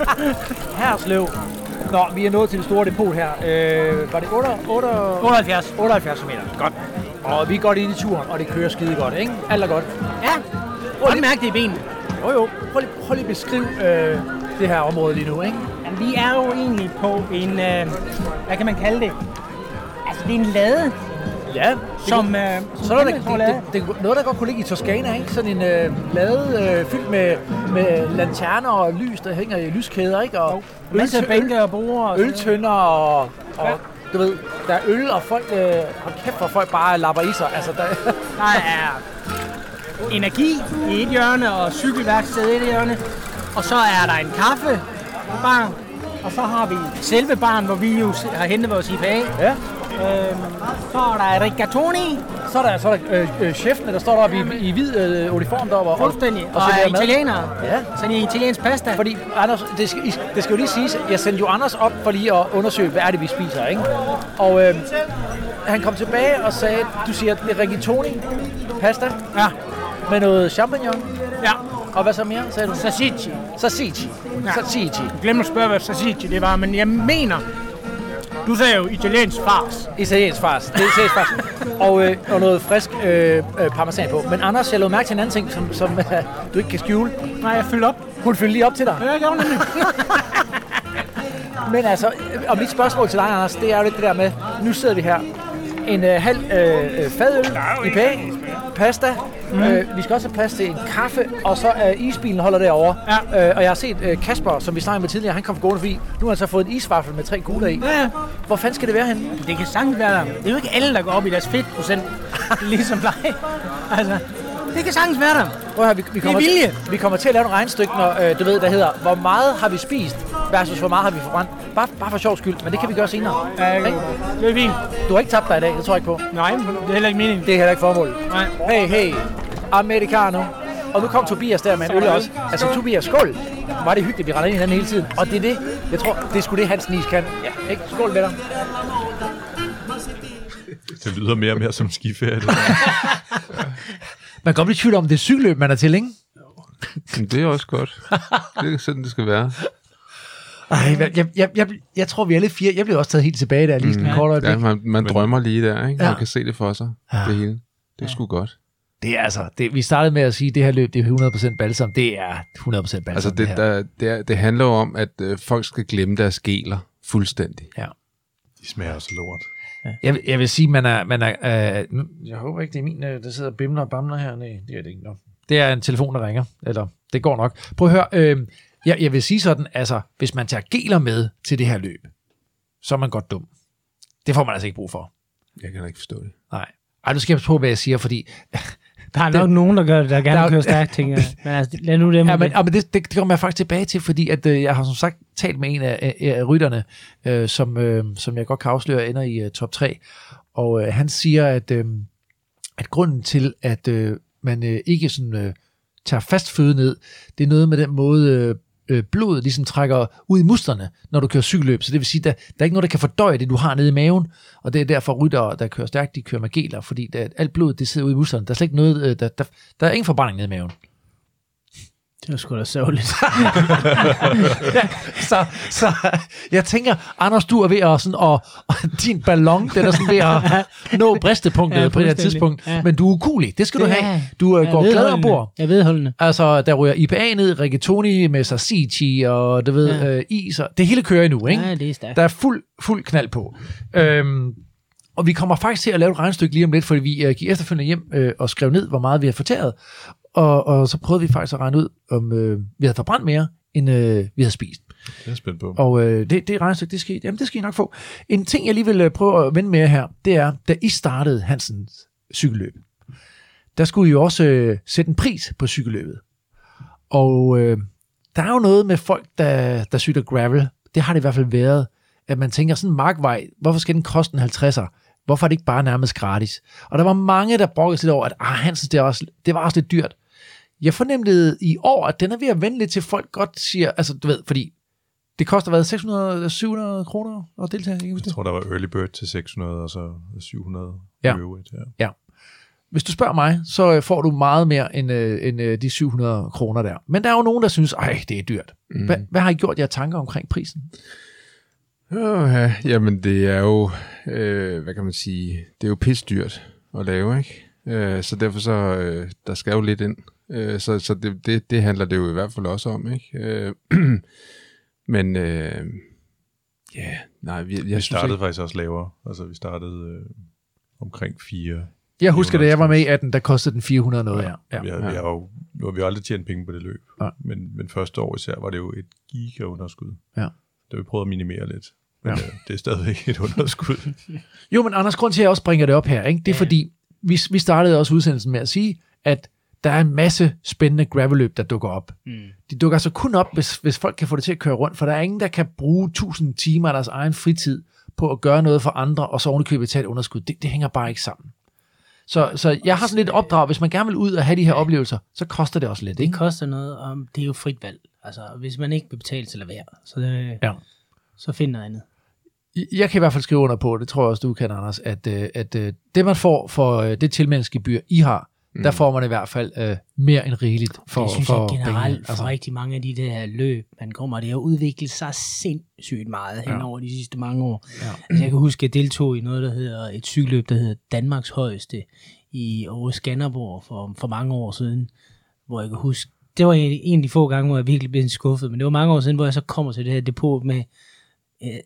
Herslev. Nå, vi er nået til det store depot her. Øh, var det 8, 8, 78? 78 meter. Godt. Og vi er godt inde i turen, og det kører skide godt, ikke? Alt er godt. Ja. Prøv lige mærke det i benene. Jo, jo. Prøv lige, prøv lige at beskrive øh, det her område lige nu, ikke? Jamen, vi er jo egentlig på en, øh, hvad kan man kalde det? Altså, det er en lade, Ja, som, øh, så som er der, det, det, det, noget, der godt kunne ligge i Toskana, ikke? Sådan en øh, lade øh, fyldt med, med lanterner og lys, der hænger i lyskæder, ikke? Og Masse øltø- bænke og borde. Og øltønder og, og du ved, der er øl, og folk, øh, hold kæft, hvor folk bare lapper i sig. Altså, der, Der er energi i et hjørne, og cykelværksted i et hjørne. Og så er der en kaffebar, og så har vi selve baren, hvor vi jo har hentet vores IPA. Ja. Øhm, så er der rigatoni. Så er der, så er der øh, øh, chefene, der står deroppe i, i hvid øh, uniform deroppe. og- Fuldstændig. Og, og mad. italienere. Ja. Sådan en italiensk pasta. Fordi, Anders, det skal, det skal jo lige siges, jeg sendte jo Anders op for lige at undersøge, hvad er det, vi spiser, ikke? Og øh, han kom tilbage og sagde, du siger, det er rigatoni, pasta, ja. med noget champignon. Ja. Og hvad så mere, sagde du? Sassici. Sassici. Ja. Sassici. Jeg glemte at spørge, hvad sassici det var, men jeg mener, du sagde jo italiensk fars. Italiensk fars. Det er italiensk fars. og, øh, og noget frisk øh, øh, parmesan på. Men Anders, jeg lå mærke til en anden ting, som, som øh, du ikke kan skjule. Nej, jeg fyldte op. Hun fyldte lige op til dig. Ja, jeg gjorde nemlig. Men altså, øh, og mit spørgsmål til dig, Anders, det er jo lidt det der med, nu sidder vi her, en øh, halv øh, øh, fadøl, IPA, pasta, mm. øh, vi skal også have plads til en kaffe, og så er isbilen holder derovre. Ja. Øh, og jeg har set øh, Kasper, som vi snakkede med tidligere, han kom gående forbi. Nu har han så fået en isvaffel med tre kugler i. Ja, ja. Hvor fanden skal det være henne? Det kan sagtens være der. Det er jo ikke alle, der går op i deres fedtprocent, ligesom dig. Altså, det kan sagtens være der. Prøv at høre, vi, vi, kommer vilje. Til, vi kommer til at lave et regnestykke, når øh, du ved, der hedder, hvor meget har vi spist versus hvor meget har vi forbrændt. Bare, bare for sjov skyld, men det kan vi gøre senere. Ja, Ikke? det er fint. Du har ikke tabt dig i dag, det tror jeg ikke på. Nej, det er heller ikke meningen. Det er heller ikke formålet. Nej. Hey, hey, americano. Og nu kom Tobias der med en øl også. Altså Tobias, skål. Var det hyggeligt, vi render ind i hinanden hele tiden. Og det er det, jeg tror, det er sgu det, Hans Nis kan. Ja, ikke? Skål med dig. Det lyder mere og mere som skiferie. Det Man kan godt blive i tvivl om, det er cykelløb, man er til, ikke? Men det er også godt. Det er sådan, det skal være. Ej, jeg, jeg, jeg, jeg, jeg tror, vi er alle fire. Jeg blev også taget helt tilbage der lige sådan en kort øjeblik. Mm. Ja, man, man drømmer lige der, ikke? Ja. Man kan se det for sig, Ja. det hele. Det er sgu godt. Det er altså, det, vi startede med at sige, at det her løb, det er 100% balsam. Det er 100% balsam. Altså, det, her. der, det, er, det handler jo om, at øh, folk skal glemme deres geler fuldstændig. Ja. De smager også lort. Jeg, vil- jeg vil sige, man er... Man er øh, jeg håber ikke, det er min, øh, der sidder og bimler og bamler her. Nej, det er det ikke. Nå. Det er en telefon, der ringer. Eller, det går nok. Prøv at høre. Øh, jeg, jeg vil sige sådan, altså, hvis man tager geler med til det her løb, så er man godt dum. Det får man altså ikke brug for. Jeg kan da ikke forstå det. Nej. Ej, nu skal jeg på, hvad jeg siger, fordi... Der er nok nogen, der gør det, der gerne vil køre stærkt, tænker jeg. Men altså, lad nu dem. Ja, men, ja, men det, det, det kommer jeg faktisk tilbage til, fordi at, øh, jeg har som sagt talt med en af, af, af rytterne, øh, som, øh, som jeg godt kan afsløre ender i øh, top 3. Og øh, han siger, at, øh, at grunden til, at øh, man øh, ikke sådan, øh, tager fast føde ned, det er noget med den måde, øh, øh, blodet ligesom trækker ud i musterne, når du kører cykelløb. Så det vil sige, der, der er ikke noget, der kan fordøje det, du har nede i maven. Og det er derfor ryttere, der kører stærkt, de kører med geler, fordi der, alt blodet, det sidder ude i musterne. Der er slet ikke noget, øh, der, der, der er ingen forbrænding nede i maven. Det var sgu da sørgeligt. ja, så, så jeg tænker, Anders, du er ved at, sådan, og, og din ballon, den er sådan ved at nå bristepunktet Ja, ja, på det her tidspunkt. Ja. Men du er ukulig, det skal du Det have. Du uh, jeg er går glad ombord. Jeg er vedholdende. Altså, der ryger IPA ned, rigatoni med sassici og du ved, Ja. ja. øh, is. Og, det hele kører endnu, ikke? Ja, det er stærkt. Der er fuld, fuld knald på. Øhm, og vi kommer faktisk til at lave et regnestykke lige om lidt, fordi vi øh, gik efterfølgende hjem øh, og skrev ned, hvor meget vi har fortæret. Og, og så prøvede vi faktisk at regne ud, om øh, vi havde forbrændt mere, end øh, vi havde spist. Det er spændt på. Og øh, det, det regnestykke, det skal, jamen, det skal I nok få. En ting, jeg lige vil øh, prøve at vende med her, det er, da I startede Hansens cykelløb, der skulle I jo også øh, sætte en pris på cykelløbet. Og øh, der er jo noget med folk, der, der cykler gravel. Det har det i hvert fald været, at man tænker sådan en markvej, hvorfor skal den koste en 50'er? Hvorfor er det ikke bare nærmest gratis? Og der var mange, der brokkede lidt over, at ah, Hansens, det, var også, det var også lidt dyrt. Jeg fornemmede i år, at den er ved at vende lidt til folk godt siger, altså du ved, fordi det koster hvad, 600 eller 700 kroner at deltage? Ikke? Jeg tror, der var early bird til 600, og så 700 Ja. øvrigt. Ja. Ja. Hvis du spørger mig, så øh, får du meget mere end, øh, end øh, de 700 kroner der. Men der er jo nogen, der synes, ej, det er dyrt. Mm. Hvad, hvad har I gjort jer tanker omkring prisen? Øh, ja, jamen det er jo, øh, hvad kan man sige, det er jo pisdyrt at lave, ikke? Øh, så derfor så, øh, der skal jo lidt ind. Øh, så så det, det, det handler det jo i hvert fald også om, ikke? Øh, men øh, ja, nej, vi, jeg Vi synes startede ikke, faktisk også lavere. Altså, vi startede øh, omkring 4. Jeg husker, da jeg var med i 18, der kostede den 400 noget, ja. ja. Vi, har, vi har jo, nu har vi aldrig tjent penge på det løb. Ja. Men, men første år især var det jo et giga-underskud. Ja. Det har vi prøvet at minimere lidt. Men Ja. ja. øh, det er stadigvæk et underskud. Jo, men Anders, grund til, at jeg også bringer det op her, ikke? det er fordi, vi, vi startede også udsendelsen med at sige, at der er en masse spændende gravelløb, der dukker op. Mm. De dukker altså kun op, hvis, hvis folk kan få det til at køre rundt, for der er ingen, der kan bruge 1000 timer af deres egen fritid på at gøre noget for andre, og så ovenikøbet tage et underskud. Det, det hænger bare ikke sammen. Så, så jeg har sådan lidt opdrag, hvis man gerne vil ud og have de her oplevelser, så koster det også lidt. Det Ikke? koster noget, og det er jo frit valg. Altså, hvis man ikke vil betale til at være, så, det, Ja. Så find noget andet. Jeg kan i hvert fald skrive under på, det tror jeg også, du kan, Anders, at, øh, at øh, det, man får for øh, det tilmeldingsgebyr, I har, mm. der får man i hvert fald øh, mere end rigeligt for, det synes for jeg generelt pengene. for rigtig mange af de der løb, man kommer, det har udviklet sig sindssygt meget hen Ja. over de sidste mange år. Ja. Altså, jeg kan huske, at jeg deltog i noget, der hedder et cykelløb, der hedder Danmarks højeste i Aarhus Skanderborg for, for mange år siden, hvor jeg kan huske, det var en en af de få gange, hvor jeg virkelig blev skuffet, men det var mange år siden, hvor jeg så kommer til det her depot med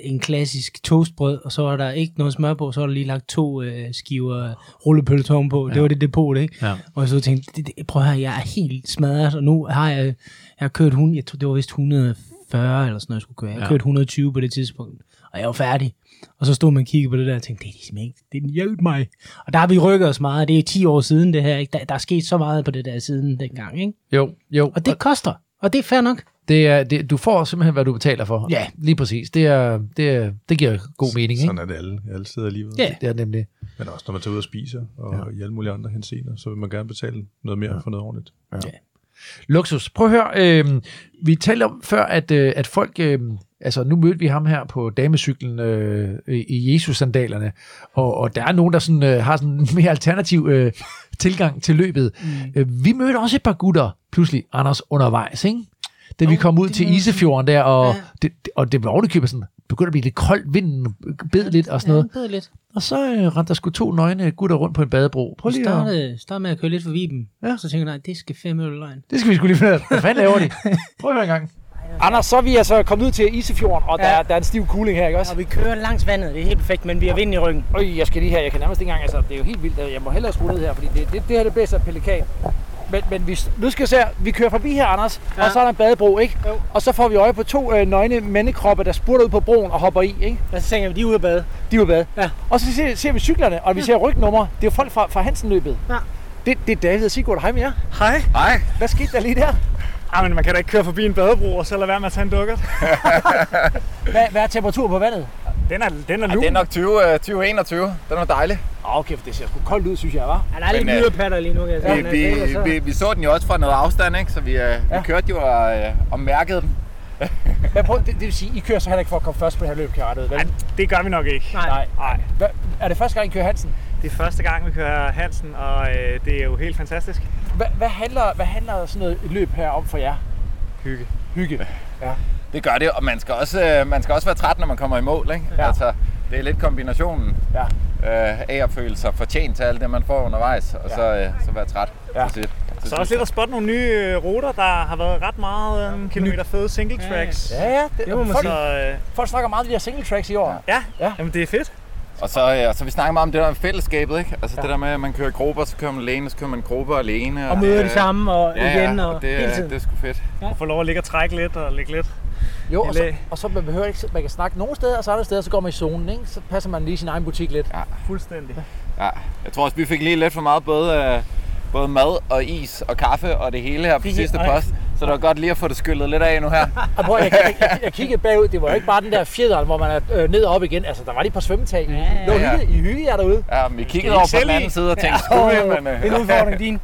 en klassisk toastbrød, og så var der ikke noget smør på, så var der lige lagt to øh, skiver rullepølse på. Ja. Det var det depot, ikke? Ja. Og jeg så tænkte, det, prøv høre, jeg er helt smadret, og nu har jeg, jeg har kørt 100, jeg tror, det var vist 140 eller sådan noget, jeg skulle køre. Jeg har Ja. kørt 120 på det tidspunkt, og jeg var færdig. Og så stod man og kiggede på det der og tænkte, det er ligesom ikke, det hjælp mig. Og der har vi rykket os meget, det er 10 år siden det her, ikke? Der, der er sket så meget på det der siden dengang, ikke? Jo, jo. Og det koster, og det er fair nok. Det er, det, du får simpelthen, hvad du betaler for. Ja. Lige præcis. Det, er, det, er, det giver god mening, ikke? Sådan er det alle, alle steder i livet. Ja. Det er nemlig. Men også når man tager ud og spiser, og ja. i alle mulige andre henseender, så vil man gerne betale noget mere ja. for noget ordentligt. Ja. Luksus. Prøv at høre, øh, vi talte om før, at, øh, at folk, øh, altså nu mødte vi ham her på damecyklen øh, i Jesus-sandalerne, og, og der er nogen, der sådan, øh, har sådan en mere alternativ øh, tilgang til løbet. Mm. Øh, vi mødte også et par gutter, pludselig, Anders, undervejs, ikke? Da vi kom ud til Isefjorden der, og, ja. det, og det var ovenikøbet sådan, begyndte at blive lidt koldt, vinden bed lidt og sådan noget. Ja, lidt. Og så øh, rendte der sgu to nøgne gutter rundt på en badebro. Prøv Vi lige at... startede, startede med at køre lidt forbi dem, ja. så tænkte jeg, nej, det skal fem øl løgn. Det skal vi sgu lige finde ud af. Hvad fanden laver de? Prøv at høre en gang. Anders, så er vi altså kommet ud til Isefjorden, og ja. der, der er en stiv cooling her, ikke også? Og vi kører langs vandet, det er helt perfekt, men vi har vind i ryggen. Øj, jeg skal lige her, jeg kan nærmest ikke engang, altså det er jo helt vildt, jeg må hellere skrue ned her, fordi det, det, det her det af pelikan. Men, men vi, nu skal jeg se, vi kører forbi her, Anders, ja. og så er der en badebro, ikke? Jo. Og så får vi øje på to øh, nøgne mandekroppe, der spurter ud på broen og hopper i, ikke? Og så tænker vi, de er ude at bade. De er ude at bade. Ja. Og så ser, ser vi cyklerne, og vi ser rygnummer. Det er jo folk fra, fra Hansen-løbet. Ja. Det, det er David og Sigurd. Hej med jer. Hej. Hej. Hvad skete der lige der? Ah, men man kan da ikke køre forbi en badebro og så lade være med at tage en dukkert. Hvad, hvad er temperaturen på vandet? Den er, den er Ja, lun. det er nok 20, øh, 2021. Den er dejlig. Ah, Okay, for det ser sgu koldt ud, synes jeg, var. Ja, der er lidt Men, øh, lige nu, kan jeg Vi, sige. vi, vi, vi så den jo også fra noget afstand, ikke? så vi, øh, ja. vi kørte jo og, øh, og mærkede den. Men prøv, det, det, vil sige, I kører så heller ikke for at komme først på det her løb, kan jeg? Nej, det gør vi nok ikke. Nej. Nej. Hvad, er det første gang, I kører Hansen? Det er første gang, vi kører Hansen, og øh, det er jo helt fantastisk. Hvad, hvad, handler, hvad handler sådan noget løb her om for jer? Hygge. Hygge. Ja. Det gør det, og man skal også, øh, man skal også være træt, når man kommer i mål. Ikke? Ja. Altså, det er lidt kombinationen ja. øh, af at føle sig fortjent til alt det, man får undervejs, og Ja. så, øh, så være træt Ja. til. Til Så også lidt at spotte nogle nye øh, ruter, der har været ret meget øh, kilometer fede single tracks. Ja, ja, det, Det må man folk, sige. Så, øh, folk snakker meget om de her single tracks i år. Ja, ja. jamen det er fedt. Og så, øh, og så vi snakker meget om det der med fællesskabet, ikke? Altså ja. det der med, at man kører i grupper, så kører man alene, så kører man grupper alene. Og møder øh, de samme og ja, igen ja, og det, hele tiden. det er sgu fedt. Ja. Og få lov at ligge og trække lidt og ligge lidt. Jo, og så, og så man behøver ikke, man kan snakke nogle steder, og så andre steder, så går man i zonen, ikke? Så passer man lige sin egen butik lidt. Ja. Fuldstændig. Ja, jeg tror også, vi fik lige lidt for meget både, øh, både mad og is og kaffe og det hele her på sidste Ej. post. Så det var godt lige at få det skyllet lidt af nu her. Og prøv, jeg, jeg, jeg, jeg kiggede bagud, det var jo ikke bare den der fjeder, hvor man er øh, ned og op igen. Altså, der var lige et par svømmetag. Ja, ja. Lå hygge, I hygge jer derude. Ja, men vi kiggede over på den anden side og tænkte, skulle vi, men... øh, En udfordring din.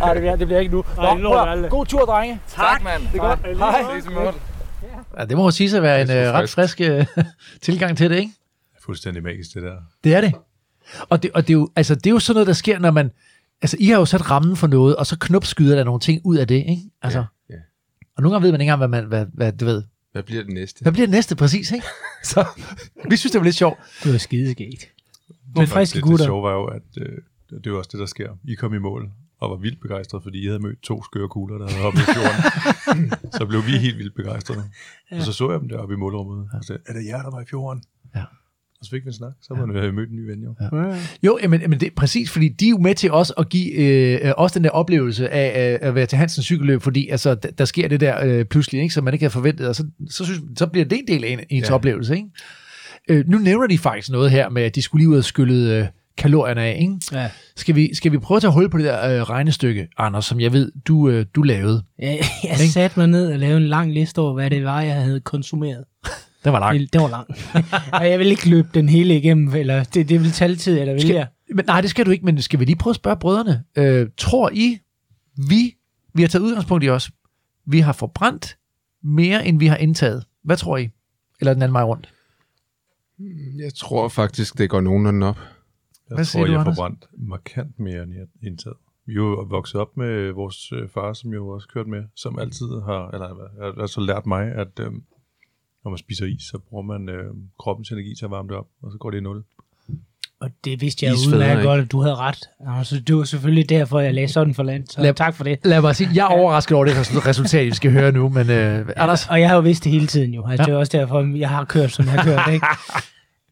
Nej, det bliver, det bliver ikke nu. Nej, Nå, prøv, aldrig. god tur, drenge. Tak, mand. Det er godt. Hej. Hej. Ses i morgen. Ja, det må jo sige at være en Det er øh, ret frisk øh, tilgang til det, ikke? Fuldstændig magisk, det der. Det er det. Og det, og det, er, jo, altså, det er jo sådan noget, der sker, når man... Altså, I har jo sat rammen for noget, og så knopskyder der nogle ting ud af det, ikke? Altså, Ja, ja. Og nogle gange ved man ikke engang, hvad, man, hvad, hvad du ved. Hvad bliver det næste? Hvad bliver det næste præcis, ikke? Så vi synes, det var lidt sjovt. Det var skideskægt. Men friske det, gutter. Det sjove var jo, at øh, det er jo også det, der sker. I kom i mål og var vildt begejstrede, fordi I havde mødt to skøre kugler, der havde hoppet i fjorden. så blev vi helt vildt begejstrede. Ja. Og så så jeg dem deroppe i målrummet, og sagde, er det jer, der var i fjorden? Ja. Og så fik vi en snak, så var vi mødt en ny ven jo. Ja. Jo, men, men det er præcis, fordi de er jo med til også at give øh, også den der oplevelse af øh, at være til Hansens cykelløb, fordi altså, der, der sker det der øh, pludselig, ikke, som man ikke havde forventet, og så, så, synes, så bliver det en del af en, ens Ja. ja. oplevelse. Ikke? Øh, nu nævner de faktisk noget her med, at de skulle lige ud og skylle øh, kalorierne af. Ikke? Ja. Skal, vi, skal vi prøve at tage hul på det der øh, regnestykke, Anders, som jeg ved, du, øh, du lavede? Jeg, jeg satte mig ned og lavede en lang liste over, hvad det var, jeg havde konsumeret. Den var lang. Det, det var lang. og jeg vil ikke løbe den hele igennem, eller det, det vil tage tid, eller vil Skal, jeg? men, nej, det skal du ikke, men skal vi lige prøve at spørge brødrene. Øh, tror I, vi, vi har taget udgangspunkt i os, vi har forbrændt mere, end vi har indtaget? Hvad tror I? Eller den anden vej rundt? Jeg tror faktisk, det går nogenlunde op. Jeg Hvad tror, siger du, jeg har Anders? forbrændt markant mere, end jeg indtaget. Vi er jo vokset op med vores øh, far, som jo også kørt med, som altid har, eller har altså lært mig, at øh, når man spiser is, så bruger man øh, kroppens energi til at varme det op, og så går det i nul. Og det vidste jeg Isfædre, udmærket godt, at du havde ret. Altså, det var selvfølgelig derfor, jeg lagde sådan for land. Så Lad- tak for det. Lad mig sige, jeg er overrasket over det resu- resultat, vi skal høre nu, men øh, Anders, Og jeg har jo vidst det hele tiden jo. Altså, Ja. Det er også derfor, jeg har kørt, som jeg har kørt. Ikke?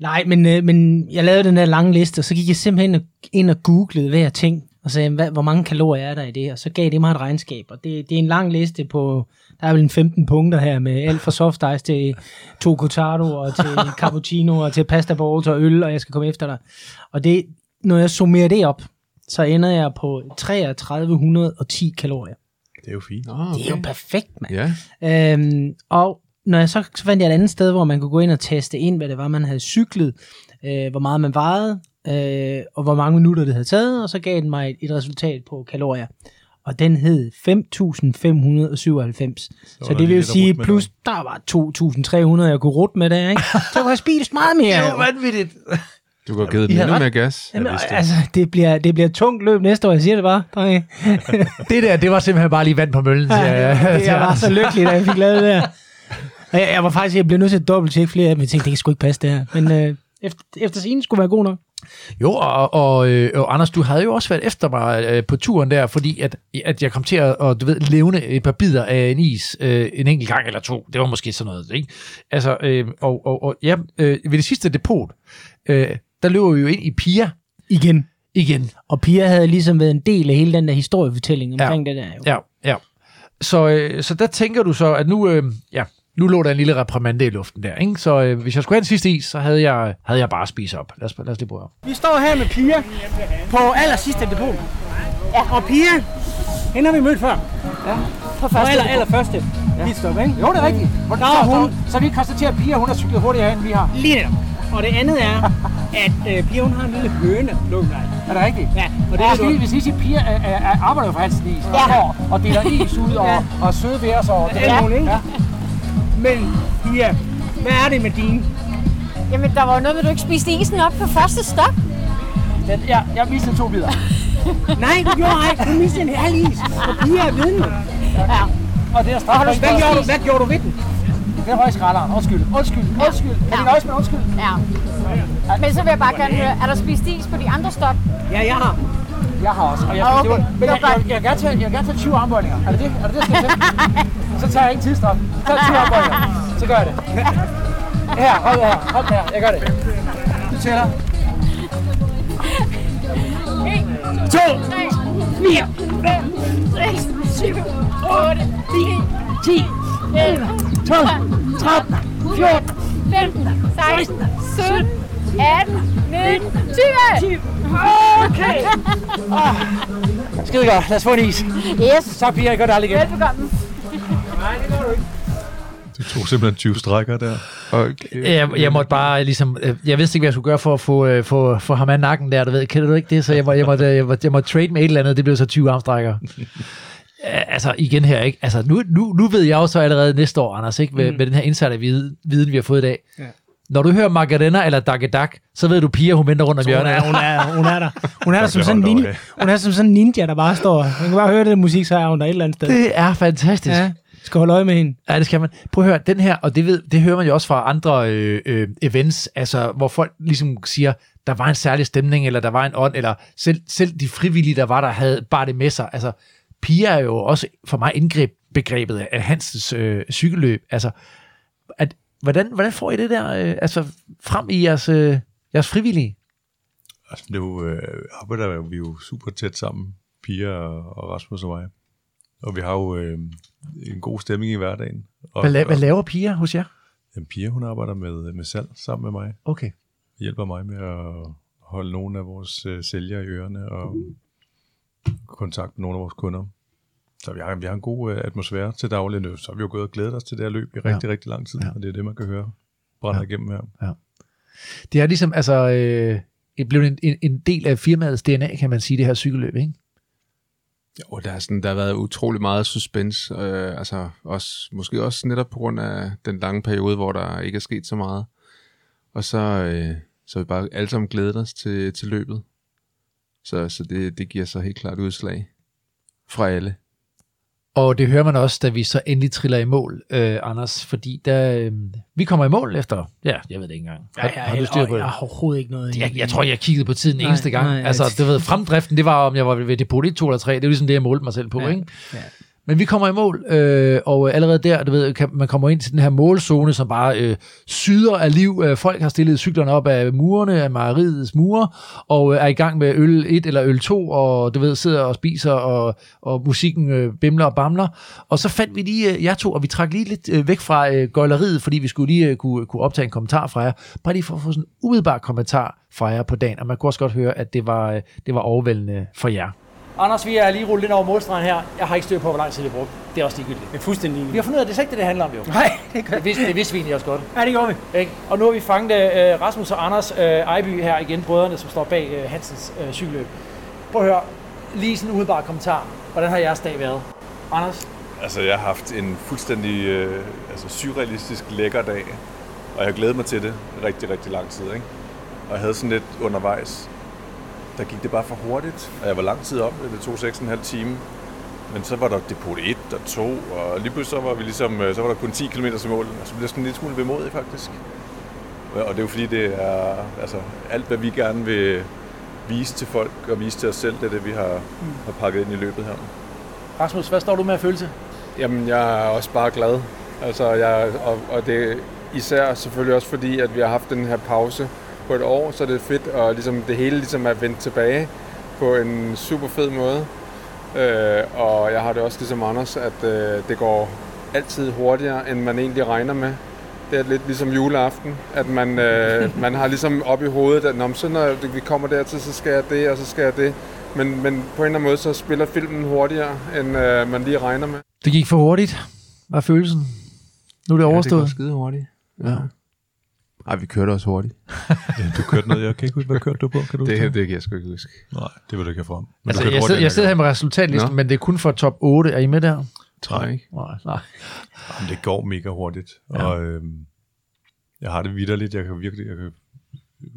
Nej, men, øh, men jeg lavede den der lange liste, og så gik jeg simpelthen ind og googlede hver ting, og sagde, hvad, hvor mange kalorier er der i det, og så gav det mig et regnskab. Og det, det er en lang liste på, der er vel en 15 punkter her, med alt fra soft ice til to cortado, og til cappuccino, og til pasta balls og øl, og jeg skal komme efter dig. Og det, når jeg summerer det op, så ender jeg på 3310 kalorier. Det er jo fint. Oh, Det er jo perfekt, mand. Ja. Øhm, og når jeg så, så fandt jeg et andet sted, hvor man kunne gå ind og teste ind, hvad det var, man havde cyklet, øh, hvor meget man vejede, øh, og hvor mange minutter det havde taget, og så gav den mig et, et resultat på kalorier. Og den hed 5.597. Så, var så det vil jo sige, plus der var 2.300, jeg kunne rute med der, ikke? Så kunne jeg spist meget mere. det jo vanvittigt. Du har givet I den endnu ret. mere gas. Jamen, altså, det bliver, det bliver tungt løb næste år, jeg siger det bare. det der, det var simpelthen bare lige vand på møllen. siger jeg. Ja, jeg var så lykkelig, da jeg fik lavet det der. Og jeg, jeg var faktisk, jeg blev nødt til at dobbelttjekke flere af dem. Jeg tænkte, det kan sgu ikke passe det her. Men øh, efter, efter scenen skulle være god nok. Jo, og, og, øh, og Anders, du havde jo også været efter mig øh, på turen der, fordi at, at jeg kom til at, og, du ved, levne et par bidder af en is øh, en enkelt gang eller to. Det var måske sådan noget, ikke? Altså, øh, og, og, og ja, øh, ved det sidste depot, øh, der løber vi jo ind i Pia. Igen. Igen. Og Pia havde ligesom været en del af hele den der historiefortælling omkring det der. Jo. Ja, ja. Så, øh, så der tænker du så, at nu, øh, ja, nu lå der en lille reprimande i luften der, ikke? Så øh, hvis jeg skulle have den sidste is, så havde jeg, havde jeg bare spist op. Lad os, lad os lige prøve. Vi står her med Pia på aller sidste depot. Ja. Og Pia, hende har vi mødt før. Ja. På første aller, depot. aller første ja. pitstop, ikke? Jo, det er rigtigt. Der Så, er hun. så, vi konstaterer, at Pia hun har cyklet hurtigere, end vi har. Lige netop. Og det andet er, at øh, Pia hun har en lille høne lukket Er det rigtigt? Ja, Og det er, lige, hvis I siger, Pia er, er, er, arbejder jo for Hansen Is, og, Ja. og, og deler is ud, og, Ja. og søde ved os, og det Ja. er hun, ikke? Ja. Men Pia, hvad er det med dine? Jamen, der var jo noget med, at du ikke spiste isen op på første stop. Ja, jeg, jeg mistede to bidder. Nej, du gjorde ej. Du mistede en halv is. Og Pia er vidne. Ja. Og det er straf. Hvad, hvad, gjorde du, hvad gjorde du ved den? Den røg i skralderen. Undskyld. Undskyld. Undskyld. Kan I nøjes med undskyld? Ja. Men så vil jeg bare gerne høre, er der spist is på de andre stop? Ja, jeg har. Jeg har også. Og jeg, Ah, det var, okay. men jeg, jeg, jeg, jeg, vil gerne tage, jeg vil gerne tage 20 armbøjninger. Er det det? Er det det, jeg skal til? Så tager jeg ikke tidsstraf. Så tager jeg 20 armbøjninger. Så gør jeg det. Her, hold her. Hold her. Jeg gør det. Du tæller. 1, 2, 3, 4, 5, 6, 7, 8, 9, 10, 11, 12, 13, 14, 15, 16, 17, 18, 19, 20. Okay. Ah, skide godt. Lad os få en is. Yes. Så bliver jeg gør det aldrig igen. Velbekomme. Nej, det gør du ikke. Du tog simpelthen 20 strækker der. Okay. Jeg, jeg måtte bare ligesom, øh, jeg vidste ikke, hvad jeg skulle gøre for at få, øh, få, få ham af nakken der, du ved, kender du ikke det? Så jeg, må, jeg, måtte, jeg, måtte, jeg måtte trade med et eller andet, det blev så 20 armstrækker. altså igen her, ikke? Altså nu, nu, nu ved jeg jo så allerede næste år, Anders, ikke? Med, Mm. med den her insider viden, viden, vi har fået i dag. Ja. Når du hører Margarena eller Dagedak, så ved du, Pia, hun venter rundt om Så hun, hjørnet. er, hun, er, hun er der. Hun er der som sådan en hun er som sådan en ninja, der bare står. Man kan bare høre det musik, så er hun der et eller andet sted. Det er fantastisk. Ja, skal holde øje med hende. Ja, det skal man. Prøv at høre, den her, og det, ved, det hører man jo også fra andre øh, øh, events, altså, hvor folk ligesom siger, der var en særlig stemning, eller der var en ånd, eller selv, selv de frivillige, der var der, havde bare det med sig. Altså, Pia er jo også for mig indgreb begrebet af Hansens øh, cykelløb. Altså, hvordan, hvordan får I det der øh, altså, frem i jeres, øh, jeres frivillige? Altså, nu øh, arbejder vi jo super tæt sammen, Pia og, og Rasmus og mig. Og vi har jo øh, en god stemning i hverdagen. Og, Hvad, la- hvad laver Pia hos jer? Jamen, Pia, hun arbejder med, med salg sammen med mig. Okay. Hjælper mig med at holde nogle af vores øh, sælgere i ørerne og kontakte nogle af vores kunder. Så vi har, vi har en god øh, atmosfære til daglig nu. Så har vi jo gået og glædet os til det her løb i rigtig, Ja. rigtig lang tid. Ja. Og det er det, man kan høre brænder ja. igennem her. Ja. Det er ligesom, altså, øh, det blev en, en, en del af firmaets DNA, kan man sige, det her cykelløb, ikke? Jo, der, er sådan, der har været utrolig meget suspense, øh, altså også, måske også netop på grund af den lange periode, hvor der ikke er sket så meget. Og så, øh, så vi bare alle sammen glædet os til, til løbet. Så, så det, det giver så helt klart udslag fra alle. Og det hører man også, da vi så endelig triller i mål, øh, Anders, fordi der, øh, vi kommer i mål efter, ja, jeg ved det ikke engang. Ja, jeg, jeg, jeg, jeg har overhovedet ikke noget. Jeg, jeg tror, jeg kiggede på tiden Nej, eneste gang. nej, altså, du ved, fremdriften, det var, om jeg var ved depot 1, 2 eller 3. Det er ligesom det, jeg målte mig selv på, Ja, ikke? ja. Men vi kommer i mål, øh, og allerede der, du ved, kan, man kommer ind til den her målzone, som bare øh, syder af liv. Øh, folk har stillet cyklerne op af murene, af mejeriets mure, og øh, er i gang med øl 1 eller øl 2, og du ved, sidder og spiser, og, og musikken øh, bimler og bamler. Og så fandt vi lige øh, jer to, og vi trak lige lidt øh, væk fra øh, gøjleriet, fordi vi skulle lige øh, kunne, kunne optage en kommentar fra jer. Bare lige for at få sådan en umiddelbar kommentar fra jer på dagen, og man kunne også godt høre, at det var, øh, det var overvældende for jer. Anders, vi er lige rullet ind over målstregen her. Jeg har ikke styr på, hvor lang tid det brugt. Det er også ligegyldigt. Det er fuldstændig Vi har fundet ud af, at det er ikke det, det handler om, jo. Nej, det gør det. Vidste, det vidste vi egentlig også godt. Ja, det gjorde vi. Ikke? Og nu har vi fanget øh, Rasmus og Anders øh, Ejby her igen, brødrene, som står bag øh, Hansens øh, cykelløb. Prøv at høre, lige sådan en udbar kommentar. Hvordan har jeres dag været? Anders? Altså, jeg har haft en fuldstændig øh, altså, surrealistisk lækker dag, og jeg har glædet mig til det rigtig, rigtig lang tid. Ikke? Og jeg havde sådan lidt undervejs, der gik det bare for hurtigt, og jeg var lang tid om det, det tog 6,5 time. Men så var der depot 1 og 2, og lige pludselig så var, vi ligesom, øh, så var der kun 10 km til mål, og så blev jeg sådan en lille smule vemodig faktisk. Og det er jo fordi, det er altså, alt, hvad vi gerne vil vise til folk og vise til os selv, det er det, vi har, har pakket ind i løbet her. Rasmus, hvad står du med at føle til? Jamen, jeg er også bare glad. Altså, jeg, og, og det er især selvfølgelig også fordi, at vi har haft den her pause på et år, så det er fedt, og ligesom det hele ligesom er vendt tilbage på en super fed måde. Øh, og jeg har det også ligesom Anders, at øh, det går altid hurtigere, end man egentlig regner med. Det er lidt ligesom juleaften, at man, øh, man har ligesom op i hovedet, at Nå, så når vi kommer dertil, så skal jeg det, og så skal jeg det. Men, men på en eller anden måde, så spiller filmen hurtigere, end øh, man lige regner med. Det gik for hurtigt, var følelsen. Nu er det overstået. Ja, det går skide hurtigt. Ja. Ej, vi kørte også hurtigt. ja, du kørte noget, jeg kan ikke huske, hvad kørte du på? Kan du det, huske det kan jeg sgu ikke huske. Nej, det vil du ikke have frem. Men Altså, jeg, sidder, jeg sidder her med resultatlisten, Nå. men det er kun for top 8. Er I med der? Tror jeg ikke. Nej, nej. Jamen, det går mega hurtigt. Ja. Og øhm, jeg har det vidderligt. Jeg kan virkelig jeg kan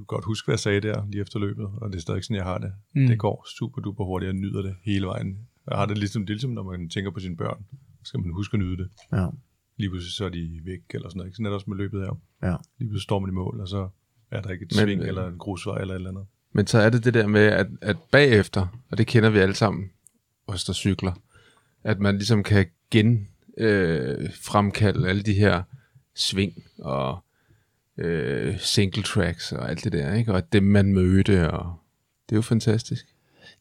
godt huske, hvad jeg sagde der lige efter løbet, og det er stadig sådan, jeg har det. Mm. Det går super duper hurtigt. Jeg nyder det hele vejen. Jeg har det ligesom, det ligesom, når man tænker på sine børn. Så skal man huske at nyde det. Ja. Lige pludselig så er de væk, eller sådan noget. Ikke? Sådan er det også med løbet her. Ja. Lige pludselig står man i mål, og så er der ikke et Men, sving, øh, eller en grusvej, eller et eller andet. Men så er det det der med, at, at bagefter, og det kender vi alle sammen, os der cykler, at man ligesom kan gen øh, fremkalde alle de her sving og øh, single tracks og alt det der, ikke? Og dem, man mødte, og det er jo fantastisk.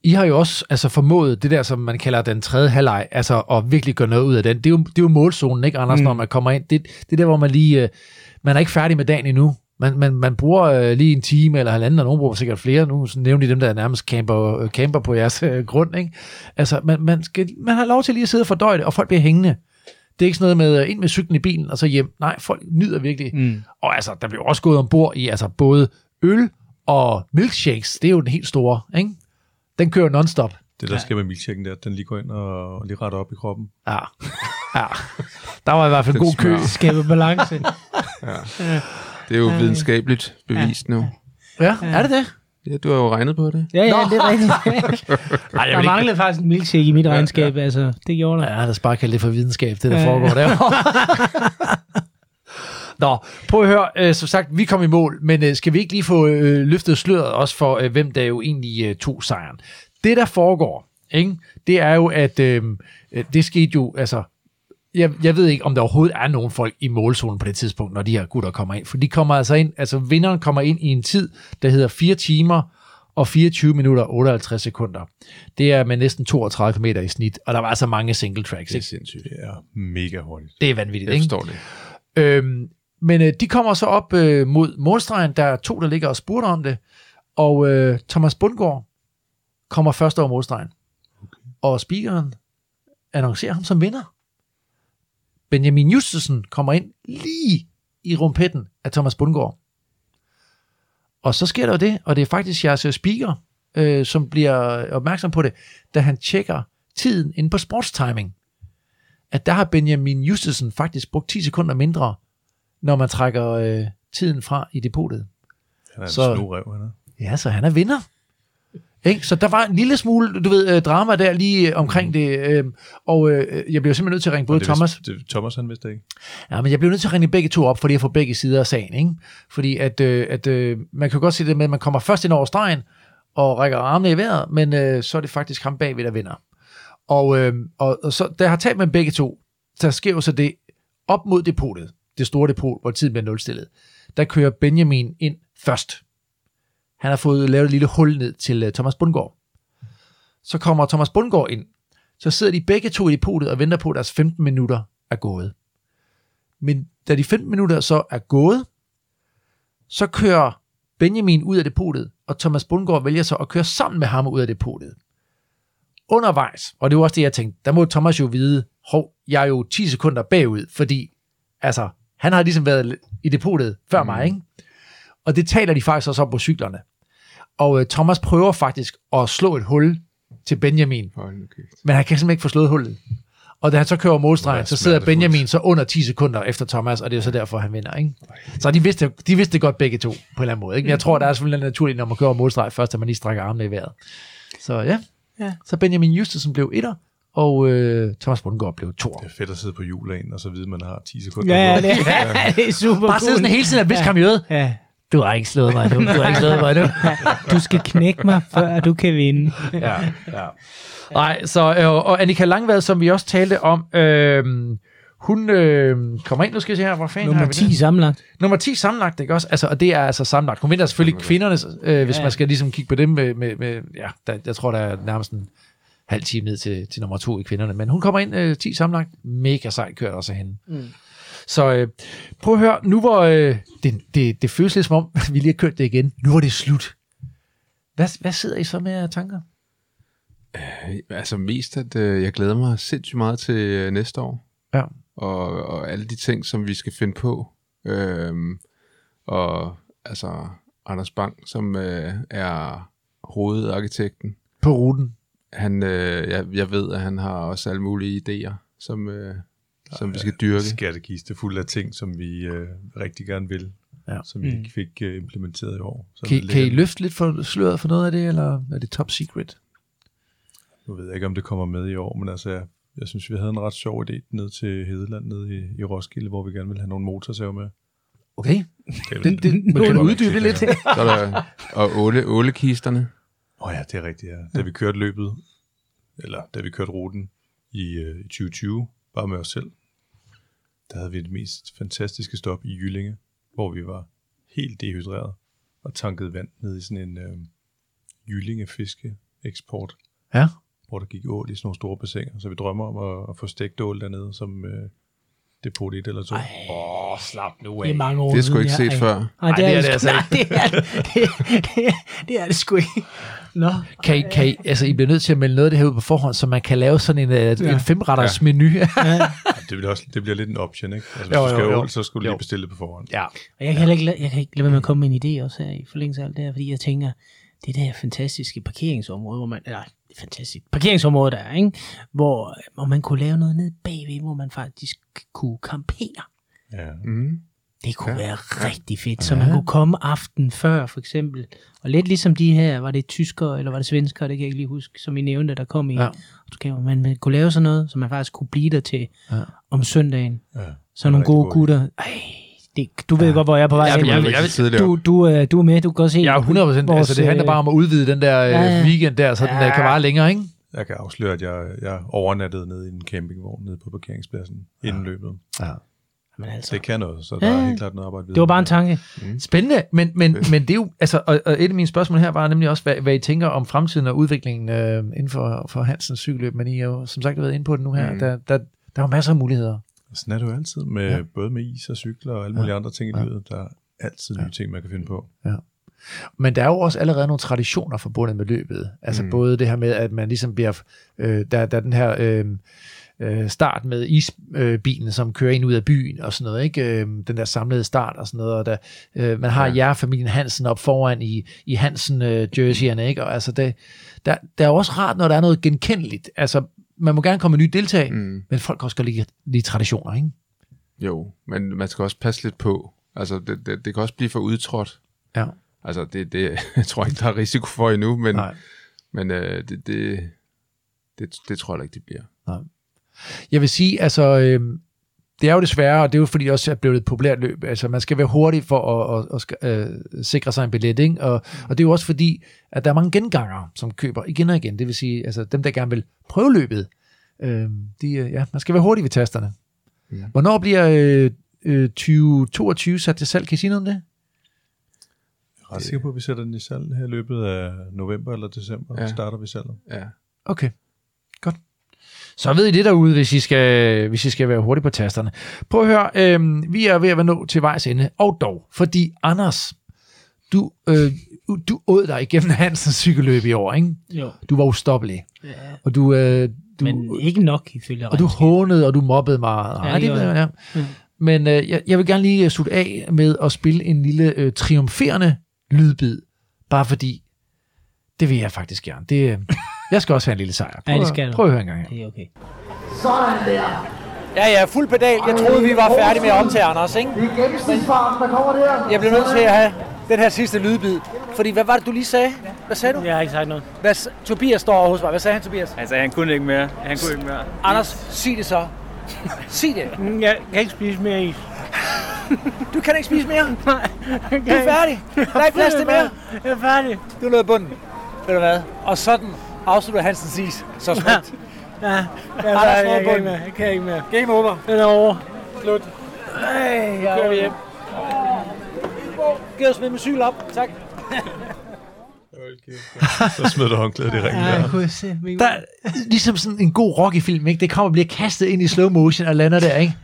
I har jo også altså, formået det der, som man kalder den tredje halvleg, altså at virkelig gøre noget ud af den. Det er jo, det er jo målzonen, ikke Anders, mm. når man kommer ind. Det, det er der, hvor man lige, øh, man er ikke færdig med dagen endnu. Man, man, man bruger øh, lige en time eller halvanden, og nogen bruger sikkert flere. Nu nævner de dem, der er nærmest camper, øh, camper på jeres øh, grund. Ikke? Altså, man, man, skal, man har lov til lige at sidde og fordøje det, og folk bliver hængende. Det er ikke sådan noget med ind med cyklen i bilen, og så hjem. Nej, folk nyder virkelig. Mm. Og altså, der bliver også gået ombord i altså, både øl og milkshakes. Det er jo den helt store, ikke? Den kører non-stop. Det der sker med milkshaken der, den lige går ind og lige retter op i kroppen. Ja. ja. Der var i hvert fald en god kø. Skaber balance. ja. Det er jo videnskabeligt bevist nu. Ja, er det det? Ja, du har jo regnet på det. Ja, ja, Nå. det er rigtigt. Ej, jeg der manglede faktisk en milkshake i mit regnskab, altså. Det gjorde der. Ja, lad os bare kalde det for videnskab, det der Ja. foregår der. Nå, prøv at høre, øh, som sagt, vi kom i mål, men øh, skal vi ikke lige få øh, løftet sløret også for, øh, hvem der jo egentlig øh, tog sejren? Det, der foregår, ikke, det er jo, at øh, øh, det skete jo, altså, jeg, jeg ved ikke, om der overhovedet er nogen folk i målzonen på det tidspunkt, når de her gutter kommer ind. For de kommer altså ind, altså vinderen kommer ind i en tid, der hedder 4 timer og 24 minutter og 58 sekunder. Det er med næsten 32 km i snit, og der var altså mange single tracks. Det er Ikke? sindssygt. Det er mega hurtigt. Det er vanvittigt, Jeg ikke? forstår det. Øhm, men øh, de kommer så op øh, mod målstregen. Der er to, der ligger og spurgter om det. Og øh, Thomas Bundgaard kommer først over målstregen. Okay. Og speakeren annoncerer ham som vinder. Benjamin Justesen kommer ind lige i rumpetten af Thomas Bundgaard. Og så sker der jo det, og det er faktisk jeres øh, speaker, øh, som bliver opmærksom på det, da han tjekker tiden inde på sportstiming at der har Benjamin Justesen faktisk brugt 10 sekunder mindre, når man trækker øh, tiden fra i depotet. Han er en Så- snorev, han er. Ja, så han er vinder. Ikke? Så der var en lille smule, du ved, øh, drama der lige øh, omkring det, øh, og øh, jeg blev simpelthen nødt til at ringe både det Thomas... Vidste, det, Thomas han vidste ikke. Ja, men jeg blev nødt til at ringe begge to op, fordi jeg får begge sider af sagen, ikke? Fordi at, øh, at øh, man kan godt se det med, at man kommer først ind over stregen, og rækker armene i vejret, men øh, så er det faktisk ham bagved, der vinder. Og, øh, og, og så, da jeg har talt med begge to, så sker jo så det, op mod depotet, det store depot, hvor tiden bliver nulstillet, der kører Benjamin ind først. Han har fået lavet et lille hul ned til øh, Thomas Bundgaard. Så kommer Thomas Bundgaard ind. Så sidder de begge to i depotet og venter på, at deres 15 minutter er gået. Men da de 15 minutter så er gået, så kører Benjamin ud af depotet, og Thomas Bundgaard vælger så at køre sammen med ham ud af depotet. Undervejs, og det var også det, jeg tænkte, der må Thomas jo vide, hov, jeg er jo 10 sekunder bagud, fordi altså, han har ligesom været i depotet før mm. mig, ikke? Og det taler de faktisk også om på cyklerne. Og øh, Thomas prøver faktisk at slå et hul til Benjamin, men han kan simpelthen ikke få slået hullet. Og da han så kører målstregen, så sidder Benjamin så under 10 sekunder efter Thomas, og det er så derfor, han vinder. Ikke? Så de vidste, de vidste det godt begge to, på en eller anden måde. Ikke? Men jeg tror, der er selvfølgelig naturligt, når man kører målstregen først, at man lige strækker armene i vejret. Så ja, Ja. så Benjamin Justesen blev etter, og øh, Thomas Bundgaard blev to. Det er fedt at sidde på julen, og så vide, at man har 10 sekunder. Ja, det, er, det er super Bare sidde sådan hele tiden og viske ham i øret. Ja. Du har ikke slået mig nu. Du har ikke slået mig nu. Du skal knække mig, før du kan vinde. ja, ja. Nej, så, øh, og Annika Langvad, som vi også talte om, øh, hun øh, kommer ind, nu skal jeg se her, hvor fanden Nummer har vi 10 det? sammenlagt. Nummer 10 sammenlagt, ikke også? Altså, og det er altså sammenlagt. Hun vinder selvfølgelig kvindernes, øh, hvis Ja. man skal ligesom kigge på dem med, med, med ja, der, jeg tror, der er nærmest en halv time ned til, til nummer to i kvinderne. Men hun kommer ind øh, 10 sammenlagt. Mega sejt kørt også af hende. Mm. Så øh, prøv at høre, nu hvor øh, det, det, det føles lidt som om, vi lige har kørt det igen. Nu er det slut. Hvad, hvad sidder I så med af tanker? Altså mest, at øh, jeg glæder mig sindssygt meget til øh, næste år. Ja. Og, og alle de ting, som vi skal finde på. Øhm, og altså Anders Bang, som øh, er hovedarkitekten. På ruten. Han, øh, jeg, jeg ved, at han har også alle mulige idéer, som, øh, som vi skal dyrke. Skattekiste fuld af ting, som vi øh, rigtig gerne vil, Ja. som vi Mm. ikke fik øh, implementeret i år. Så Kan, kan I løfte lidt for sløret for noget af det, eller er det top secret? Nu ved jeg ikke, om det kommer med i år, men altså, jeg, jeg synes, vi havde en ret sjov idé ned til Hedeland, ned i, i Roskilde, hvor vi gerne ville have nogle motorsaver med. Okay. Det, Det- kan du uddybe det lidt. Så er der, og åle, ålekisterne. Åh oh ja, det er rigtigt, ja. Da vi kørte løbet, eller da vi kørte ruten i, øh, i 2020, bare med os selv, der havde vi det mest fantastiske stop i Jyllinge, hvor vi var helt dehydreret og tanket vand ned i sådan en øh, jyllinge fiskeeksport. Ja. Hvor der gik ål i sådan nogle store bassiner. Så vi drømmer om at, at få stegt ål dernede som øh, depot 1 eller 2. Åh, oh, slap nu Det er mange år Det er sgu siden, ikke set før. Nej, det, er det er altså nej, det er det, det, det, det er det sgu ikke. Nå. Kan I, kan I, altså, I bliver nødt til at melde noget af det her ud på forhånd, så man kan lave sådan en, ja. en femretters Ja. menu. Ja, det, bliver også, det bliver lidt en option, ikke? Altså, hvis Jo, du skal jo, jo. så skal du lige bestille det på forhånd. Ja. Og jeg kan heller ikke, jeg kan ikke lade være med at komme med en idé også her i forlængelse af alt det her, fordi jeg tænker, det der fantastiske parkeringsområde, hvor man, eller fantastisk parkeringsområde der er, ikke? Hvor, hvor man kunne lave noget ned bagved, hvor man faktisk kunne campere. Ja. Mm. Det kunne Ja. være rigtig fedt, så Ja. man kunne komme aften før, for eksempel. Og lidt ligesom de her, var det tyskere, eller var det svenskere, det kan jeg ikke lige huske, som I nævnte, der kom i. Ja. Ja. Man kunne lave sådan noget, så man faktisk kunne blive der til Ja. om søndagen. Ja. Så nogle gode gutter. Ej, det, du ved ja. godt, hvor jeg er på vej Ja, hen. jeg- jeg- jeg- du, du, øh, du er med, du kan godt se. Ja, 100 procent. vores, Altså, det handler øh, bare om at udvide den der Ja, ja, ja. weekend der, så ja. den der kan vare længere, ikke? Jeg kan afsløre, at jeg, jeg overnattede nede i en campingvogn nede på parkeringspladsen ja. inden løbet. Ja. Men altså. Det kan noget, så Ja, der er ja. helt klart noget arbejde Det var bare en tanke. Mm. Spændende, men, men, men det er jo, altså, og, og et af mine spørgsmål her var nemlig også, hvad, hvad I tænker om fremtiden og udviklingen øh, inden for, for Hansens cykelløb, men I har jo som sagt været inde på det nu her, Mm. der, der, der er jo masser af muligheder. Sådan er det jo altid, med, Ja. ja. både med is og cykler og alle mulige Ja. andre ting i Ja. livet. Der er altid nye ting, man kan finde på. Ja. Men der er jo også allerede nogle traditioner forbundet med løbet. Altså. Mm. både det her med, at man ligesom bliver... Øh, der, der er den her øh, øh, start med isbilen, som kører ind ud af byen og sådan noget. ikke? Øh, den der samlede start og sådan noget. Og der, øh, man har ja. jer-familien Hansen op foran i, i Hansen øh, jerseyerne. Ikke? Og altså det, der, der er også rart, når der er noget genkendeligt. Altså man må gerne komme med nye deltag, mm. men folk kan også godt lide, lide traditioner. Ikke? Jo, men man skal også passe lidt på. Altså, det, det, det kan også blive for udtrådt. Ja. Altså, det, det jeg tror ikke, der er risiko for endnu, men, Nej. men øh, det, det, det, det tror jeg ikke, det bliver. Nej. Jeg vil sige, altså, øh, det er jo desværre, og det er jo fordi det også er blevet et populært løb. Altså, man skal være hurtig for at, at, at, skal- øh, sikre sig en billet, ikke? Og, og det er jo også fordi, at der er mange gengangere, som køber igen og igen. Det vil sige, altså dem, der gerne vil prøve løbet, øh, de, ja, man skal være hurtig ved tasterne. Ja. Hvornår bliver øh, øh, 2022 sat til salg? Kan I sige noget om det? Jeg er ret sikker på, at vi sætter den i salg her i løbet af november eller december. Ja. Ja. starter vi salget. Ja. Okay, godt. Så ved I det derude, hvis I skal, hvis I skal være hurtige på tasterne. Prøv at høre, øh, vi er ved at være nået til vejs ende, og dog, fordi Anders, du, øh, du åd dig igennem Hansens cykelløb i år, ikke? Jo. Du var ustoppelig. Ja. Og du, øh, du, Men ikke nok ifølge og du hånede, og du mobbede meget. Ja, Nej, det ja. jeg. ja. Mm. Men øh, jeg, jeg vil gerne lige slutte af med at spille en lille øh, triumferende lydbid, bare fordi, det vil jeg faktisk gerne. Det, øh, jeg skal også have en lille sejr. Prøv, Ja, det skal prøv at høre en gang her. Det er okay. Sådan der. Ja, ja, fuld pedal. Jeg troede, vi var færdige med at omtage Anders, ikke? Det er gennemsnitsfarten, der kommer der. Jeg blev nødt til at have den her sidste lydbid. Fordi, hvad var det, du lige sagde? Hvad sagde du? Jeg har ikke sagt noget. Hvad, Tobias står over hos mig. Hvad sagde han, Tobias? Han sagde, han kunne ikke mere. Han kunne ikke mere. Anders, sig det så. sig det. Mm, Jeg kan ikke spise mere is. Du kan ikke spise mere. Nej. Du er færdig. Der er ikke plads til mere. Jeg er færdig. Du er nået i bunden. Ved du hvad? Og sådan afslutter Hansens is. Så smukt. Ja, jeg, Anders jeg, jeg, kan ikke mere. Jeg kan ikke mere. Game over. Den er over. Slut. Ej, nu kører vi hjem. Giv os med med cykel op. Tak. Så smed du håndklædet i ringen Ja, der. kunne se. Der, ligesom sådan en god Rocky-film, ikke? Det kommer og bliver kastet ind i slow motion og lander der, ikke?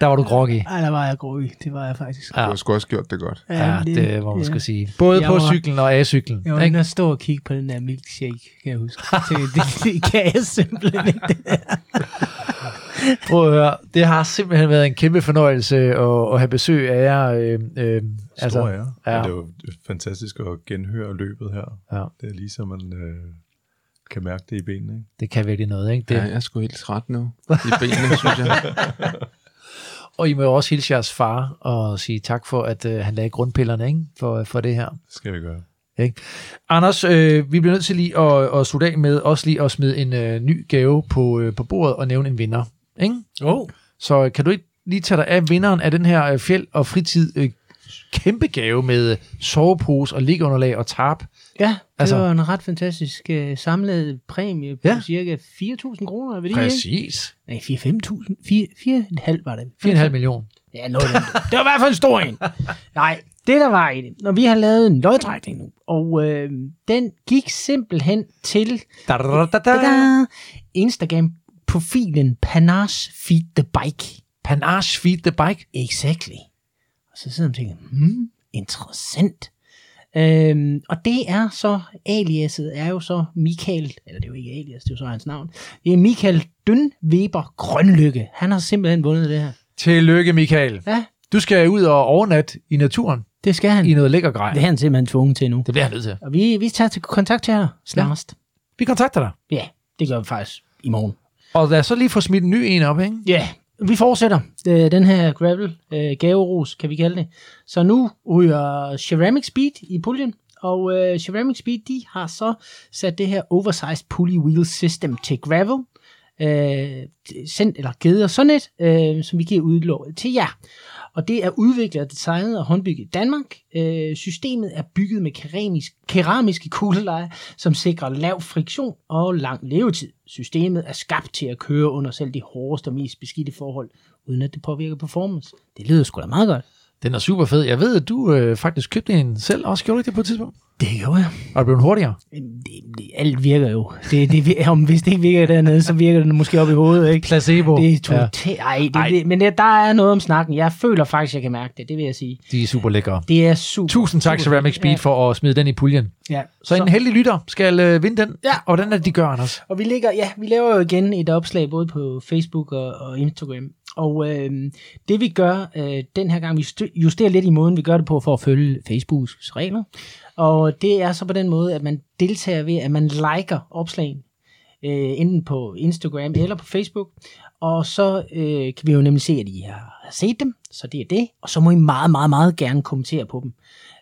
Der var du groggy. Ej, der var jeg groggy. Det var jeg faktisk. Du har sgu også gjort det godt. Ja, det må man skal sige. Både Jeg på var- cyklen og af cyklen. Jeg var ikke? inde og stå og kigge på den der milkshake, kan jeg huske. Det, det, det kan jeg simpelthen ikke. Det der. Prøv at høre. Det har simpelthen været en kæmpe fornøjelse at, at have besøg af jer. Øh, øh, Stor ære. Ja. Ja. Det er jo fantastisk at genhøre løbet her. Ja. Det er lige så man øh, kan mærke det i benene. Ikke? Det kan virkelig noget, ikke? Det, Ja, jeg er sgu helt træt nu. I benene, synes jeg. Og I må jo også hilse jeres far og sige tak for, at øh, han lagde grundpillerne ikke? For, for det her. Det skal vi gøre. Ikke? Anders, øh, vi bliver nødt til lige at, at slutte af med også lige at smide en øh, ny gave på, øh, på bordet og nævne en vinder. Ikke? Oh. Så kan du ikke lige tage dig af vinderen af den her øh, fjeld- og fritid øh, kæmpe gave med øh, sovepose og liggeunderlag og tarp? Ja, det Altså- altså, var en ret fantastisk uh, samlet præmie på Ja. cirka 4.000 kroner. Er det Præcis. Ikke? Nej, 4-5.000. 4,5 var det. 4,5 millioner. Ja, noget. Det var i hvert fald en stor en. Nej, det der var i det, når vi har lavet en lodtrækning nu, og øh, den gik simpelthen til da, da, da. da, Instagram-profilen Panache Feed the Bike. Panache Feed the Bike? Exactly. Og så sidder man og tænker, hmm, interessant. Øhm, og det er så, aliaset er jo så Michael, eller det er jo ikke alias, det er jo så hans navn. Det er Michael Dønweber Grønlykke. Han har simpelthen vundet det her. Tillykke, Michael. Ja. Du skal ud og overnatte i naturen. Det skal han. I noget lækker grej. Det er han simpelthen tvunget til nu. Det bliver han nødt til. Og vi, vi tager til kontakt til jer snarest. Vi kontakter dig. Ja, det gør vi faktisk i morgen. Og lad os så lige få smidt en ny en op, ikke? Ja, vi fortsætter øh, den her gravel øh, gaveros, kan vi kalde det. Så nu ryger Ceramic Speed i puljen, og øh, Ceramic Speed, de har så sat det her oversized pulley wheel system til gravel, øh, sendt eller givet os sådan et, øh, som vi giver udlån til jer. Og det er udviklet og designet og håndbygget i Danmark. Øh, systemet er bygget med keramisk, keramiske kuglelejer, som sikrer lav friktion og lang levetid. Systemet er skabt til at køre under selv de hårdeste og mest beskidte forhold, uden at det påvirker performance. Det lyder sgu da meget godt. Den er super fed. Jeg ved, at du øh, faktisk købte en selv også. Gjorde du ikke det på et tidspunkt? Det gjorde jeg. Og er blevet hurtigere? Det, alt virker jo. Det, det, om hvis det ikke virker dernede, så virker det måske op i hovedet. Ikke? Placebo. Det er totalt... Ja. Ej, det, Ej. det, men det, der er noget om snakken. Jeg føler faktisk, jeg kan mærke det. Det vil jeg sige. De er super lækre. Det er super. Tusind tak, super Ceramic. Speed, for at smide den i puljen. Ja. Så en heldig lytter skal øh, vinde den. Ja. Og hvordan er det, de gør, Anders? Og vi, ligger, ja, vi laver jo igen et opslag både på Facebook og, og Instagram. Og øh, det vi gør øh, den her gang, vi justerer lidt i måden, vi gør det på for at følge Facebooks regler. Og det er så på den måde, at man deltager ved, at man liker opslagene, øh, enten på Instagram eller på Facebook. Og så øh, kan vi jo nemlig se, at I har set dem, så det er det. Og så må I meget, meget, meget gerne kommentere på dem.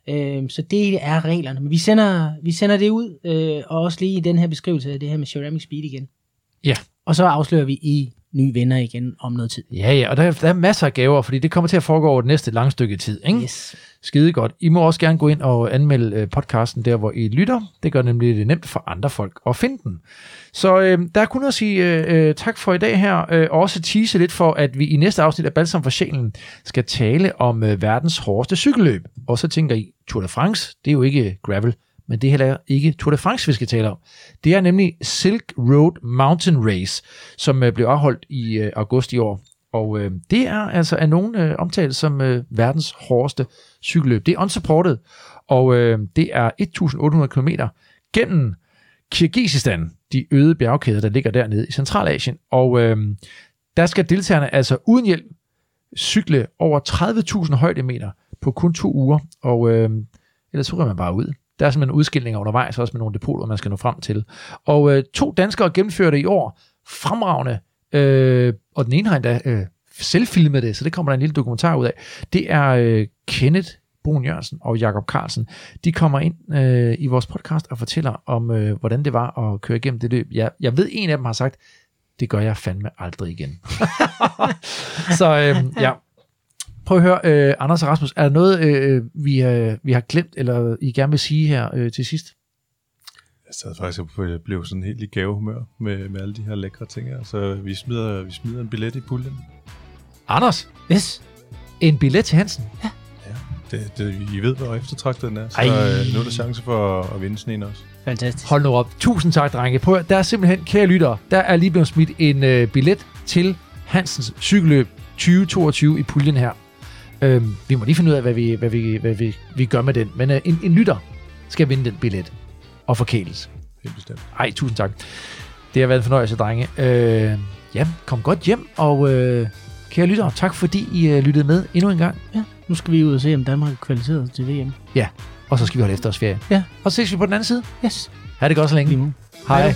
Øh, så det er reglerne. Men vi sender, vi sender det ud, øh, og også lige i den her beskrivelse af det her med Ceramic Speed igen. Ja. Og så afslører vi i nye venner igen om noget tid. Ja, ja, og der, er- der er masser af gaver, fordi det kommer til at foregå over det næste lange stykke tid. Ikke? Yes. Skide godt. I må også gerne gå ind og anmelde øh, podcasten der, hvor I lytter. Det gør nemlig det nemt for andre folk at finde den. Så øh, der er kun at sige øh, øh, tak for i dag her, øh, og også tease lidt for, at vi i næste afsnit af Balsam for Sjælen skal tale om øh, verdens hårdeste cykelløb. Og så tænker I, Tour de France, det er jo ikke gravel, men det er heller ikke Tour de France, vi skal tale om. Det er nemlig Silk Road Mountain Race, som øh, blev afholdt i øh, august i år. Og øh, det er altså af nogen øh, omtalt som øh, verdens hårdeste cykelløb. Det er unsupported, og øh, det er 1.800 km gennem Kirgisistan, de øde bjergkæder, der ligger dernede i Centralasien. Og øh, der skal deltagerne altså uden hjælp cykle over 30.000 højdemeter på kun to uger, og øh, ellers så ryger man bare ud. Der er simpelthen udskillinger undervejs, også med nogle depoter, man skal nå frem til. Og øh, to danskere gennemførte i år fremragende, øh, og den ene har endda øh, selvfilmet det, så det kommer der en lille dokumentar ud af. Det er øh, Kenneth Brun Jørgensen og Jakob Carlsen. De kommer ind øh, i vores podcast og fortæller om, øh, hvordan det var at køre igennem det løb. Jeg, jeg ved, en af dem har sagt, det gør jeg fandme aldrig igen. så øh, ja, prøv at høre, øh, Anders og Rasmus, er der noget, øh, vi, øh, vi har glemt, eller I gerne vil sige her øh, til sidst? Jeg sad faktisk og blev sådan helt i gavehumør med, med alle de her lækre ting her. Så vi smider, vi smider en billet i puljen. Anders? Yes. En billet til Hansen? Ja. Det, det, I ved, hvor eftertragtet den er. Så Ej. øh, nu er der chance for at, at vinde sådan en også. Fantastisk. Hold nu op. Tusind tak, drenge. Prøv, at- der er simpelthen, kære lyttere, der er lige blevet smidt en øh, billet til Hansens cykelløb 2022 i puljen her. Øhm, vi må lige finde ud af, hvad vi, hvad vi, hvad vi, vi gør med den. Men øh, en, en lytter skal vinde den billet og forkæles. Helt bestemt. Ej, tusind tak. Det har været en fornøjelse, drenge. Øh, ja, kom godt hjem, og øh, kære lyttere, tak fordi I øh, lyttede med endnu en gang. Ja, nu skal vi ud og se, om Danmark er kvalificeret til VM. Ja, og så skal vi holde efterårsferie. Ja. Og så ses vi på den anden side. Yes. Ha' det godt så længe. Lige Hej.